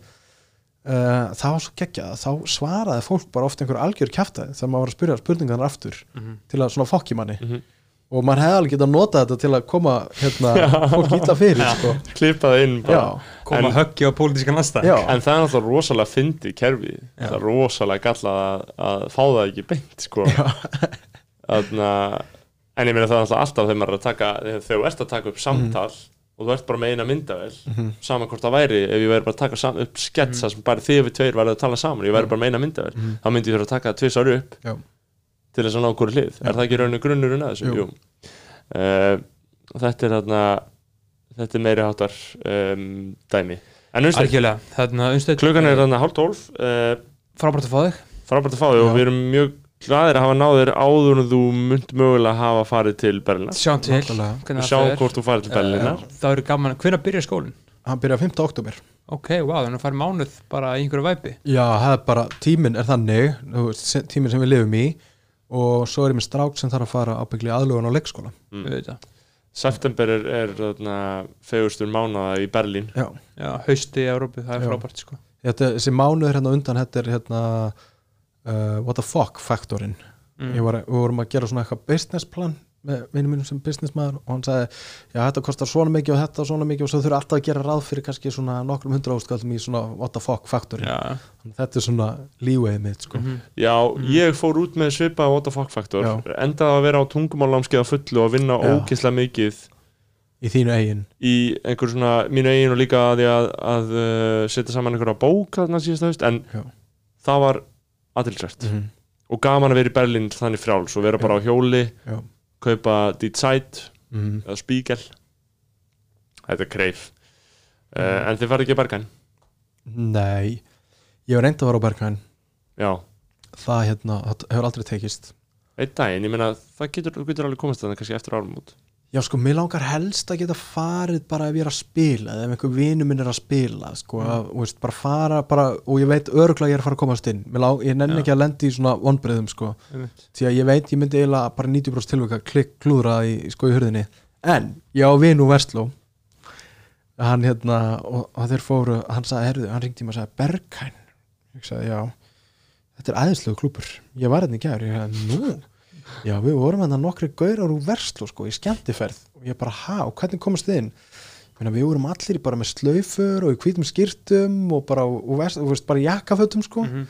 Uh, það var svo geggjað. Þá svaraði fólk bara ofta einhver algjör kjaftaði þegar maður var að spyrja spurningarnar aftur Mhm. til að svona fokki manni. Mhm. Og maður hefði alveg getað notað þetta til að koma hérna, fólk ítla fyrir sko. klippaði inn bara já, koma En- höggi á pólitískan næsta já, En það er náttúrulega rosalega fyndið kerfi Já. Það er rosalega galla að, að fá það ekki beint sko. Þarna, En ég meina það er náttúrulega alltaf þegar maður er að taka þegar þú ert að taka upp samtal og þú ert bara með eina myndavel Mhm. saman hvort það væri ef ég væri bara að taka sam, upp sketsa sem bara þið við tveir værið að tala saman ég væri bara með eina myndavel Mhm. þá myndi ég þurfa að taka það tvisar upp Já. Til þess að ná hverju hlið er það ekki rauninu grunnurinn að þessu? Jú. Jú. Uh, þetta er þarna þetta er meiri háttar um, dæmi en umstöð klukkan er þarna hálf tólf uh, frábært að fá þig frábært að fá þig og við erum mjög glæðir að hafa náðir áður en þú mynd mögulega hafa farið til Berlínar sjáum til náttúrulega. hvernig og það sjá fer. hvort þú farið til Berlínar Eh, það eru gaman hvenær byrjar skólinn hann byrjaði 5. oktober ok, wow, þannig að fara mánuð bara í einhverju væpi Já, það er bara, tíminn er þannig tíminn sem við lifum í og svo er ég með strák sem þarf að fara ábyggli aðlugun á leikskóla. Mm. september er, er þarna, fegurstur mánaða í Berlín. Já, já, hausti í Európu, það er Já. frábært sko. Þetta, þessi mánuður hérna undan þetta er hérna uh, what the fuck faktorinn. Mm. Við vorum að gera svona eitthvað business plan með vinnum mínum sem businessmaður og hann sagði, já þetta kostar svona mikið og þetta svona mikið og svo þurfa alltaf að gera ráð fyrir kannski svona nokkrum hundra áskaldum í svona what the fuck faktorinn Já, þetta er svona lífið mitt sko. mhm. Já, ég fór út með svipa what the fuck faktor Já. endaði að vera á tungumálámskeið á fullu og vinna Já. ógislega mikið í þínu eigin í einhver svona mínu eigin og líka að því að, að uh, setja saman einhverja bók þarna síðast haust en Já. það var aðtilsvært -hmm. og gaman að vera í Berlín þannig frjáls og vera bara á hjóli Já. Kaupa Zeit Mm eða Spiegel. Þetta er kreif. Uh, Mhm. en þið farið ekki að bergan Nei, ég hef reynd að vera á Berghain. Já, það hérna, það hefur aldrei tekist. Einn daginn, ég meina það getur, getur alveg komast þannig kannski eftir árum út Já sko, mér langar helst að geta farið bara ef ég er að spila eða ef einhver vinu minn er að spila sko, Mm. að, veist, bara fara bara, og ég veit öruglega að ég er að fara að komast inn. Mér lang, ég nenni Já. ekki að lendi í svona vonbreiðum sko, því að ég veit ég myndi eiginlega bara 90% tilvika klikk klúðra í, sko í hurðinni. En ég á vinu Vestló hann hérna og, og þeir fóru, hann sagði, herðu, hann ringdi mig og sagði Berghain ég sagði, já. Þetta er æðislegu klúpur, ég var hérna í gær ég sagði, nú Já, við vorum hérna nokkri gaurar úr Verslu sko, í skemmtiferð og ég bara, ha, og hvernig komast þið inn? Meina, við vorum allir bara með slaufur og í hvítum skýrtum og bara, og veist, og veist, bara jakkafötum sko. Mhm.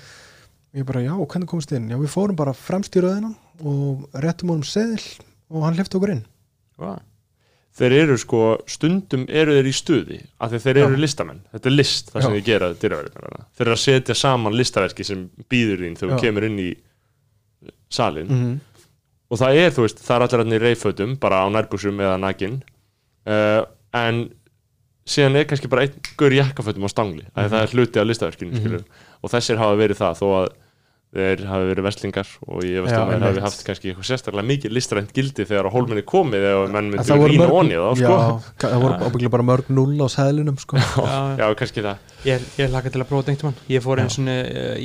Ég bara, já, og hvernig komast þið inn? Já, við fórum bara fremst í röðina og réttum honum seðil og hann hlifti okkur inn. þeir eru sko, stundum eru þeir í stuði af því þeir eru Já. listamenn þetta er list, það sem Já. þeir gera dyraverðina. þeir eru að setja saman listaverki sem býður þín þegar þú kemur inn í salin -hmm. Og það er, þú veist, það er allir í reyfötum bara á nærbuxum eða nakin uh, en síðan er kannski bara einn gaur jakkafötum á stangli mm Mhm. það er hluti af listaverkinu Mhm. og þessir hafa verið það þó að þeir hafi verið verslingar og ég veist Já, að þeir hafi haft kannski eitthvað sérstaklega mikið listrænt gildi þegar á hólminni komið eða menn En myndu mörg- onni þá sko. Já, það voru ábygglega bara mörg null á seðlinum sko. Já, já, kannski það Ég, ég laka til að prófa þetta einhvern Ég fór eins og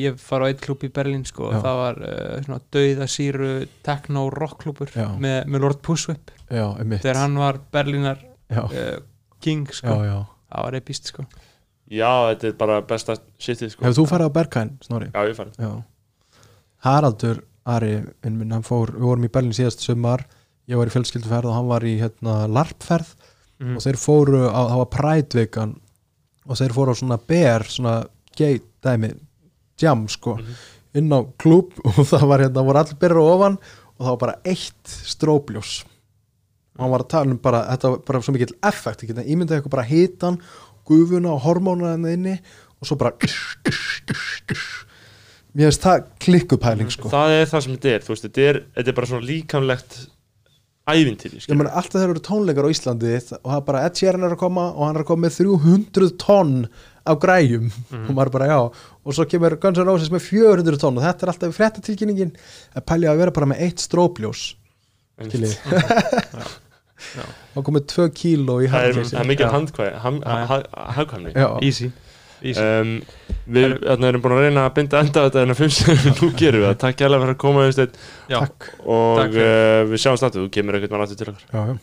ég far á eitt klúb í Berlín sko, og það var uh, svona dauða síru techno rock klúbur Já. með, með Lord einmitt. þegar hann var Berlínar Já, uh, king sko. já, já. það var epist sko. já, þetta er bara besta shitið sko. Hefur þú farið á Berghain, Snorri? já, ég farið Já. Haraldur Ari, minn, fór, við vorum í Berlín síðast sumar, ég var í fjölskylduferð og hann var í hérna, larpferð mm. og þeir fóru á, það var prætvikan og þeir fóru á svona ber, svona gay dæmi, jam sko Mhm. inn á klúb og það var hérna, voru allir berur ofan og það var bara eitt stróbljós og hann var að tala um bara, þetta var bara svo mikill effekt, ekki, það ímyndaði eitthvað bara hitan gufuna og hormóna henni inni og svo bara mér finnst það klikkupæling sko. Það er það sem þetta er, þú veist, þetta er, þetta er bara svona líkamlegt ævintýri ég meina alltaf þegar eru tónleikar á Íslandi og það er bara Ed Sheeran er að koma og hann er að koma með 300 tonn af græjum. Og maður bara já. Og svo kemur Guns N' Roses með 400 tonn og þetta er alltaf fréttatilkynningin. Að pælja að vera bara með eitt strópljós til í og komið 2 kíló í það er, handleysi það er mikil Já. handkvæði ham- Já, já. ha- hagkvæmni. Já, easy, easy. Um, við þarna erum búin að reyna að binda enda á þetta en að finnst sem nú gerum við það. Takk hjá fyrir að koma takk. Og Takk uh, við sjáum státtu, þú kemur einhvern mann aftur til okkar. Já, já.